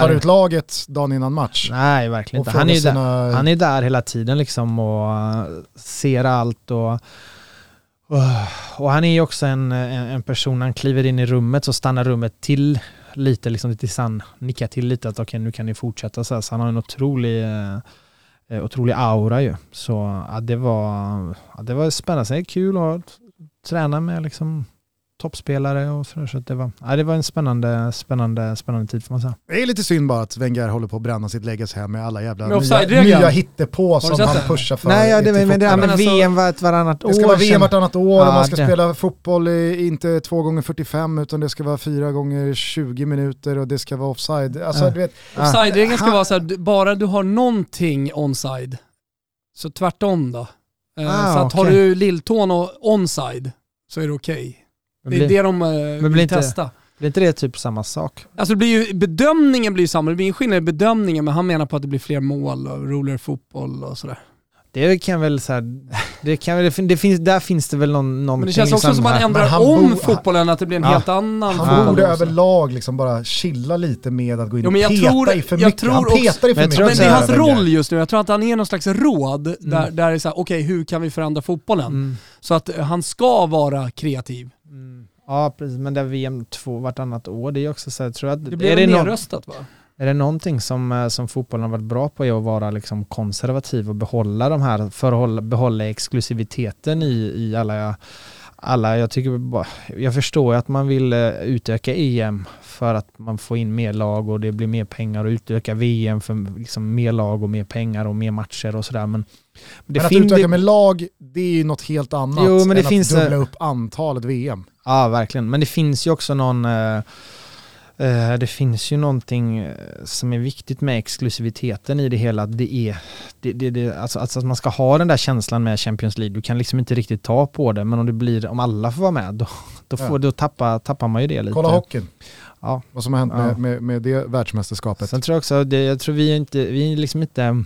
tar ut laget dagen innan match. Nej, verkligen inte. Han är, ju där, sina- han är där hela tiden liksom och eh, ser allt och och han är ju också en, en, en person, han kliver in i rummet så stannar rummet till lite, liksom tills han nickar till lite att okej nu kan ni fortsätta så, här. så han har en otrolig, eh, eh, otrolig aura ju. Så ja, det var, ja, det var spännande, det är kul att träna med liksom toppspelare och sådär. Så det, var, ja, det var en spännande, spännande, spännande tid får man säga. Det är lite synd bara att Wenger håller på att bränna sitt läggas hem med alla jävla Med nya, nya hittepå som han det? pushar för. Nej, ja, det, men, men, det, men Men alltså- VM var ett varannat år Det ska vara VM vartannat år och man ska det- spela fotboll i, inte 2 gånger 45 utan det ska vara 4 gånger 20 minuter och det ska vara offside. Alltså, Ah. Offside-regeln ska vara så här, bara du har någonting onside, så tvärtom då. Eh, Ah, så att har okej. du lilltån och onside så är det okej. Men Det är blir, det de blir vill inte- testa. blir inte det typ samma sak? Alltså det blir ju, bedömningen blir ju samma, det blir ingen skillnad i bedömningen men han menar på att det blir fler mål och roligare fotboll och sådär. Det kan väl så här, det kan väl, det finns, där finns det väl någon, någonting Men det känns också som att man ändrar han om bo- fotbollen, att det blir en Ja. helt annan Han fotboll borde också. överlag liksom bara chilla lite med att gå in Jo, och men jag peta tror- i för jag mycket. tror han också- petar i för mycket. Men också det är hans roll just nu, jag tror att han är någon slags råd där, Mm. där det är såhär, okej hur kan vi förändra fotbollen? Mm. Så att han ska vara kreativ. Ja precis, men det är VM två vartannat år, det är också så här, tror jag att, Det blir är, någon, nedröstat va? är det någonting som, eh, som fotbollen har varit bra på är att vara liksom konservativ och behålla de här, förhålla, behålla exklusiviteten i, i alla, alla, jag tycker bara, jag förstår ju att man vill eh, utöka EM för att man får in mer lag och det blir mer pengar och utöka VM för liksom mer lag och mer pengar och mer matcher och sådär men det Men att utöka med lag, det är ju något helt annat Jo, men det än finns, att dubbla eh, upp antalet VM. Ja, verkligen. Men det finns ju också någon... Eh, eh, det finns ju någonting eh, som är viktigt med exklusiviteten i det hela. Det är, det, det, det, alltså, alltså att man ska ha den där känslan med Champions League. Du kan liksom inte riktigt ta på det, men om det blir, om alla får vara med, då, då, får, Ja. då tappar, tappar man ju det lite. Kolla hockeyn, Ja. vad som har hänt Ja. med, med, med det världsmästerskapet. Sen tror jag också, det, jag tror vi inte, vi är liksom inte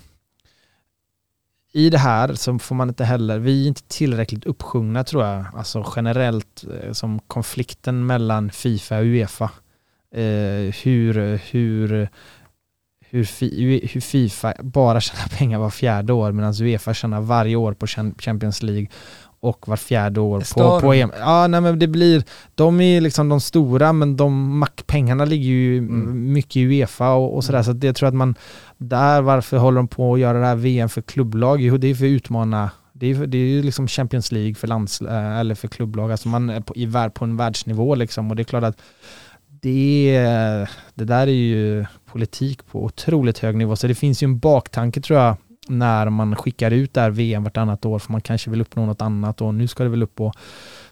i det här så får man inte heller, vi är inte tillräckligt uppsjungna tror jag, alltså generellt eh, som konflikten mellan Fifa och Uefa. Eh, hur, hur, hur, fi, hur Fifa bara tjänar pengar var fjärde år medan Uefa tjänar varje år på Champions League och var fjärde år på, på. EM. Ja, nej men det blir, de är liksom de stora men de mackpengarna ligger ju Mm. mycket i Uefa och, och sådär så att det tror jag att man där, varför håller de på att göra det här VM för klubblag? Jo, det är för att utmana det är, det är ju liksom Champions League för lands, eh, eller för klubblag, alltså man är på, i, värld- på en världsnivå liksom och det är klart att det, det där är ju politik på otroligt hög nivå så det finns ju en baktanke tror jag när man skickar ut det här VM vartannat år för man kanske vill uppnå något annat och nu ska det väl upp och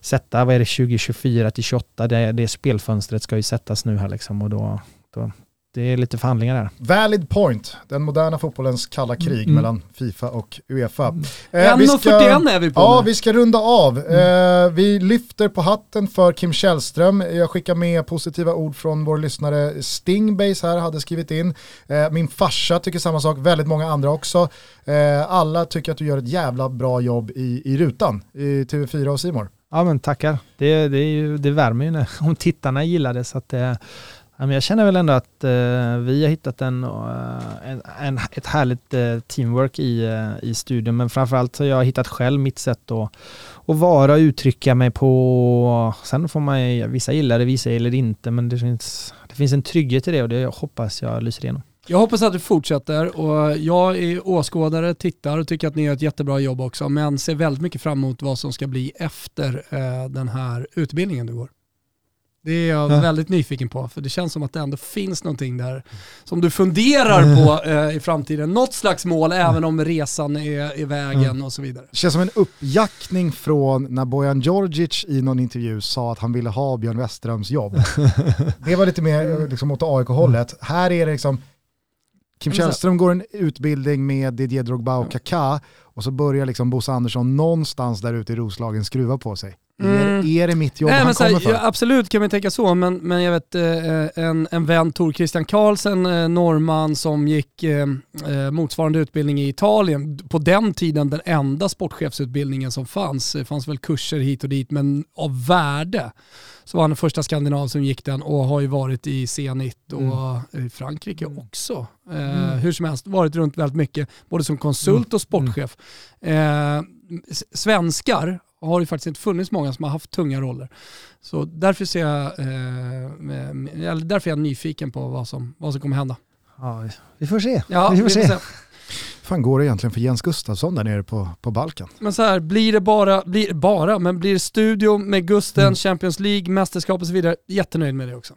sätta, vad är det, 2024 till 28, det, det spelfönstret ska ju sättas nu här liksom och då, då det är lite förhandlingar där. Valid point, den moderna fotbollens kalla krig Mm. mellan Fifa och Uefa. Eh, 1.41 är vi på Ja, nu. vi ska runda av. Eh, vi lyfter på hatten för Kim Källström. Jag skickar med positiva ord från vår lyssnare Stingbase här, hade skrivit in. Eh, min farsa tycker samma sak, väldigt många andra också. Eh, alla tycker att du gör ett jävla bra jobb i, i rutan, i TV4 och Simor. Ja men tackar. Det, det, är ju, det värmer ju när, [LAUGHS] om tittarna gillar det. Så att, eh, men jag känner väl ändå att eh, vi har hittat en, eh, en, en, ett härligt eh, teamwork i, i studion. Men framförallt så har jag hittat själv mitt sätt att, att vara och uttrycka mig på. Sen får man ju- vissa gillar det, vissa gillar det inte. Men det finns, det finns en trygghet i det och det hoppas jag lyser igenom. Jag hoppas att du fortsätter och jag är åskådare, tittar och tycker att ni gör ett jättebra jobb också men ser väldigt mycket fram emot vad som ska bli efter den här utbildningen du går. Det är jag Ja. väldigt nyfiken på för det känns som att det ändå finns någonting där som du funderar på eh, i framtiden. Något slags mål även om resan är i vägen och så vidare. Det känns som en uppjackning från när Bojan Djordjic i någon intervju sa att han ville ha Björn Westerholms jobb. [LAUGHS] det var lite mer liksom, åt AIK-hållet. Här är det liksom, Kim Källström går en utbildning med Didier Drogba och Kaká och så börjar liksom Bosse Andersson någonstans där ute i Roslagen skruva på sig. Mm. Är, är det mitt jobb Nej, han så här, kommer för? ja, absolut kan man tänka så, men, men jag vet eh, en, en vän, Tor Christian Karlsen, eh, norrman som gick eh, eh, motsvarande utbildning i Italien. På den tiden den enda sportchefsutbildningen som fanns. Det fanns väl kurser hit och dit, men av värde så var han den första skandinav som gick den och har ju varit i Zenit och i Frankrike också. Eh, Hur som helst, varit runt väldigt mycket, både som konsult och sportchef. Eh, svenskar har det faktiskt inte funnits många som har haft tunga roller. Så därför, ser jag, eh, därför är jag nyfiken på vad som, vad som kommer hända. Ja, vi får se. Ja, vi får se. fan går det egentligen för Jens Gustafsson där nere på, på Balkan? Men så här, blir det bara, blir, bara, men blir det studio med Gusten, Mm. Champions League, mästerskap och så vidare, jättenöjd med det också.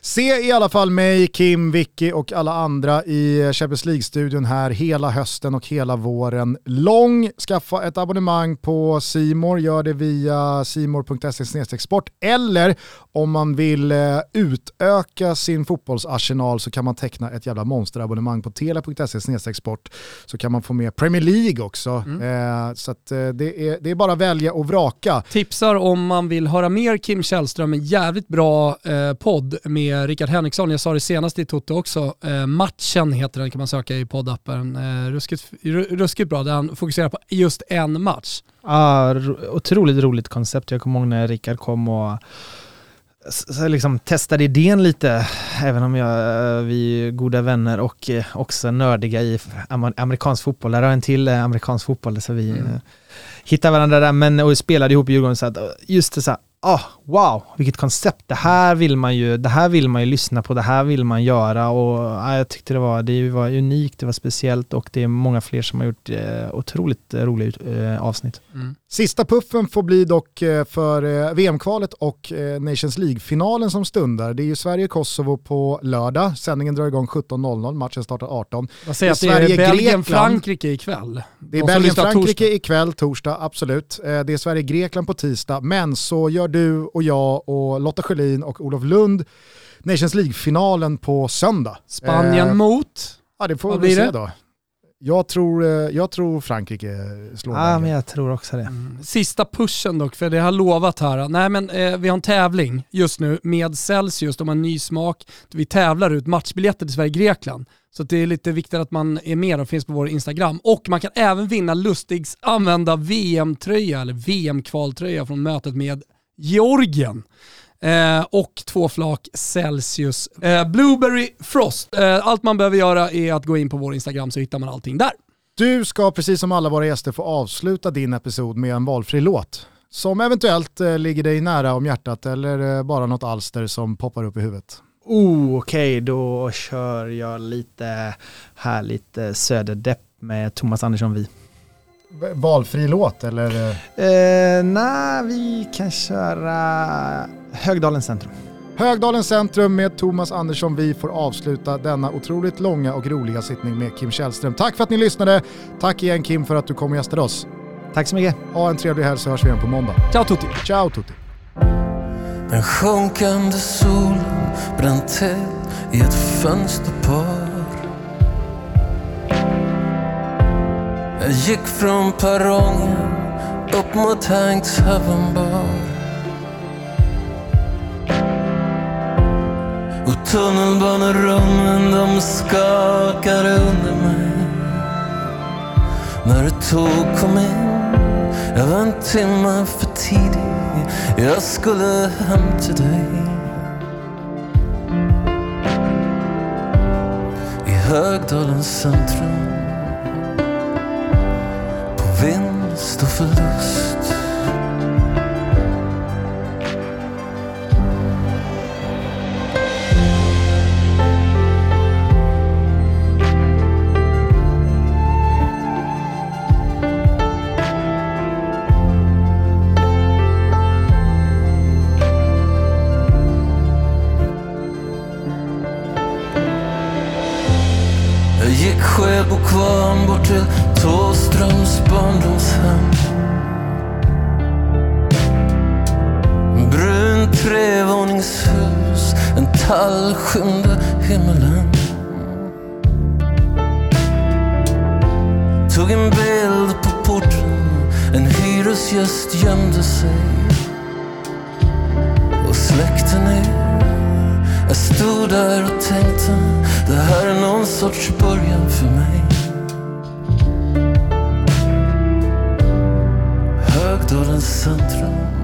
Se i alla fall mig, Kim, Vicky och alla andra i Champions League-studion här hela hösten och hela våren. Lång, skaffa ett abonnemang på Simor, gör det via simor.se sport eller om man vill eh, utöka sin fotbollsarsenal så kan man teckna ett jävla monsterabonnemang på tele.se sport så kan man få med Premier League också. Eh, så att, eh, det, är, det är bara att välja och vraka. Tipsar om man vill höra mer Kim Källström, en jävligt bra eh, podd med Rickard Henriksson. Jag sa det senast i Toto också. Eh, matchen heter den kan man söka i poddappen. Eh, ruskigt, ru- ruskigt bra, där han fokuserar på just en match. Ja, ro- otroligt roligt koncept. Jag kommer ihåg när Rickard kom och så liksom testade idén lite, även om jag, eh, vi är goda vänner och eh, också nördiga i amerikansk fotboll. Där har en till eh, amerikansk fotboll, så vi Mm. eh, hittar varandra där, men och spelade ihop i Djurgården. Så att, eh, just det så här, ah, wow, vilket koncept. Det här vill man ju, det här vill man ju lyssna på, det här vill man göra och ja, jag tyckte det var, det var unikt, det var speciellt och det är många fler som har gjort eh, otroligt roliga eh, avsnitt. Sista puffen får bli dock eh, för eh, VM-kvalet och eh, Nations League-finalen som stundar. Det är ju Sverige-Kosovo på lördag, sändningen drar igång 17.00, matchen startar 18. Jag säger att det är Sverige-Grekland. Belgien-Frankrike ikväll. Det är Belgien-Frankrike torsdag. ikväll, torsdag, absolut. Eh, Det är Sverige-Grekland på tisdag, men så gör du och jag och Lotta Schelin och Olof Lund Nations League-finalen på söndag. Spanien Eh, mot? Ja, det får vi se det? då. Jag tror, eh, jag tror Frankrike slår Ja, Belgien. men jag tror också det. Sista pushen dock, för det har lovat här. Nej men eh, vi har en tävling just nu med Celsius, de har en ny smak. Vi tävlar ut matchbiljetter till Sverige-Grekland. Så det är lite viktigt att man är med och finns på vår Instagram. Och man kan även vinna Lustigs använda VM-tröja, eller VM-kvaltröja från mötet med Georgien. Eh, och två flak Celsius. Eh, Blueberry Frost. Eh, allt man behöver göra är att gå in på vår Instagram så hittar man allting där. Du ska precis som alla våra gäster få avsluta din episod med en valfri låt. Som eventuellt eh, ligger dig nära om hjärtat eller eh, bara något alster som poppar upp i huvudet. Oh, Okej, då kör jag lite härligt eh, Söderdepp med Thomas Andersson Vi. Valfri låt eller? eh, Nej, vi kan köra Högdalens centrum. Högdalens centrum med Thomas Andersson. Vi får avsluta denna otroligt långa och roliga sittning med Kim Källström. Tack för att ni lyssnade. Tack igen Kim för att du kom och gästade oss. Tack så mycket. Ha en trevlig helg så hörs vi igen på måndag. Ciao Tutti! Ciao Tutti! Den sjunkande solen bränt till i ett fönsterpar Jag gick från perrongen upp mot Hanks Heaven Bar Och tunnelbanerummen de skakade under mig. När ett tåg kom in Jag var en timme för tidig. Jag skulle hem till dig. I Högdalens centrum vinst och förlust. Jag gick själv kvarn bort till Thåströms barndomshem Brun trevåningshus, en tall skymde himmelen. Tog en bild på porten, en hyresgäst gömde sig. Och släckte ner jag stod där och tänkte, det här är någon sorts början för mig. Högdalens centrum